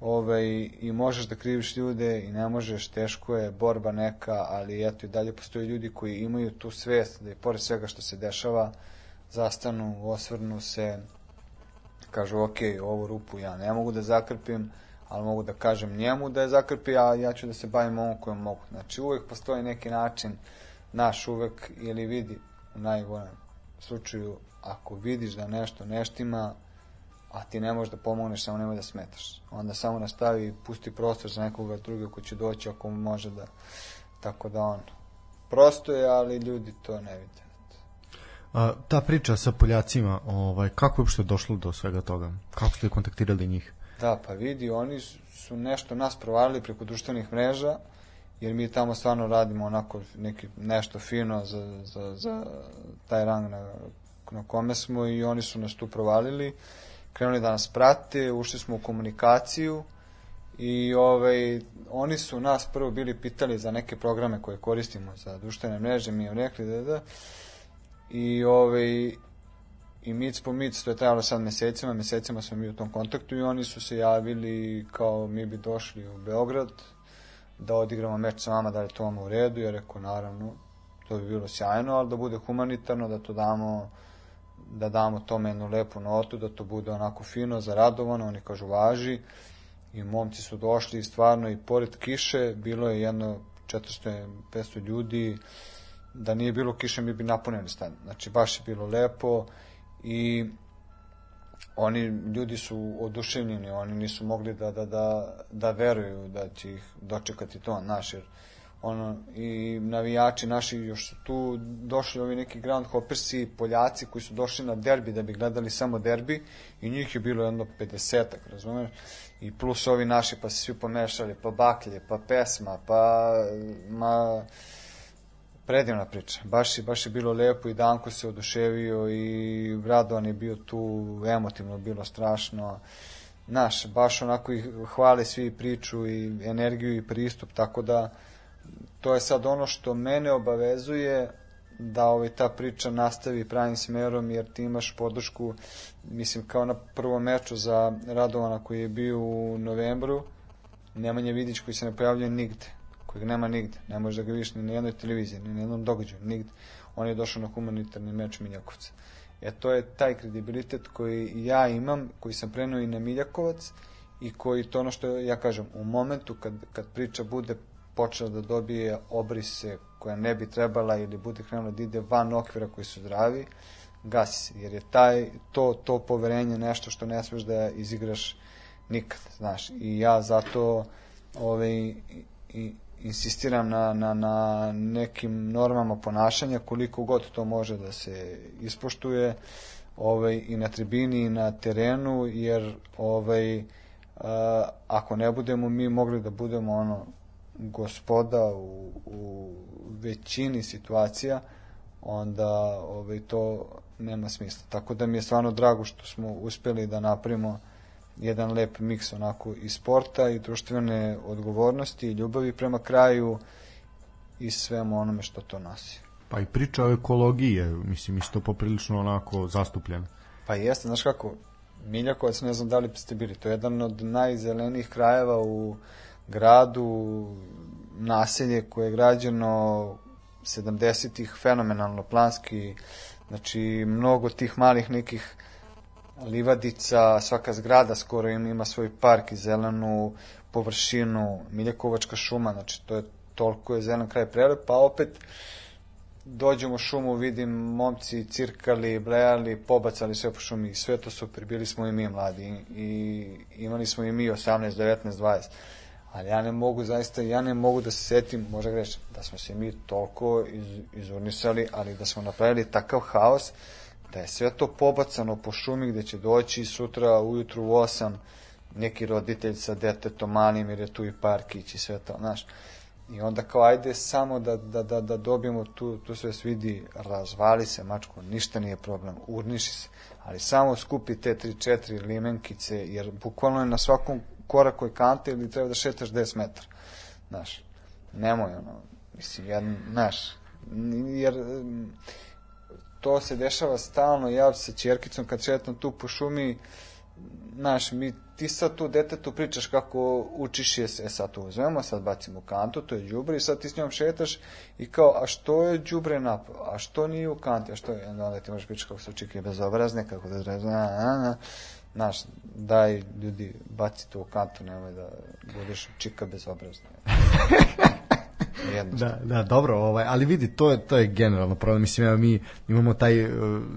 ovaj, i možeš da kriviš ljude i ne možeš, teško je, borba neka, ali eto i dalje postoje ljudi koji imaju tu svest da i pored svega što se dešava, zastanu, osvrnu se, kažu ok, ovu rupu ja ne mogu da zakrpim, ali mogu da kažem njemu da je zakrpi, a ja ću da se bavim ovom kojom mogu. Znači uvek postoji neki način, naš uvek, ili vidi u najgorem slučaju, ako vidiš da nešto neštima, a ti ne možeš da pomogneš, samo nemoj da smetaš. Onda samo nastavi i pusti prostor za nekoga druga ko će doći ako mu može da... Tako da on... Prosto je, ali ljudi to ne vide. A, ta priča sa Poljacima, ovaj, kako je uopšte došlo do svega toga? Kako ste kontaktirali njih? Da, pa vidi, oni su- su nešto nas provalili preko društvenih mreža, jer mi tamo stvarno radimo onako neki, nešto fino za, za, za taj rang na, na kome smo i oni su nas tu provalili, krenuli da nas prate, ušli smo u komunikaciju i ovaj, oni su nas prvo bili pitali za neke programe koje koristimo za društvene mreže, mi im rekli da da, i ovaj, i mic po mic, to je trajalo sad mesecima, mesecima smo mi u tom kontaktu i oni su se javili kao mi bi došli u Beograd da odigramo meč sa vama, da li to vama u redu, ja rekao naravno, to bi bilo sjajno, ali da bude humanitarno, da to damo da damo tome jednu lepu notu, da to bude onako fino, zaradovano, oni kažu važi i momci su došli stvarno i pored kiše bilo je jedno 400-500 ljudi, da nije bilo kiše mi bi napunili stan. Znači baš je bilo lepo i oni ljudi su oduševljeni, oni nisu mogli da, da, da, da veruju da će ih dočekati to, naš, jer ono, i navijači naši još su tu došli ovi neki ground hoppersi, Poljaci koji su došli na derbi da bi gledali samo derbi i njih je bilo jedno 50-ak, razumeš? I plus ovi naši pa se svi pomešali, pa baklje, pa pesma, pa ma, predivna priča. Baš je, baš je bilo lepo i Danko se oduševio i Radovan je bio tu, emotivno bilo strašno. Naš, baš onako ih hvale svi priču i energiju i pristup, tako da to je sad ono što mene obavezuje da ovaj, ta priča nastavi pravim smerom, jer ti imaš podršku, mislim, kao na prvom meču za Radovana koji je bio u novembru, Nemanja Vidić koji se ne pojavljuje nigde, kojeg nema nigde, ne možeš da ga vidiš ni na jednoj televiziji, ni na jednom događaju, nigde. On je došao na humanitarni meč Miljakovca. E to je taj kredibilitet koji ja imam, koji sam preneo i na Miljakovac i koji to ono što ja kažem, u momentu kad, kad priča bude počela da dobije obrise koja ne bi trebala ili bude krenula da ide van okvira koji su zdravi, gasi se, jer je taj, to, to poverenje nešto što ne smeš da izigraš nikad, znaš, i ja zato ovaj, i, insistiram na, na, na nekim normama ponašanja koliko god to može da se ispoštuje ovaj, i na tribini i na terenu jer ovaj, a, ako ne budemo mi mogli da budemo ono gospoda u, u većini situacija onda ovaj, to nema smisla. Tako da mi je stvarno drago što smo uspeli da napravimo jedan lep miks onako i sporta i društvene odgovornosti i ljubavi prema kraju i svemu onome što to nosi. Pa i priča o ekologiji je, mislim, isto poprilično onako zastupljena. Pa jeste, znaš kako, Miljakovac, ne znam da li ste bili, to je jedan od najzelenijih krajeva u gradu, naselje koje je građeno 70-ih, fenomenalno planski, znači mnogo tih malih nekih livadica, svaka zgrada skoro ima, ima svoj park i zelenu površinu, Miljakovačka šuma, znači to je toliko je zelen kraj prelep, pa opet dođem u šumu, vidim momci cirkali, blejali, pobacali sve po šumi sve to super, bili smo i mi mladi i imali smo i mi 18, 19, 20 ali ja ne mogu zaista, ja ne mogu da se setim, možda grešim, da smo se mi toliko iz, izurnisali, ali da smo napravili takav haos, da je sve to pobacano po šumi gde će doći sutra ujutru u 8 neki roditelj sa detetom malim jer je tu i parkić i sve to, znaš. I onda kao ajde samo da, da, da, da dobijemo tu, tu sve svidi, razvali se mačko, ništa nije problem, urniši se, ali samo skupi te 3-4 limenkice, jer bukvalno je na svakom koraku je kante ili treba da šetaš 10 metara. Znaš, nemoj ono, mislim, jedan, znaš, jer to se dešava stalno, ja sa čerkicom kad šetam tu po šumi, znaš, mi, ti sad tu detetu pričaš kako učiš je, e sad to uzmemo, sad bacimo kantu, to je đubre i sad ti s njom šetaš i kao, a što je đubre napao, a što nije u kanti, a što je, onda ti možeš pričati kako su čike bezobrazne, kako da zrezne, a, a, a, znaš, daj ljudi, baci to u kantu, nemoj da budeš čika bezobrazna. Da, da, dobro, ovaj, ali vidi, to je, to je generalno problem. Mislim, evo, mi imamo taj, uh,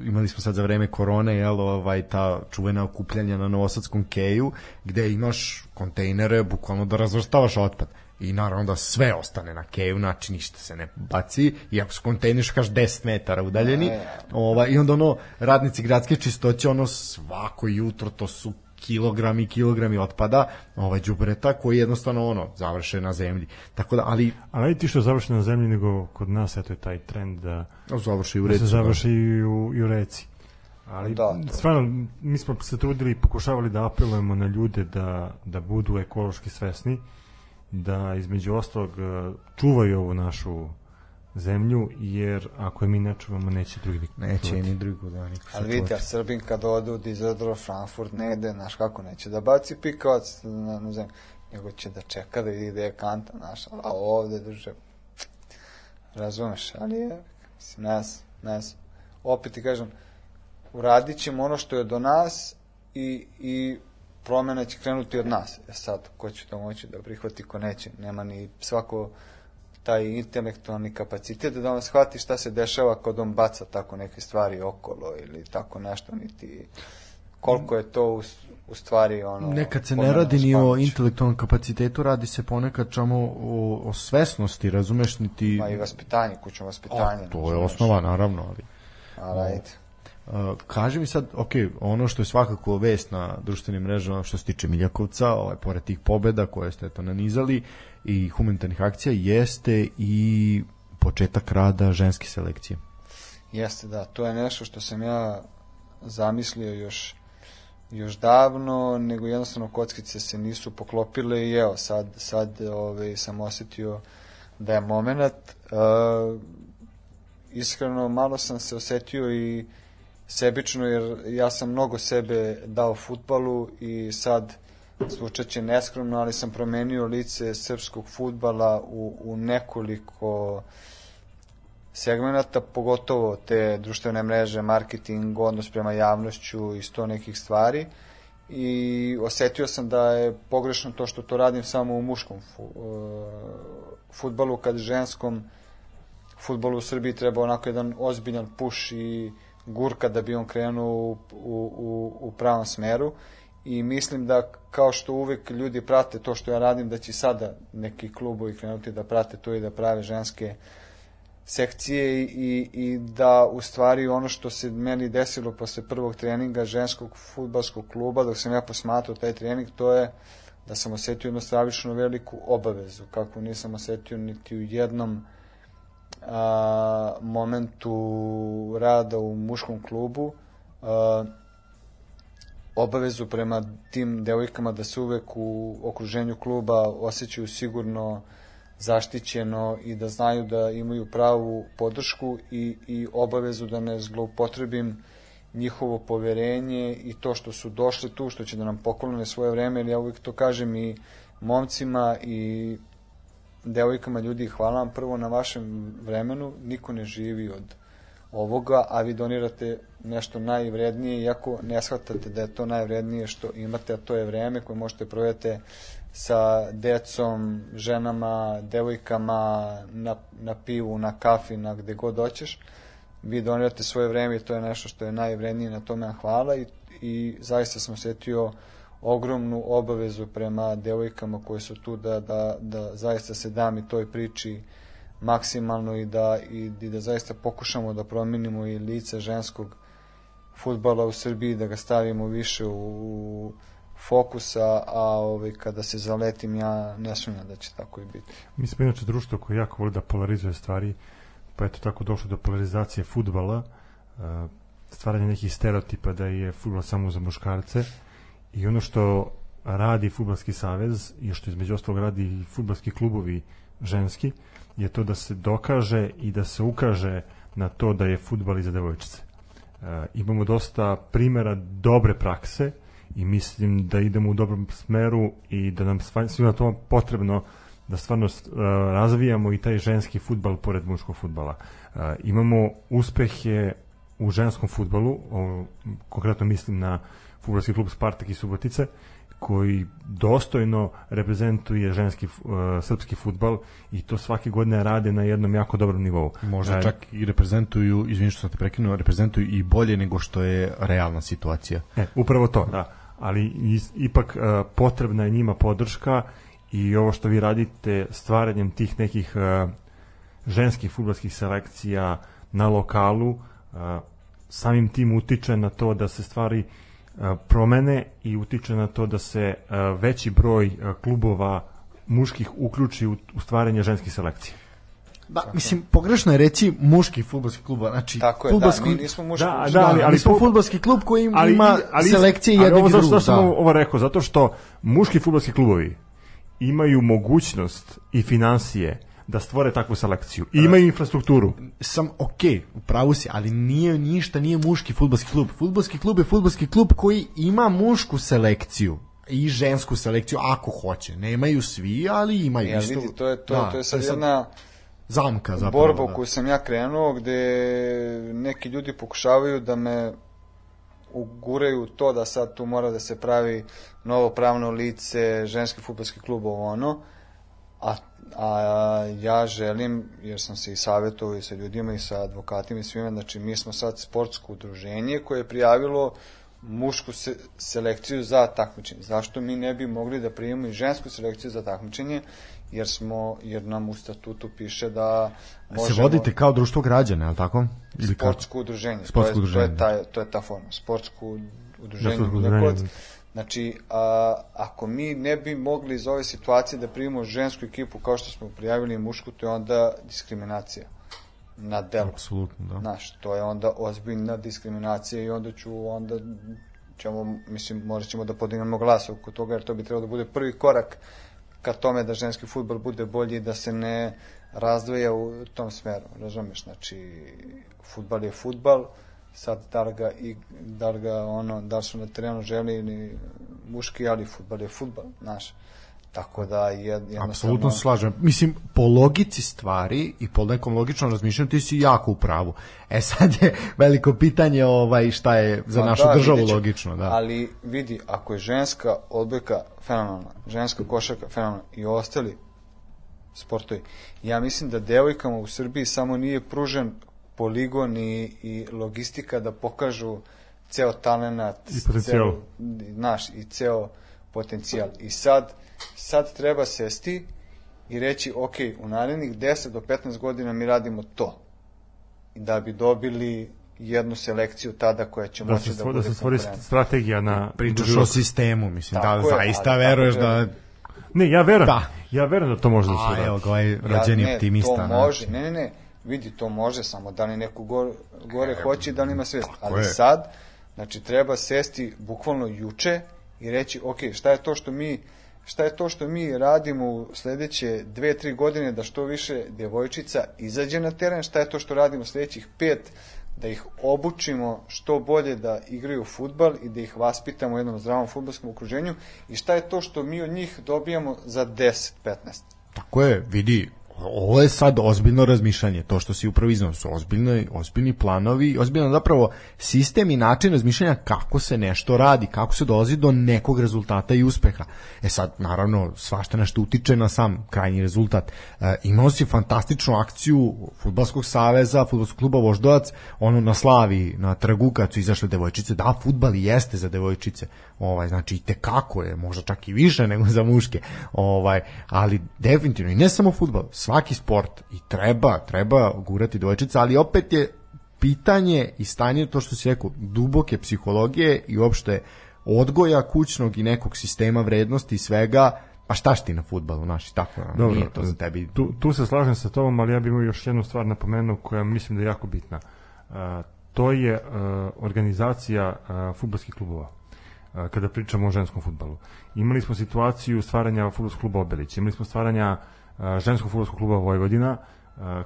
imali smo sad za vreme korone, jel, ovaj, ta čuvena okupljanja na Novosadskom keju, gde imaš kontejnere, bukvalno da razvrstavaš otpad i naravno da sve ostane na keju, znači ništa se ne baci, iako su kontejneri što kažeš 10 metara udaljeni, ovaj, i onda ono, radnici gradske čistoće, ono svako jutro, to su kilogrami i kilogrami otpada ovaj đubreta koji jednostavno ono završe na zemlji. Tako da ali A ne ti što završi na zemlji, nego kod nas eto je taj trend da, završi u da se reci. završi i u, i u reci. Ali Da, da, to- stvarno, mi smo se trudili i pokušavali da apelujemo na ljude da, da budu ekološki svesni, da između ostalog e, čuvaju ovu našu zemlju, jer ako je mi ne čuvamo, neće drugi Da. Neće čuvati. ni drugo da niko Ali vidite, a Srbin kad ode u Dizerdorf, Frankfurt, negde, znaš kako, neće da baci pikavac na, na zemlju, nego će da čeka da ide je kanta, znaš, a ovde duže, razumeš, ali je, mislim, ne znam, ne znam. Opet ti kažem, uradit ćemo ono što je do nas i, i promena će krenuti od nas. E sad, ko će to moći da prihvati, ko neće, nema ni svako taj intelektualni kapacitet da on shvati šta se dešava kad on baca tako neke stvari okolo ili tako nešto, niti koliko je to u, u stvari ono... Nekad se ne radi ni o intelektualnom kapacitetu, radi se ponekad samo o, o svesnosti, razumeš, niti... Ma i vaspitanje, kućno vaspitanje. O, to je osnova, naravno, ali... Ali ajde. Uh, kaži mi sad, ok, ono što je svakako vest na društvenim mrežama što se tiče Miljakovca, ovaj, pored tih pobeda koje ste to nanizali i humanitarnih akcija, jeste i početak rada ženske selekcije. Jeste, da, to je nešto što sam ja zamislio još još davno, nego jednostavno kockice se nisu poklopile i evo, sad, sad ovaj, sam osetio da je moment. Uh, iskreno, malo sam se osetio i sebično, jer ja sam mnogo sebe dao futbalu i sad zvučaće neskromno, ali sam promenio lice srpskog futbala u, u nekoliko segmenata, pogotovo te društvene mreže, marketing, odnos prema javnošću i sto nekih stvari. I osetio sam da je pogrešno to što to radim samo u muškom fu, uh, futbalu, kad ženskom futbolu u Srbiji treba onako jedan ozbiljan puš i gurka da bi on krenuo u, u, u, pravom smeru. I mislim da kao što uvek ljudi prate to što ja radim, da će sada neki klubovi krenuti da prate to i da prave ženske sekcije i, i da u stvari ono što se meni desilo posle prvog treninga ženskog futbalskog kluba, dok sam ja posmatrao taj trening, to je da sam osetio jednu veliku obavezu, kako nisam osetio niti u jednom a, momentu rada u muškom klubu, a, obavezu prema tim devojkama da se uvek u okruženju kluba osjećaju sigurno zaštićeno i da znaju da imaju pravu podršku i, i obavezu da ne zloupotrebim njihovo poverenje i to što su došli tu, što će da nam poklone svoje vreme, jer ja uvijek to kažem i momcima i devojkama ljudi, hvala vam prvo na vašem vremenu, niko ne živi od ovoga, a vi donirate nešto najvrednije, iako ne shvatate da je to najvrednije što imate, a to je vreme koje možete provjeti sa decom, ženama, devojkama, na, na pivu, na kafi, na gde god hoćeš. Vi donirate svoje vreme i to je nešto što je najvrednije, na tome hvala i, i zaista sam osetio ogromnu obavezu prema devojkama koje su tu da, da, da zaista se dam i toj priči maksimalno i da, i, i da zaista pokušamo da promenimo i lice ženskog futbala u Srbiji, da ga stavimo više u, u fokusa, a ovaj, kada se zaletim ja ne sumnjam da će tako i biti. Mi smo inače društvo koje jako voli da polarizuje stvari, pa eto tako došlo do polarizacije futbala, stvaranje nekih stereotipa da je futbol samo za muškarce i ono što radi futbalski savez i što između ostalog radi i futbalski klubovi ženski je to da se dokaže i da se ukaže na to da je futbal i za devojčice. Uh, imamo dosta primera dobre prakse i mislim da idemo u dobrom smeru i da nam svima to potrebno da stvarno uh, razvijamo i taj ženski futbal pored muškog futbala. Uh, imamo uspehe u ženskom futbalu, o, konkretno mislim na futbolski klub Spartak i Subotice, koji dostojno reprezentuje ženski uh, srpski futbal i to svake godine rade na jednom jako dobrom nivou. Možda E, čak i reprezentuju, izvini što sam te prekinuo, reprezentuju i bolje nego što je realna situacija. E, upravo to, da. Ali is, ipak uh, potrebna je njima podrška i ovo što vi radite stvaranjem tih nekih uh, ženskih futbolskih selekcija na lokalu uh, samim tim utiče na to da se stvari uh, promene i utiče na to da se veći broj klubova muških uključi u, u stvaranje ženskih selekcija. Da, mislim, pogrešno je reći muški futbolski klub, znači Tako je, fudbalski, da, mi nismo muški Da, klub. da, ali- ali, mi smo fu- fudbalski klub koji ali, ima ali, selekcije ali jednog ovo i zašto drugog. sam Da. ovo, ovo rekao? Zato što muški futbolski klubovi imaju mogućnost i financije da stvore takvu selekciju. I imaju infrastrukturu. sam ok, u pravu si, ali nije ništa, nije muški fudbalski klub. Fudbalski klub je fudbalski klub koji ima mušku selekciju i žensku selekciju ako hoće. Nemaju svi, ali imaju Ja, isto. vidi, to je, to, da, to je sad jedna zamka zapravo. borba u da. koju sam ja krenuo, gde neki ljudi pokušavaju da me uguraju to da sad tu mora da se pravi novo pravno lice, ženski futbolski klub, ovo ono, a ja želim, jer sam se i savjetovao i sa ljudima i sa advokatima i svima, znači mi smo sad sportsko udruženje koje je prijavilo mušku se, selekciju za takmičenje. Zašto mi ne bi mogli da primimo i žensku selekciju za takmičenje, jer smo jer nam u statutu piše da možemo Se vodite kao društvo građana, je li tako? Ili sportsko udruženje. Sportsko to je, To je, taj, to je ta forma. Sportsko udruženje. sportsko Milikovac. udruženje. Znači, a, ako mi ne bi mogli iz ove situacije da primimo žensku ekipu kao što smo prijavili mušku, to je onda diskriminacija na delu. Apsolutno, da. Znaš, to je onda ozbiljna diskriminacija i onda ću, onda ćemo, mislim, morat ćemo da podignemo glas oko toga, jer to bi trebalo da bude prvi korak ka tome da ženski futbol bude bolji i da se ne razdvaja u tom smeru, razumeš, znači, futbal je futbal, sad da li ga, i, da li ga ono, da su na terenu želi ili muški, ali futbal je futbal, znaš. Tako da je jednostavno... Apsolutno se slažem. Mislim, po logici stvari i po nekom logičnom razmišljanju ti si jako u pravu. E sad je veliko pitanje ovaj šta je za Pa našu da, državu vidjet ćemo. logično. Da. Ali vidi, ako je ženska odbojka fenomenalna, ženska košarka fenomenalna i ostali sportovi, ja mislim da devojkama u Srbiji samo nije pružen poligon i, i logistika da pokažu ceo talenat, I potencijal. ceo, naš, i ceo potencijal. I sad, sad treba sesti i reći, ok, u narednih 10 do 15 godina mi radimo to. Da bi dobili jednu selekciju tada koja će Da moći se, da, bude da se stvori strategija na... Pričaš o sistemu, mislim, da Tako je, zaista ali veruješ da... Ne, ja verujem. Da. Ja verujem da to može da se A, uradi. evo ga, ovaj rođeni ne, optimista. To znači. može, ne, ne, ne, vidi, to može, samo da li neko gore, gore hoće i da li ima svest. Ali je. sad, znači, treba sesti bukvalno juče i reći, ok, šta je to što mi šta je to što mi radimo u sledeće dve, tri godine da što više djevojčica izađe na teren, šta je to što radimo sledećih pet, da ih obučimo što bolje da igraju futbal i da ih vaspitamo u jednom zdravom futbalskom okruženju i šta je to što mi od njih dobijamo za 10-15. Tako je, vidi, ovo je sad ozbiljno razmišljanje, to što si upravo iznao su ozbiljni, ozbiljni planovi, ozbiljno zapravo sistem i način razmišljanja kako se nešto radi, kako se dolazi do nekog rezultata i uspeha. E sad, naravno, svašta nešto utiče na sam krajnji rezultat. E, imao si fantastičnu akciju Futbalskog saveza, Futbalskog kluba Voždovac, ono na slavi, na trgu kad su izašle devojčice, da, futbal jeste za devojčice, ovaj, znači i tekako je, možda čak i više nego za muške, ovaj, ali definitivno, i ne samo futbal, svaki sport i treba, treba gurati devojčice, ali opet je pitanje i stanje, to što si rekao, duboke psihologije i uopšte odgoja kućnog i nekog sistema vrednosti i svega, pa šta ti na futbalu, naši, tako, Dobro, nije to za tebi. Tu, tu se slažem sa tobom, ali ja bih imao još jednu stvar napomenuo koja mislim da je jako bitna. A, to je a, organizacija a, futbalskih klubova kada pričamo o ženskom futbalu. Imali smo situaciju stvaranja futbolskog kluba Obelić, imali smo stvaranja ženskog futbolskog kluba Vojvodina,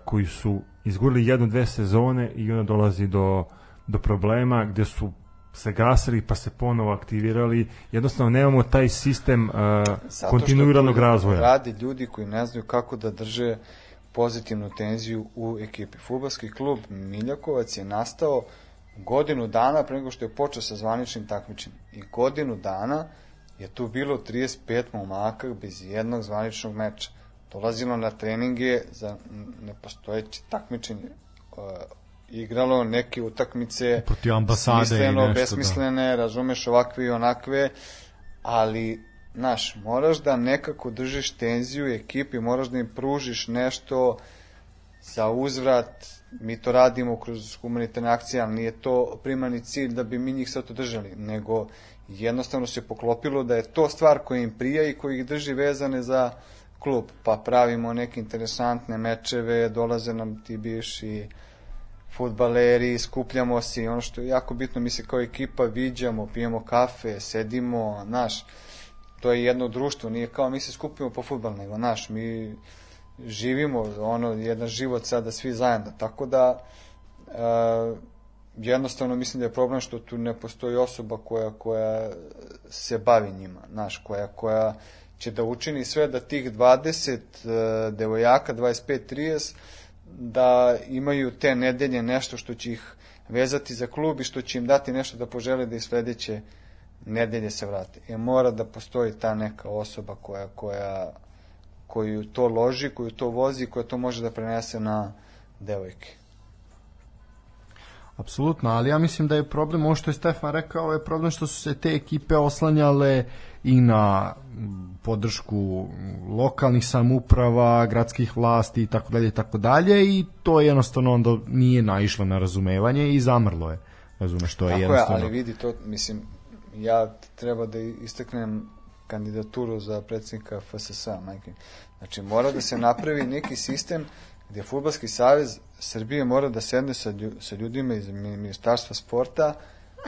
koji su izgurili jednu, dve sezone i onda dolazi do, do problema gde su se gasili pa se ponovo aktivirali. Jednostavno nemamo taj sistem što kontinuiranog razvoja. Rade ljudi koji ne znaju kako da drže pozitivnu tenziju u ekipi. Futbalski klub Miljakovac je nastao godinu dana pre nego što je počeo sa zvaničnim takmičenjem. I godinu dana je tu bilo 35 momaka bez jednog zvaničnog meča. Dolazilo na treninge za nepostojeće takmičenje. E, igralo neke utakmice Protiv ambasade i smisleno, nešto, da. besmislene, razumeš ovakve i onakve, ali znaš, moraš da nekako držiš tenziju ekipi, moraš da im pružiš nešto za uzvrat, mi to radimo kroz humanitarne akcije, ali nije to primarni cilj da bi mi njih sad održali, nego jednostavno se poklopilo da je to stvar koja im prija i koja ih drži vezane za klub, pa pravimo neke interesantne mečeve, dolaze nam ti bivši futbaleri, skupljamo se i ono što je jako bitno, mi se kao ekipa viđamo, pijemo kafe, sedimo, naš, to je jedno društvo, nije kao mi se skupimo po futbal, nego naš, mi živimo ono, jedan život sada svi zajedno, tako da e, jednostavno mislim da je problem što tu ne postoji osoba koja, koja se bavi njima, naš, koja, koja će da učini sve da tih 20 e, devojaka, 25-30, da imaju te nedelje nešto što će ih vezati za klub i što će im dati nešto da požele da i sledeće nedelje se vrate. E mora da postoji ta neka osoba koja, koja koju to loži, koju to vozi, koja to može da prenese na devojke. Apsolutno, ali ja mislim da je problem, ovo što je Stefan rekao, je problem što su se te ekipe oslanjale i na mm, podršku lokalnih samuprava, gradskih vlasti i tako dalje i tako dalje i to je jednostavno onda nije naišlo na razumevanje i zamrlo je. Razumeš, to je Tako je, jednostavno. ali vidi to, mislim, ja treba da istaknem kandidaturu za predsjednika FSS-a, majke. Znači, mora da se napravi neki sistem gdje Futbalski savez Srbije mora da sedne sa, lju, sa ljudima iz mi- Ministarstva sporta,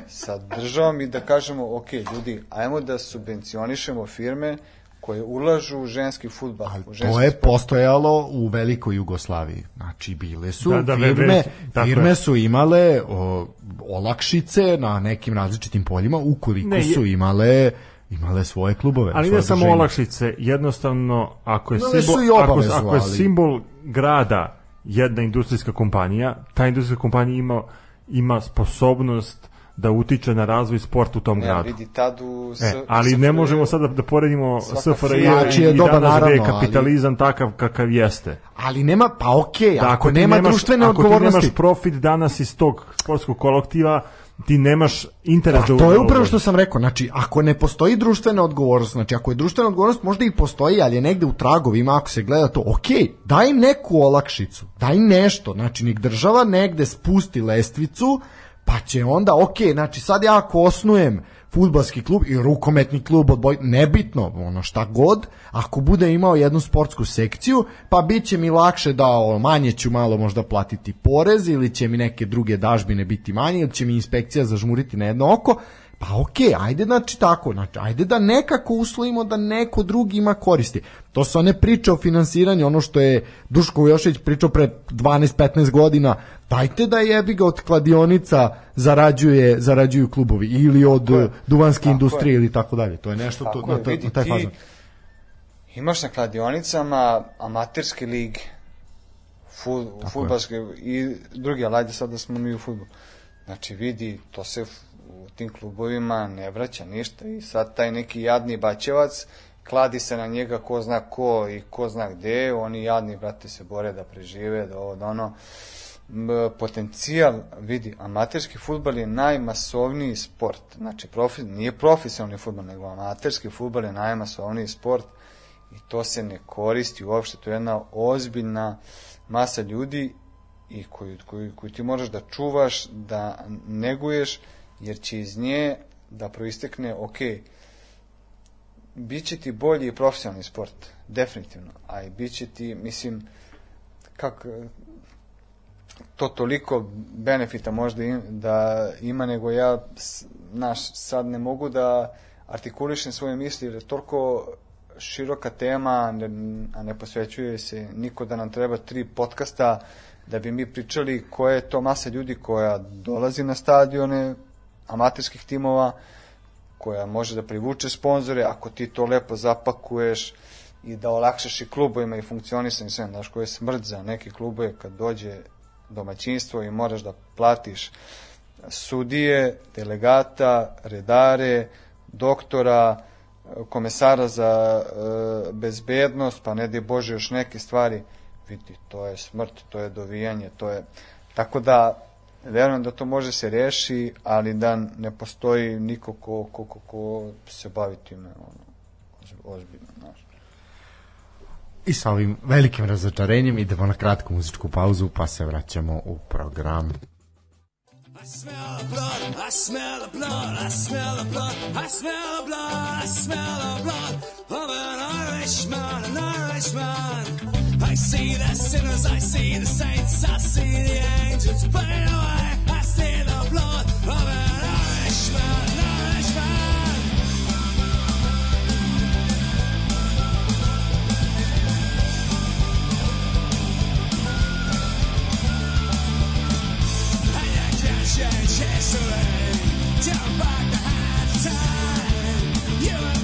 sa državom i da kažemo, ok, ljudi, ajmo da subvencionišemo firme koje ulažu u ženski futbal. Ali u ženski to je sport. postojalo u velikoj Jugoslaviji. Znači, bile su Da, da, firme, ve- tako firme je. su imale o, olakšice na nekim različitim poljima ukoliko Ne, je- su imale imale svoje klubove. Ali svoje ne samo olakšice, jednostavno ako je, su simbol, i ako, ako je simbol grada jedna industrijska kompanija, ta industrijska kompanija ima, ima sposobnost da utiče na razvoj sporta u tom Ne, gradu. vidi tad u... S, E, ali ne možemo sada da poredimo SFRJ firma- Znači je i dobar, danas gde je naravno, ali- kapitalizam takav kakav jeste. Ali nema, pa okej, Da ako ti nema nemaš- društvene ako odgovornosti. ti nemaš profit danas iz tog sportskog kolektiva, ti nemaš interes Pa da to je upravo što sam rekao, znači ako ne postoji društvena odgovornost, znači ako je društvena odgovornost možda i postoji, ali je negde u tragovima ako se gleda to, ok, daj im neku olakšicu, daj im nešto, znači nek država negde spusti lestvicu, pa će onda, ok, znači sad ja ako osnujem futbalski klub i rukometni klub odboj, nebitno, ono šta god, ako bude imao jednu sportsku sekciju, pa bit će mi lakše da o, manje ću malo možda platiti porez ili će mi neke druge dažbine biti manje ili će mi inspekcija zažmuriti na jedno oko, pa okej, ajde znači tako, znači ajde da nekako uslovimo da neko drugi ima koristi. To su one priče o finansiranju, ono što je Duško Jošić pričao pre 12-15 godina, dajte da jebi ga od kladionica zarađuje, zarađuju klubovi ili od je. duvanske Tako industrije je. ili tako dalje. To je nešto to, Tako na, je, to, vidi, na taj ti fazon. imaš na kladionicama amaterske lige, fu, futbalske i drugi, ali ajde sad da smo mi u futbolu. Znači vidi, to se tim klubovima ne vraća ništa i sad taj neki jadni bačevac kladi se na njega ko zna ko i ko zna gde, oni jadni, brate, se bore da prežive, da ovo, da ono. Potencijal, vidi, amaterski futbal je najmasovniji sport. Znači, profi, nije profesionalni futbal, nego amaterski futbal je najmasovniji sport i to se ne koristi uopšte. To je jedna ozbiljna masa ljudi i koju, koju, koju ti moraš da čuvaš, da neguješ, jer će iz nje da proistekne, ok, bit će ti bolji profesionalni sport, definitivno, a i bit će ti, mislim, kako, to toliko benefita možda im, da ima nego ja naš sad ne mogu da artikulišem svoje misli jer je toliko široka tema a ne posvećuje se niko da nam treba tri podcasta da bi mi pričali koja je to masa ljudi koja dolazi na stadione amaterskih timova koja može da privuče sponzore ako ti to lepo zapakuješ i da olakšaš i klubovima i funkcionisanje sve, znaš, koje je smrt za neke klubove kad dođe domaćinstvo i moraš da platiš sudije, delegata, redare, doktora, komesara za e, bezbednost, pa ne daj Bože još neke stvari, vidi, to je smrt, to je dovijanje, to je... Tako da, verujem da to može se reši, ali da ne postoji niko ko, ko, ko, ko se bavi time, ono, oz- ozbiljno, znaš. I sa ovim velikim razočarenjem idemo na kratku muzičku pauzu pa se vraćamo u program. I smell the blood, I smell the blood, I smell the blood, I smell the blood, I smell the blood an Irishman, an Irishman. I see the sinners, I see the saints, I see the angels fade away. I see the blood Change history to back the hands time. You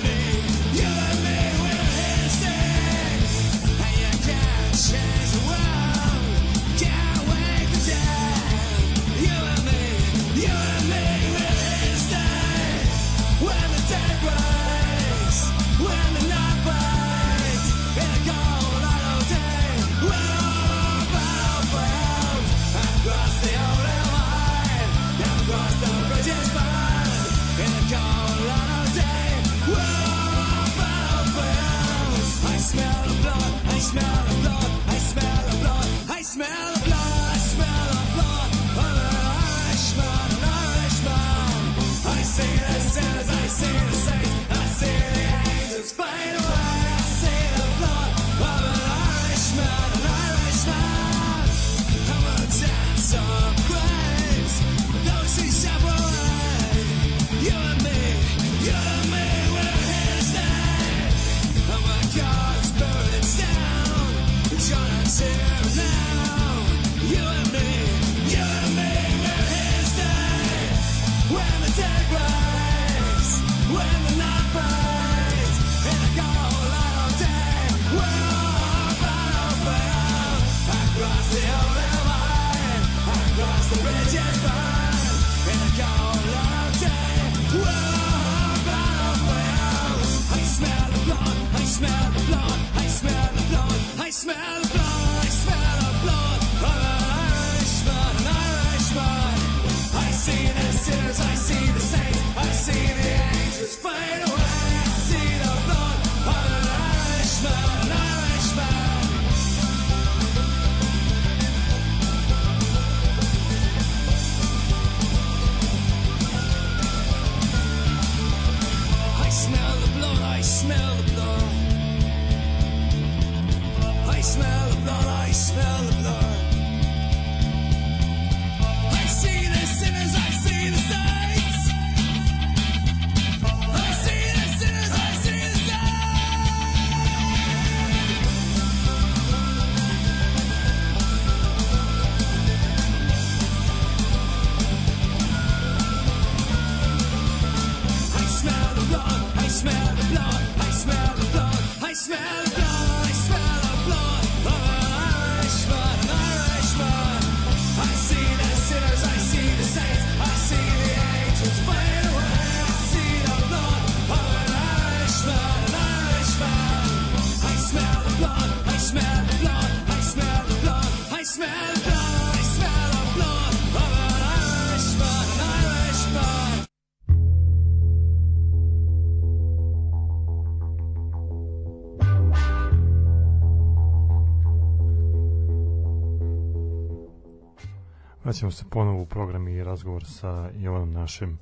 Vraćamo se ponovo u program i razgovor sa Jovanom našim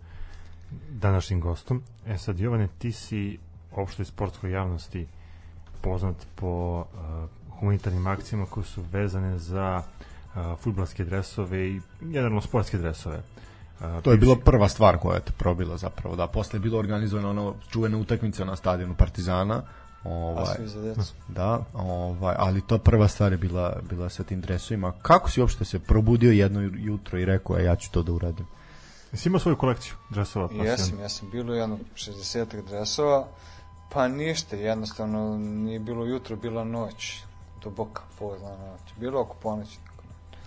današnjim gostom. E sad, Jovane, ti si opštoj sportskoj javnosti poznat po uh, humanitarnim akcijama koje su vezane za uh, futbalske dresove i generalno sportske dresove. Uh, To je bila prva stvar koja je te probila zapravo, da posle je bilo organizovano ono čuvene utakmice na stadionu Partizana, ovaj, svi za decu. da, ovaj, ali to prva stvar je bila, bila sa tim dresovima. Kako si uopšte se probudio jedno jutro i rekao, e, ja ću to da uradim? Jesi imao svoju kolekciju dresova? Pa Jesam, jesam bilo jedno 60 dresova, pa ništa, jednostavno nije bilo jutro, bila noć, duboka pozna noć, bilo oko ponoći. tako nešto.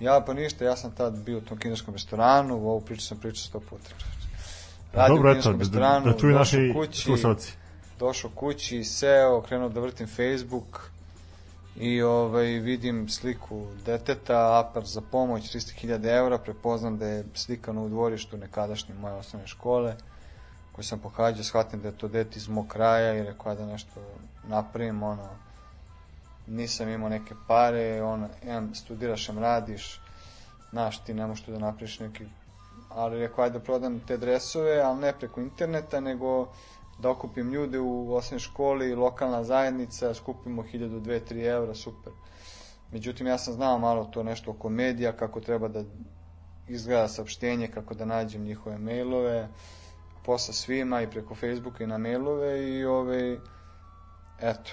Ja pa ništa, ja sam tad bio u tom kineskom restoranu, ovu priču sam pričao sto puta. Radio Dobro, u eto, kineskom da, da, restoranu, da čuju došao naši kući, slušalci. Došao kući, seo, krenuo da vrtim Facebook i ovaj, vidim sliku deteta, apar za pomoć, 300.000 eura, prepoznam da je slikano u dvorištu nekadašnje moje osnovne škole, koju sam pohađao, shvatim da je to dete iz mog kraja i rekao da nešto napravim, ono, nisam imao neke pare, ono, jedan, studiraš, em radiš, znaš, ti ne možeš da napraviš neki, ali rekao, ajde da prodam te dresove, ali ne preko interneta, nego da okupim ljude u osnovnoj školi, lokalna zajednica, skupimo 1000, 2, 3 evra, super. Međutim, ja sam znao malo to nešto oko medija, kako treba da izgleda saopštenje, kako da nađem njihove mailove, posla svima i preko Facebooka i na mailove i ovaj, eto,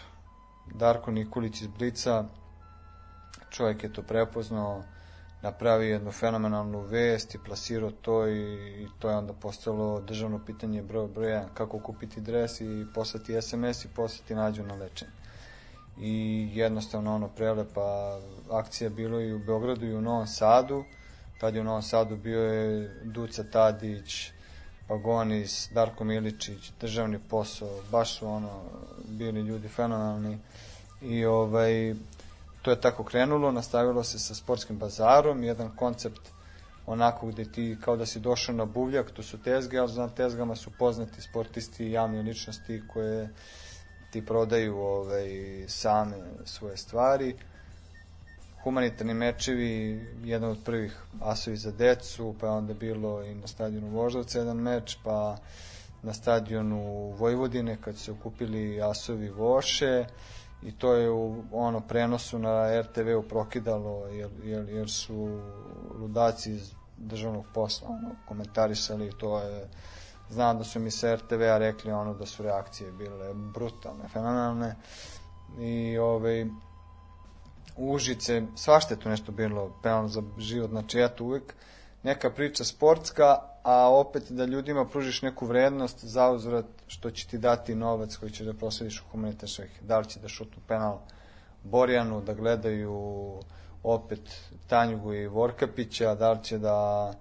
Darko Nikolić iz Blica, čovjek je to prepoznao, napravio jednu fenomenalnu vest i plasirao to i, i to je onda postalo državno pitanje broj broja kako kupiti dres i poslati SMS i poslati nađu na lečenje. I jednostavno ono prelepa akcija bilo i u Beogradu i u Novom Sadu. Tad je u Novom Sadu bio je Duca Tadić, Pagonis, Darko Miličić, državni posao, baš su ono bili ljudi fenomenalni i ovaj to je tako krenulo, nastavilo se sa sportskim bazarom, jedan koncept onako gde ti kao da si došao na buvljak, tu su tezge, ali na tezgama su poznati sportisti i javne ličnosti koje ti prodaju ovaj, same svoje stvari. Humanitarni mečevi, jedan od prvih asovi za decu, pa je onda bilo i na stadionu Voždovca jedan meč, pa na stadionu Vojvodine kad su se okupili asovi Voše, i to je u ono prenosu na RTV-u prokidalo jer, jer, jer su ludaci iz državnog posla ono, komentarisali to je znam da su mi sa RTV-a rekli ono da su reakcije bile brutalne, fenomenalne. I ovaj Užice, svašta je tu nešto bilo penalno za život, znači eto uvek neka priča sportska, a opet da ljudima pružiš neku vrednost za uzvrat što će ti dati novac koji ćeš da proslediš u humanitarne svrhe. Da li će da šutnu penal Borjanu, da gledaju opet Tanjugu i Vorkapića, da li će da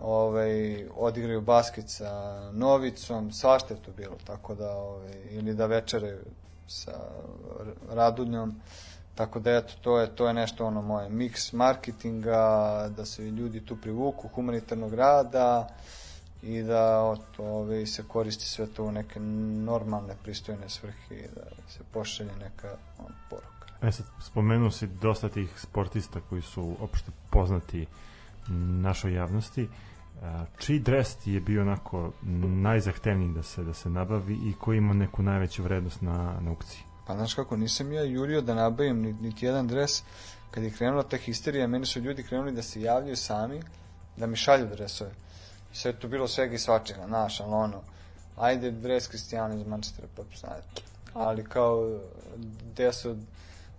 ovaj, odigraju basket sa Novicom, svašta je to bilo, tako da, ovaj, ili da večere sa Raduljom, Tako da eto, to je, to je nešto ono moje miks marketinga, da se ljudi tu privuku, humanitarnog rada i da ot, ove, se koristi sve to u neke normalne, pristojne svrhe i da se pošalje neka on, poruka. E sad, spomenuo si dosta tih sportista koji su opšte poznati našoj javnosti. A, čiji dres ti je bio onako najzahtevniji da se da se nabavi i koji ima neku najveću vrednost na, na aukciji? Pa znaš kako, nisam ja jurio da nabavim ni- niti jedan dres. Kad je krenula ta histerija, meni su ljudi krenuli da se javljaju sami, da mi šalju dresove. I sve tu bilo svega i svačega, znaš, ali ono, ajde dres Kristijana iz Manchestera, pa znate. Ali kao dres od,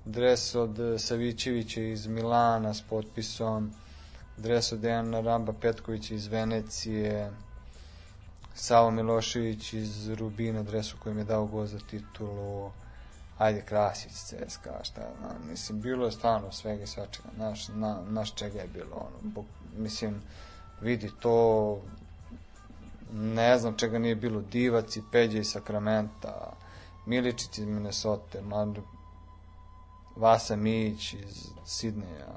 dres od Savićevića iz Milana s potpisom, dres od Dejana Ramba Petkovića iz Venecije, Savo Milošević iz Rubina, dresu kojem je dao gol za titulu, ajde Krasić, CSKA, šta, ja znam, mislim, bilo je stvarno svega i svačega, naš, na, naš čega je bilo, ono, bog, mislim, vidi to, ne znam čega nije bilo, Divac i Peđa iz Sakramenta, Miličić iz Minnesota, Mad, Vasa Mić iz Sidneja,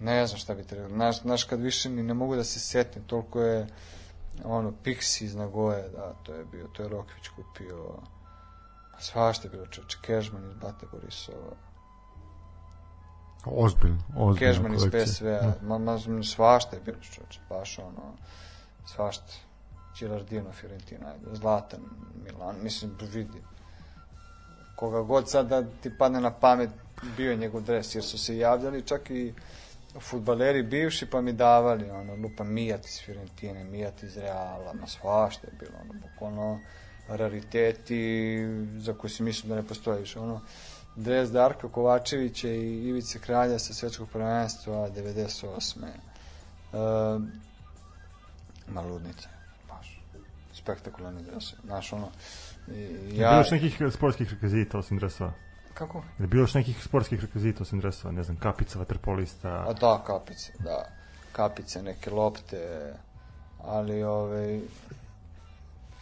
ne znam šta bi trebalo, znaš, znaš kad više ni ne mogu da se setim, toliko je, ono, Pixi iz Nagoje, da, to je bio, to je Rokvić kupio, svašta je bilo čoče, Kežman iz Bate Borisova, Ozbiljno, ozbiljno. Kežman iz PSV-a, ma, ma, svašta je bilo čoče, baš ono, svašta. Girardino, Fiorentina, Zlatan, Milan, mislim, vidi. Koga god sad da ti padne na pamet, bio je njegov dres, jer su se javljali čak i futbaleri bivši pa mi davali, ono, lupa Mijat iz Fiorentine, Mijat iz Reala, ma svašta je bilo, ono, bukvalno rariteti za koje si mislim da ne postoji više, ono, dres Darka Kovačevića i Ivice Kralja sa svetskog prvenstva 98. Uh, ma ludnica, baš. Spektakularni dres. Znaš, ono, i, Ja... Bilo još nekih sportskih rekvizita osim dresova? Kako? Je bilo još nekih sportskih rekvizita osim dresova? Ne znam, kapica, vaterpolista... A da, kapice, da. Kapice, neke lopte, ali ove,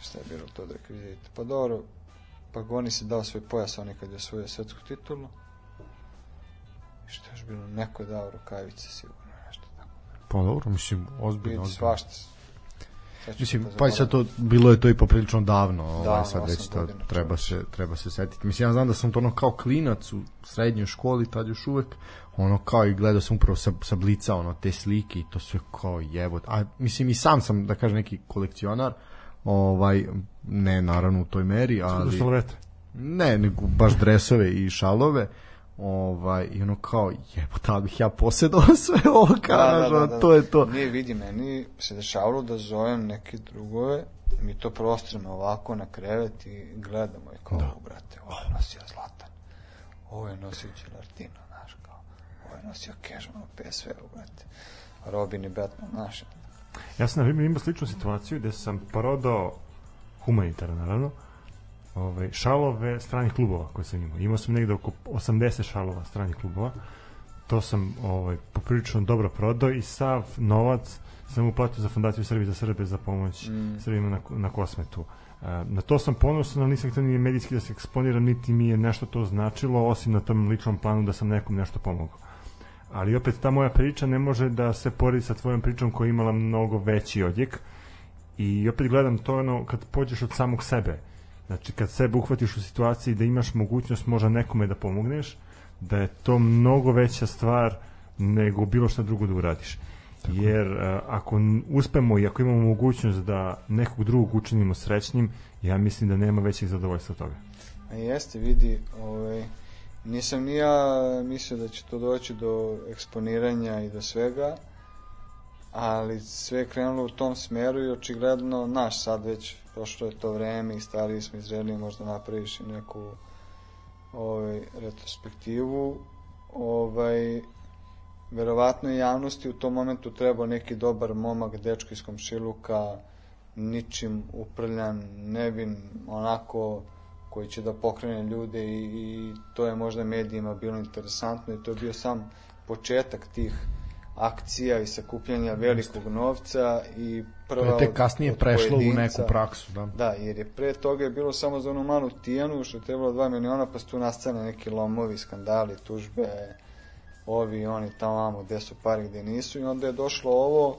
šta je bilo to od rekvizita? Pa dobro, pa Goni se dao svoj pojas, on kad je osvojio svetsku titulu. I šta je bilo? Neko je dao rukavice, sigurno, nešto tako. Pa dobro, mislim, ozbiljno, Vidi, ozbiljno. svašta. Mislim, to pa i sad to, bilo je to i poprilično davno, ovaj, Davno, sad već to treba se, treba se setiti. Mislim, ja znam da sam to ono kao klinac u srednjoj školi, tad još uvek, ono kao i gledao sam upravo sa, sa blica, ono, te slike i to sve kao jebot. A mislim, i sam sam, da kažem, neki kolekcionar, ovaj, ne naravno u toj meri, ali... Ne, nego baš dresove i šalove. Ovaj, i ono kao, jebote, ali bih ja posjedao sve ovo, kao, da, da, da, to je to. Nije, vidi, meni se dešavalo da zovem neke drugove, mi to prostreme ovako na krevet i gledamo i kao, da. brate, ovo je nosio Zlatan, ovo je nosio Gilardino, znaš, kao, ovo je nosio Kežman u PSV-u, brate, Robin i Batman, znaš, Ja sam na primjer imao sličnu situaciju gde sam prodao humanitara naravno ovaj, šalove stranih klubova koje sam imao. Imao sam negde oko 80 šalova stranih klubova. To sam ovaj, poprilično dobro prodao i sav novac sam uplatio za fondaciju Srbije za Srbe za pomoć mm. Srbima na, na kosmetu. E, na to sam ponosan, ali nisam htio ni medijski da se eksponiram, niti mi je nešto to značilo, osim na tom ličnom planu da sam nekom nešto pomogao ali opet ta moja priča ne može da se poredi sa tvojom pričom koja je imala mnogo veći odjek. I opet gledam to ono kad pođeš od samog sebe. Znači kad sebe uhvatiš u situaciji da imaš mogućnost možda nekome da pomogneš da je to mnogo veća stvar nego bilo šta drugo da uradiš. Tako. jer a, ako uspemo i ako imamo mogućnost da nekog drugog učinimo srećnim ja mislim da nema većeg zadovoljstva od toga. A jeste, vidi, ovaj, nisam ni ja mislio da će to doći do eksponiranja i do svega, ali sve je krenulo u tom smeru i očigledno, naš sad već prošlo je to vreme i stariji smo izreli, možda napraviš i neku ovaj, retrospektivu. Ovaj, verovatno je javnosti u tom momentu trebao neki dobar momak, dečko iz komšiluka, ničim uprljan, nevin, onako koji će da pokrene ljude i, i to je možda medijima bilo interesantno i to je bio sam početak tih akcija i sakupljanja velikog novca i To prva je tek od- kasnije od prešlo u neku praksu, da. Da, jer je pre toga je bilo samo za onu malu tijanu, što je trebalo 2 miliona, pa su tu nastane neki lomovi, skandali, tužbe, ovi, oni tamo, gde su pari, gde nisu, i onda je došlo ovo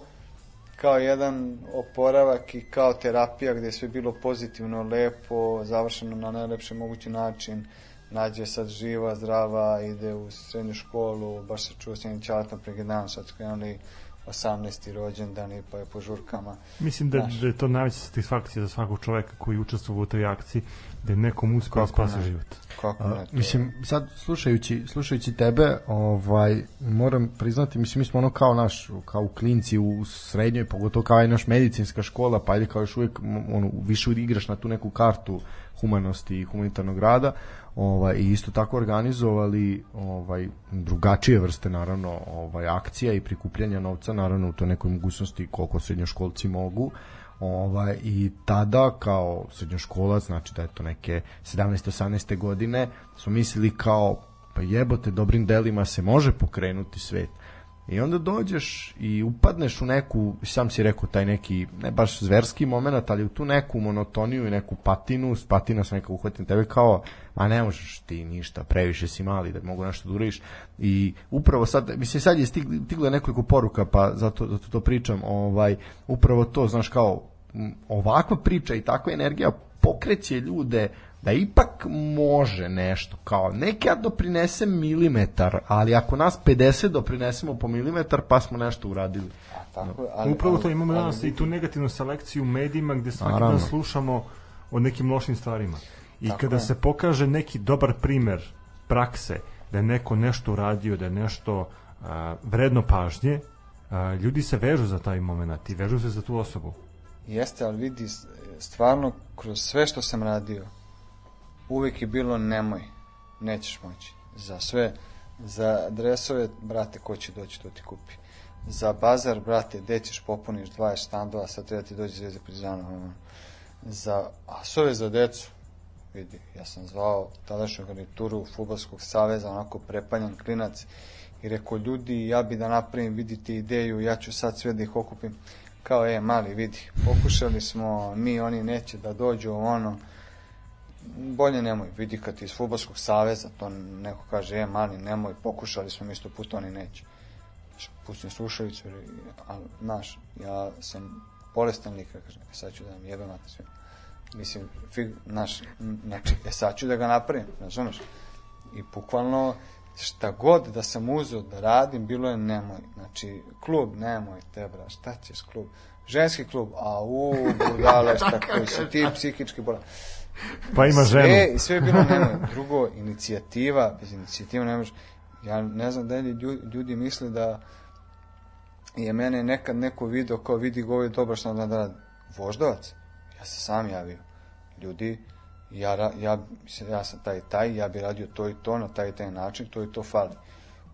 kao jedan oporavak i kao terapija gde je sve bilo pozitivno, lepo, završeno na najlepši mogući način, nađe sad živa, zdrava, ide u srednju školu, baš se čuo s njenim čalatom pre dan, sad su krenuli 18. rođendan i pa je po žurkama. Mislim da, da je to najveća satisfakcija za svakog čoveka koji učestvuje u toj akciji, da je nekom uspio ne? život. Kako A, ne, to- mislim, sad slušajući, slušajući tebe, ovaj, moram priznati, mislim, mi smo ono kao naš, kao u klinci u srednjoj, pogotovo kao i naš medicinska škola, pa ajde kao još uvijek, ono, više igraš na tu neku kartu humanosti i humanitarnog rada, ovaj, i isto tako organizovali ovaj, drugačije vrste, naravno, ovaj, akcija i prikupljanja novca, naravno, u toj nekoj mogućnosti koliko srednjoškolci mogu, ovaj, i tada kao srednjoškolac, znači da je to neke 17-18. godine, smo mislili kao, pa jebote, dobrim delima se može pokrenuti svet. I onda dođeš i upadneš u neku, sam si rekao, taj neki, ne baš zverski moment, ali u tu neku monotoniju i neku patinu, patina se neka uhvati na tebe kao, ma ne možeš ti ništa, previše si mali da mogu nešto da uradiš. I upravo sad, mislim sad je je nekoliko poruka, pa zato, zato to pričam, ovaj, upravo to, znaš, kao, ovakva priča i takva energija pokreće ljude da ipak može nešto, kao neke ja doprinesem milimetar, ali ako nas 50 doprinesemo po milimetar, pa smo nešto uradili. Tako, je, ali, Upravo ali- to imamo ali danas i tu negativnu selekciju u medijima gde svaki Naravno. dan slušamo o nekim lošim stvarima. I Tako kada je. se pokaže neki dobar primer prakse, da je neko nešto uradio, da je nešto a, vredno pažnje, a, ljudi se vežu za taj moment i vežu se za tu osobu. Jeste, ali vidi, stvarno, kroz sve što sam radio, uvijek je bilo nemoj, nećeš moći. Za sve, za dresove, brate, ko će doći, to ti kupi. Za bazar, brate, gde ćeš popuniš 20 štandova, sad treba ti doći zvezda prizana. Za, a s ove za decu, vidi, ja sam zvao tadašnju garnituru Futbolskog saveza, onako prepaljan klinac, i rekao, ljudi, ja bi da napravim, vidite ideju, ja ću sad sve da ih okupim. Kao, e, mali, vidi, pokušali smo, mi, oni neće da dođu, ono, bolje nemoj, vidi kad ti iz Futbolskog saveza, to neko kaže, e, mali, nemoj, pokušali smo, mi sto puta, oni neće. Pustim slušalicu, ali, znaš, ja sam bolestan kažem, e, sad ću da nam jebe mate sve. Mislim, fig, znaš, znači, e, sad ću da ga napravim, razumeš? I bukvalno, šta god da sam uzeo da radim, bilo je nemoj. Znači, klub, nemoj te, bra, šta ćeš klub? Ženski klub, a u, budale, šta koji si ti psihički bolan. Pa ima sve, ženu. Sve je bilo nemoj. Drugo, inicijativa, bez inicijativa ne možeš. Ja ne znam da li ljudi, ljudi misle da je mene nekad neko video kao vidi go je dobro što da radi. Voždovac. Ja se sam javio. Ljudi, ja, ja, ja sam taj taj, ja bi radio to i to na taj i taj način, to i to fali.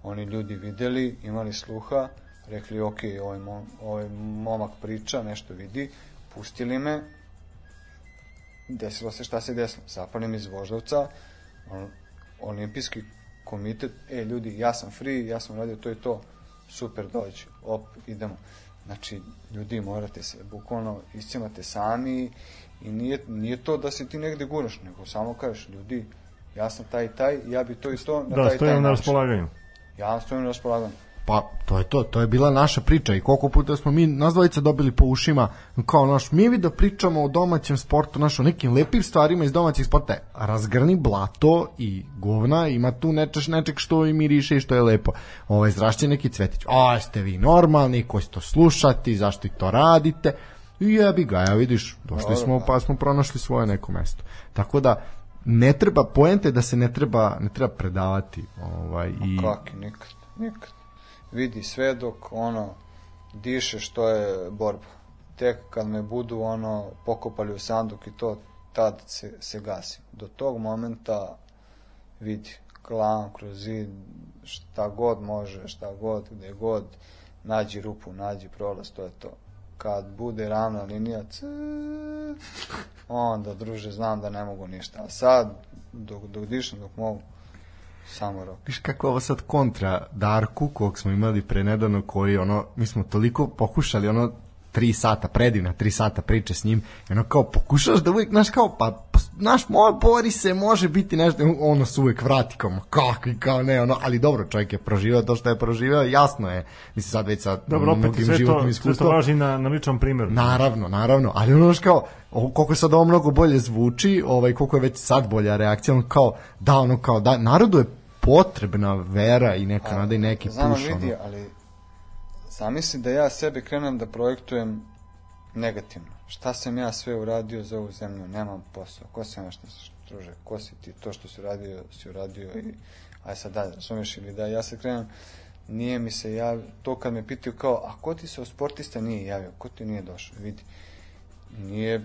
Oni ljudi videli, imali sluha, rekli ok, ovaj, mom, ovaj momak priča, nešto vidi, pustili me, desilo se šta se desilo. Zapalim iz Voždovca, on, olimpijski komitet, e ljudi, ja sam free, ja sam radio to i to, super, dođi, op, idemo. Znači, ljudi, morate se, bukvalno, iscimate sami i nije, nije to da se ti negde guraš, nego samo kažeš, ljudi, ja sam taj i taj, ja bi to i to na Da, taj i taj stojimo na način. raspolaganju. Ja stojim na raspolaganju. Pa, to je to, to je bila naša priča i koliko puta smo mi, nas dvojica dobili po ušima, kao naš, mi vi da pričamo o domaćem sportu, naš, o nekim lepim stvarima iz domaćih sporta, razgrni blato i govna, ima tu nečeš, nečeg što i miriše i što je lepo. Ovaj, zrašće neki cvetić, a ste vi normalni, koji ste to slušati, zašto to radite, i jebi ga, ja vidiš, došli smo, pa smo pronašli svoje neko mesto. Tako da, ne treba, poente da se ne treba, ne treba predavati. Ovaj, i, Kaki, nikad, nikad. Vidi, sve dok ono, diše što je borba. Tek kad me budu ono, pokopali u sanduk i to, tad se, se gasi. Do tog momenta vidi, klan kroz zid, šta god može, šta god, gde god, nađi rupu, nađi prolaz, to je to. Kad bude ravna linija, c, onda, druže, znam da ne mogu ništa. A sad, dok, dok dišem, dok mogu, samo rok. Viš kako ovo sad kontra Darku kog smo imali pre nedavno koji ono, mi smo toliko pokušali ono tri sata, predivna tri sata priče s njim i ono kao pokušaš da uvijek, znaš kao, pa, pa znaš, moj, bori se, može biti nešto, ono se uvijek vrati kao, ma kako i kao ne, ono, ali dobro, čovjek je proživao to što je proživao, jasno je, mislim sad već sa Dobro, opet mnogim sve životnim to, sve to iskustvom. važi na, na ličnom primjeru. Naravno, naravno, ali ono znaš kao, ovo, koliko sad ovo mnogo bolje zvuči, ovaj, koliko je već sad bolja reakcija, ono kao, da, ono kao, da, narodu je potrebna vera i neka nada i neki Znam, puš, vidi, ono. ali zamisli da ja sebe krenem da projektujem negativno. Šta sam ja sve uradio za ovu zemlju? Nemam posao. Ko sam ja šta, druže, ko si ti, to što si uradio, si uradio i aj sad dalje, razumeš ili da ja se krenem, nije mi se jav, to kad me pitaju kao, a ko ti se od sportista nije javio, ko ti nije došao, vidi, nije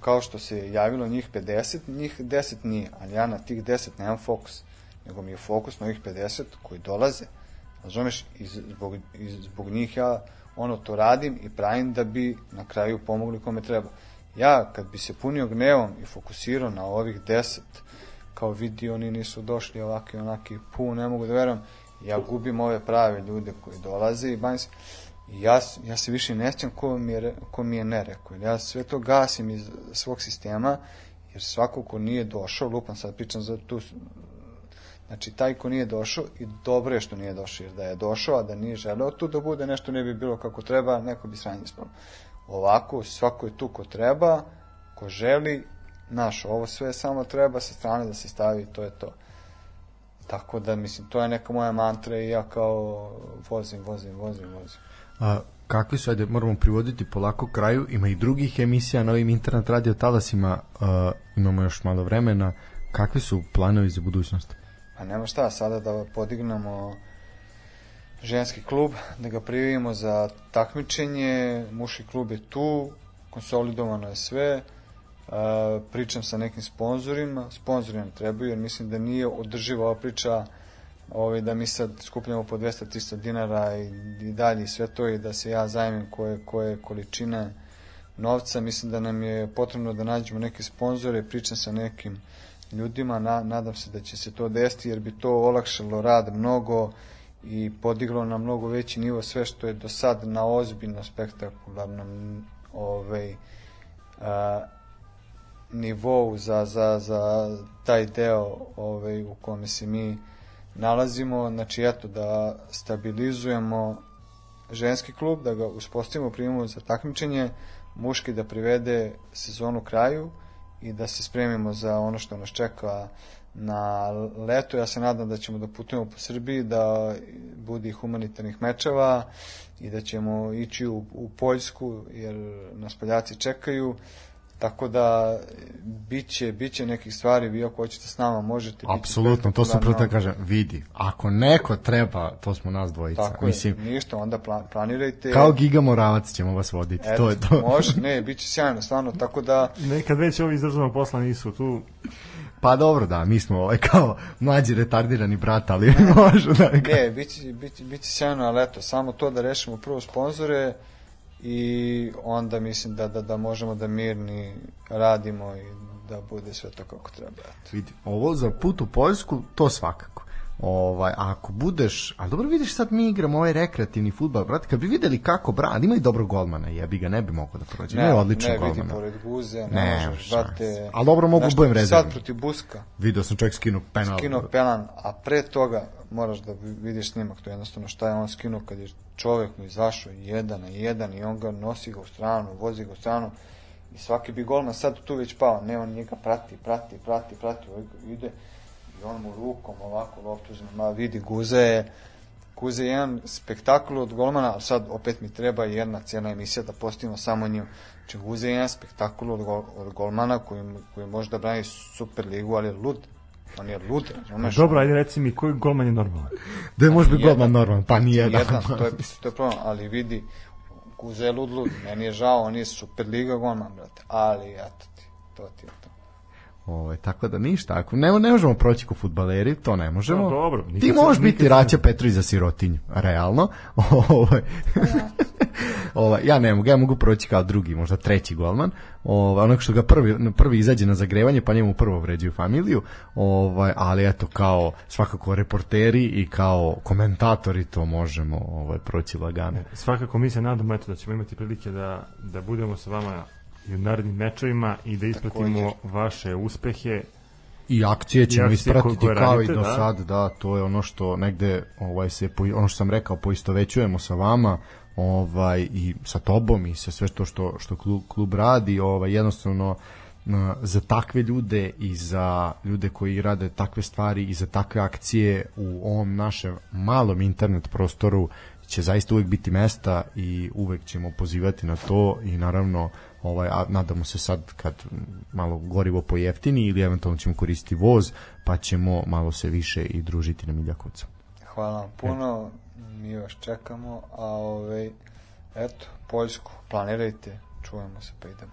kao što se javilo njih 50, njih 10 nije, ali ja na tih 10 nemam fokus, nego mi je fokus na ovih 50 koji dolaze, razumeš, i zbog, i zbog njih ja ono to radim i pravim da bi na kraju pomogli kome treba. Ja kad bi se punio gnevom i fokusirao na ovih 10, kao vidi oni nisu došli ovaki onaki, pu, ne mogu da verujem, ja gubim ove prave ljude koji dolaze i bavim se, ja, ja se više ne sjećam ko mi je, ko mi je ne rekao. Ja sve to gasim iz svog sistema, jer svako ko nije došao, lupam sad pričam za tu, znači taj ko nije došao i dobro je što nije došao, jer da je došao, a da nije želeo tu da bude, nešto ne bi bilo kako treba, neko bi sranje ispalo. Ovako, svako je tu ko treba, ko želi, naš, ovo sve samo treba sa strane da se stavi, to je to. Tako da, mislim, to je neka moja mantra i ja kao vozim, vozim, vozim, vozim. A, kakvi su, ajde, moramo privoditi polako kraju, ima i drugih emisija na ovim internet radio talasima, a, imamo još malo vremena, kakvi su planovi za budućnost? Pa nema šta, sada da podignemo ženski klub, da ga prijavimo za takmičenje, muški klub je tu, konsolidovano je sve, Uh, pričam sa nekim sponzorima, sponzori nam trebaju jer mislim da nije održiva ova priča ovaj, da mi sad skupljamo po 200-300 dinara i, i dalje sve to i da se ja zajmem koje, koje količine novca, mislim da nam je potrebno da nađemo neke sponzore, pričam sa nekim ljudima, na, nadam se da će se to desiti jer bi to olakšalo rad mnogo i podiglo na mnogo veći nivo sve što je do sad na ozbiljno spektakularnom ovaj, a, nivou za, za, za taj deo ovaj, u kome se mi nalazimo, znači eto da stabilizujemo ženski klub, da ga uspostavimo, primimo za takmičenje, muški da privede sezonu kraju i da se spremimo za ono što nas čeka na leto. Ja se nadam da ćemo da putujemo po Srbiji, da bude i humanitarnih mečeva i da ćemo ići u, u Poljsku jer nas Poljaci čekaju. Tako da biće, biće nekih stvari, vi ako hoćete s nama možete biti Apsolutno, to sam prvo kažem, vidi, ako neko treba, to smo nas dvojica. Tako Mislim, je, ništa, onda plan, planirajte. kao Giga Moravac ćemo vas voditi, Eto, to je to. Može, ne, bit će sjajno, stvarno, tako da Nekad već ovi iz državnog posla nisu tu, Pa dobro, da, mi smo ovaj kao mlađi retardirani brat, ali može da... Ne, bit će, bit, će- bit će sjajno, ali eto, samo to da rešimo prvo sponzore i onda mislim da, da, da možemo da mirni radimo i da bude sve to kako treba. Vidi, ovo za put u Poljsku, to svakako. Ovaj, a ako budeš, ali dobro vidiš sad mi igramo ovaj rekreativni futbal, brate, kad bi videli kako ima i dobro golmana, jebi ga, ne bi mogao da prođe, ne, odlično ne golmana. vidi pored guze, ne, Ne, možeš, brate. Ali dobro, mogu Znaš, budem rezervni. Sad protiv Buska, Video sam čovjek skinu penal. skinuo pelan, a pre toga moraš da vi- vidiš snimak, to je jednostavno šta je on skinuo kad je čovek mu izašao jedan na jedan i on ga nosi ga u stranu, vozi ga u stranu i svaki bi golman sad tu već pao, ne on njega prati, prati, prati, prati, ovaj ga ide i on mu rukom ovako loptu uzme, ma vidi Guza je Guza je jedan spektakl od golmana, a sad opet mi treba jedna cijela emisija da postavimo samo njim. Znači Guza je jedan spektakl od, gol, od golmana koji, koji može da brani super ligu, ali je lud. On je lud, razumeš? Dobro, ajde reci mi koji golman je normalan. Da može biti Jedan. golman normalan, pa ni jedan. Jedan, to je, to je problem, ali vidi, Guza je lud, lud, meni je žao, on je super liga golman, brate, ali eto ti, to ti je. Ovaj tako da ništa, ako ne, ne možemo proći ko fudbaleri, to ne možemo. No, dobro, nikad Ti možeš nikad biti se- Raća Petrović za sirotinju, realno. Ovaj ovaj ja ne mogu, ja mogu proći kao drugi, možda treći golman. Ovaj onog što ga prvi prvi izađe na zagrevanje, pa njemu prvo vređaju familiju. Ovaj ali eto kao svakako reporteri i kao komentatori to možemo ovaj proći lagano. Svakako mi se nadamo eto, da ćemo imati prilike da, da budemo sa vama i u narednim mečevima i da ispratimo Također. vaše uspehe. I akcije ćemo akcije ispratiti koje kao radite, i do da. sad, da, to je ono što negde ovaj se po, ono što sam rekao poistovećujemo sa vama, ovaj i sa tobom i sa sve to što što klub, klub radi, ovaj jednostavno za takve ljude i za ljude koji rade takve stvari i za takve akcije u ovom našem malom internet prostoru će zaista uvek biti mesta i uvek ćemo pozivati na to i naravno ovaj, a nadamo se sad kad malo gorivo pojeftini ili eventualno ćemo koristiti voz pa ćemo malo se više i družiti na Miljakovcu. Hvala vam puno, mi vas čekamo, a ovaj, eto, Poljsku, planirajte, čujemo se pa idemo.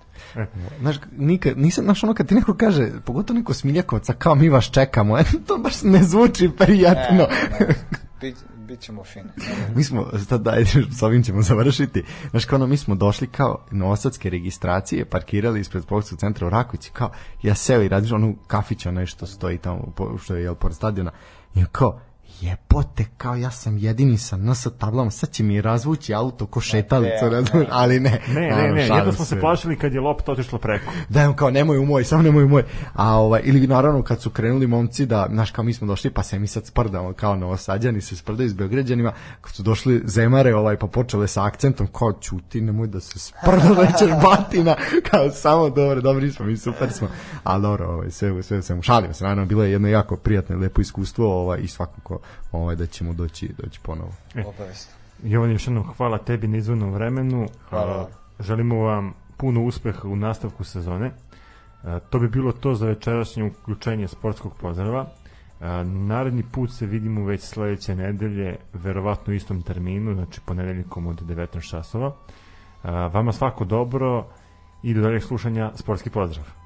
Znaš, nikad, nisam, znaš ono kad ti neko kaže, pogotovo neko s Miljakovca, kao mi vas čekamo, to baš ne zvuči prijatno. Ne, ne, bit, bit ćemo fini. mi smo, sad daj, s ovim ćemo završiti. Znaš, kao ono, mi smo došli kao novosadske registracije, parkirali ispred policijskog centra u Rakovici, kao, ja seo i radiš onu kafić, onaj što stoji tamo, što je, jel, pored stadiona, i kao, jebote, kao ja sam jedini sa NS tablama, sad će mi razvući auto ko šetalica, ne, razumiješ, ali ne. Ne, ne, naravno, ne, šalim jedno smo se plašili kad je lopta otišla preko. da on kao nemoj u moj, samo nemoj u moj. A ovaj ili naravno kad su krenuli momci da znaš kao mi smo došli pa se mi sad sprdamo kao novosađani se sprdaju s beograđanima, kad su došli zemare ovaj pa počele sa akcentom kao ćuti nemoj da se sprda večer batina kao samo dobro, dobri smo mi super smo. Ali dobro, ovaj sve sve sve šalimo se naravno bilo je jedno jako prijatno lepo iskustvo ovaj i svakako ovaj da ćemo doći doći ponovo. Obavezno. Jovan, još jednom hvala tebi na izvornom vremenu. Hvala. A, Želimo vam puno uspeha u nastavku sezone. A, To bi bilo to za večerašnje uključenje sportskog pozdrava. A, Naredni put se vidimo već sledeće nedelje, verovatno u istom terminu, znači ponedeljkom od 19 časova. A, Vama svako dobro i do daljeg slušanja sportski pozdrav.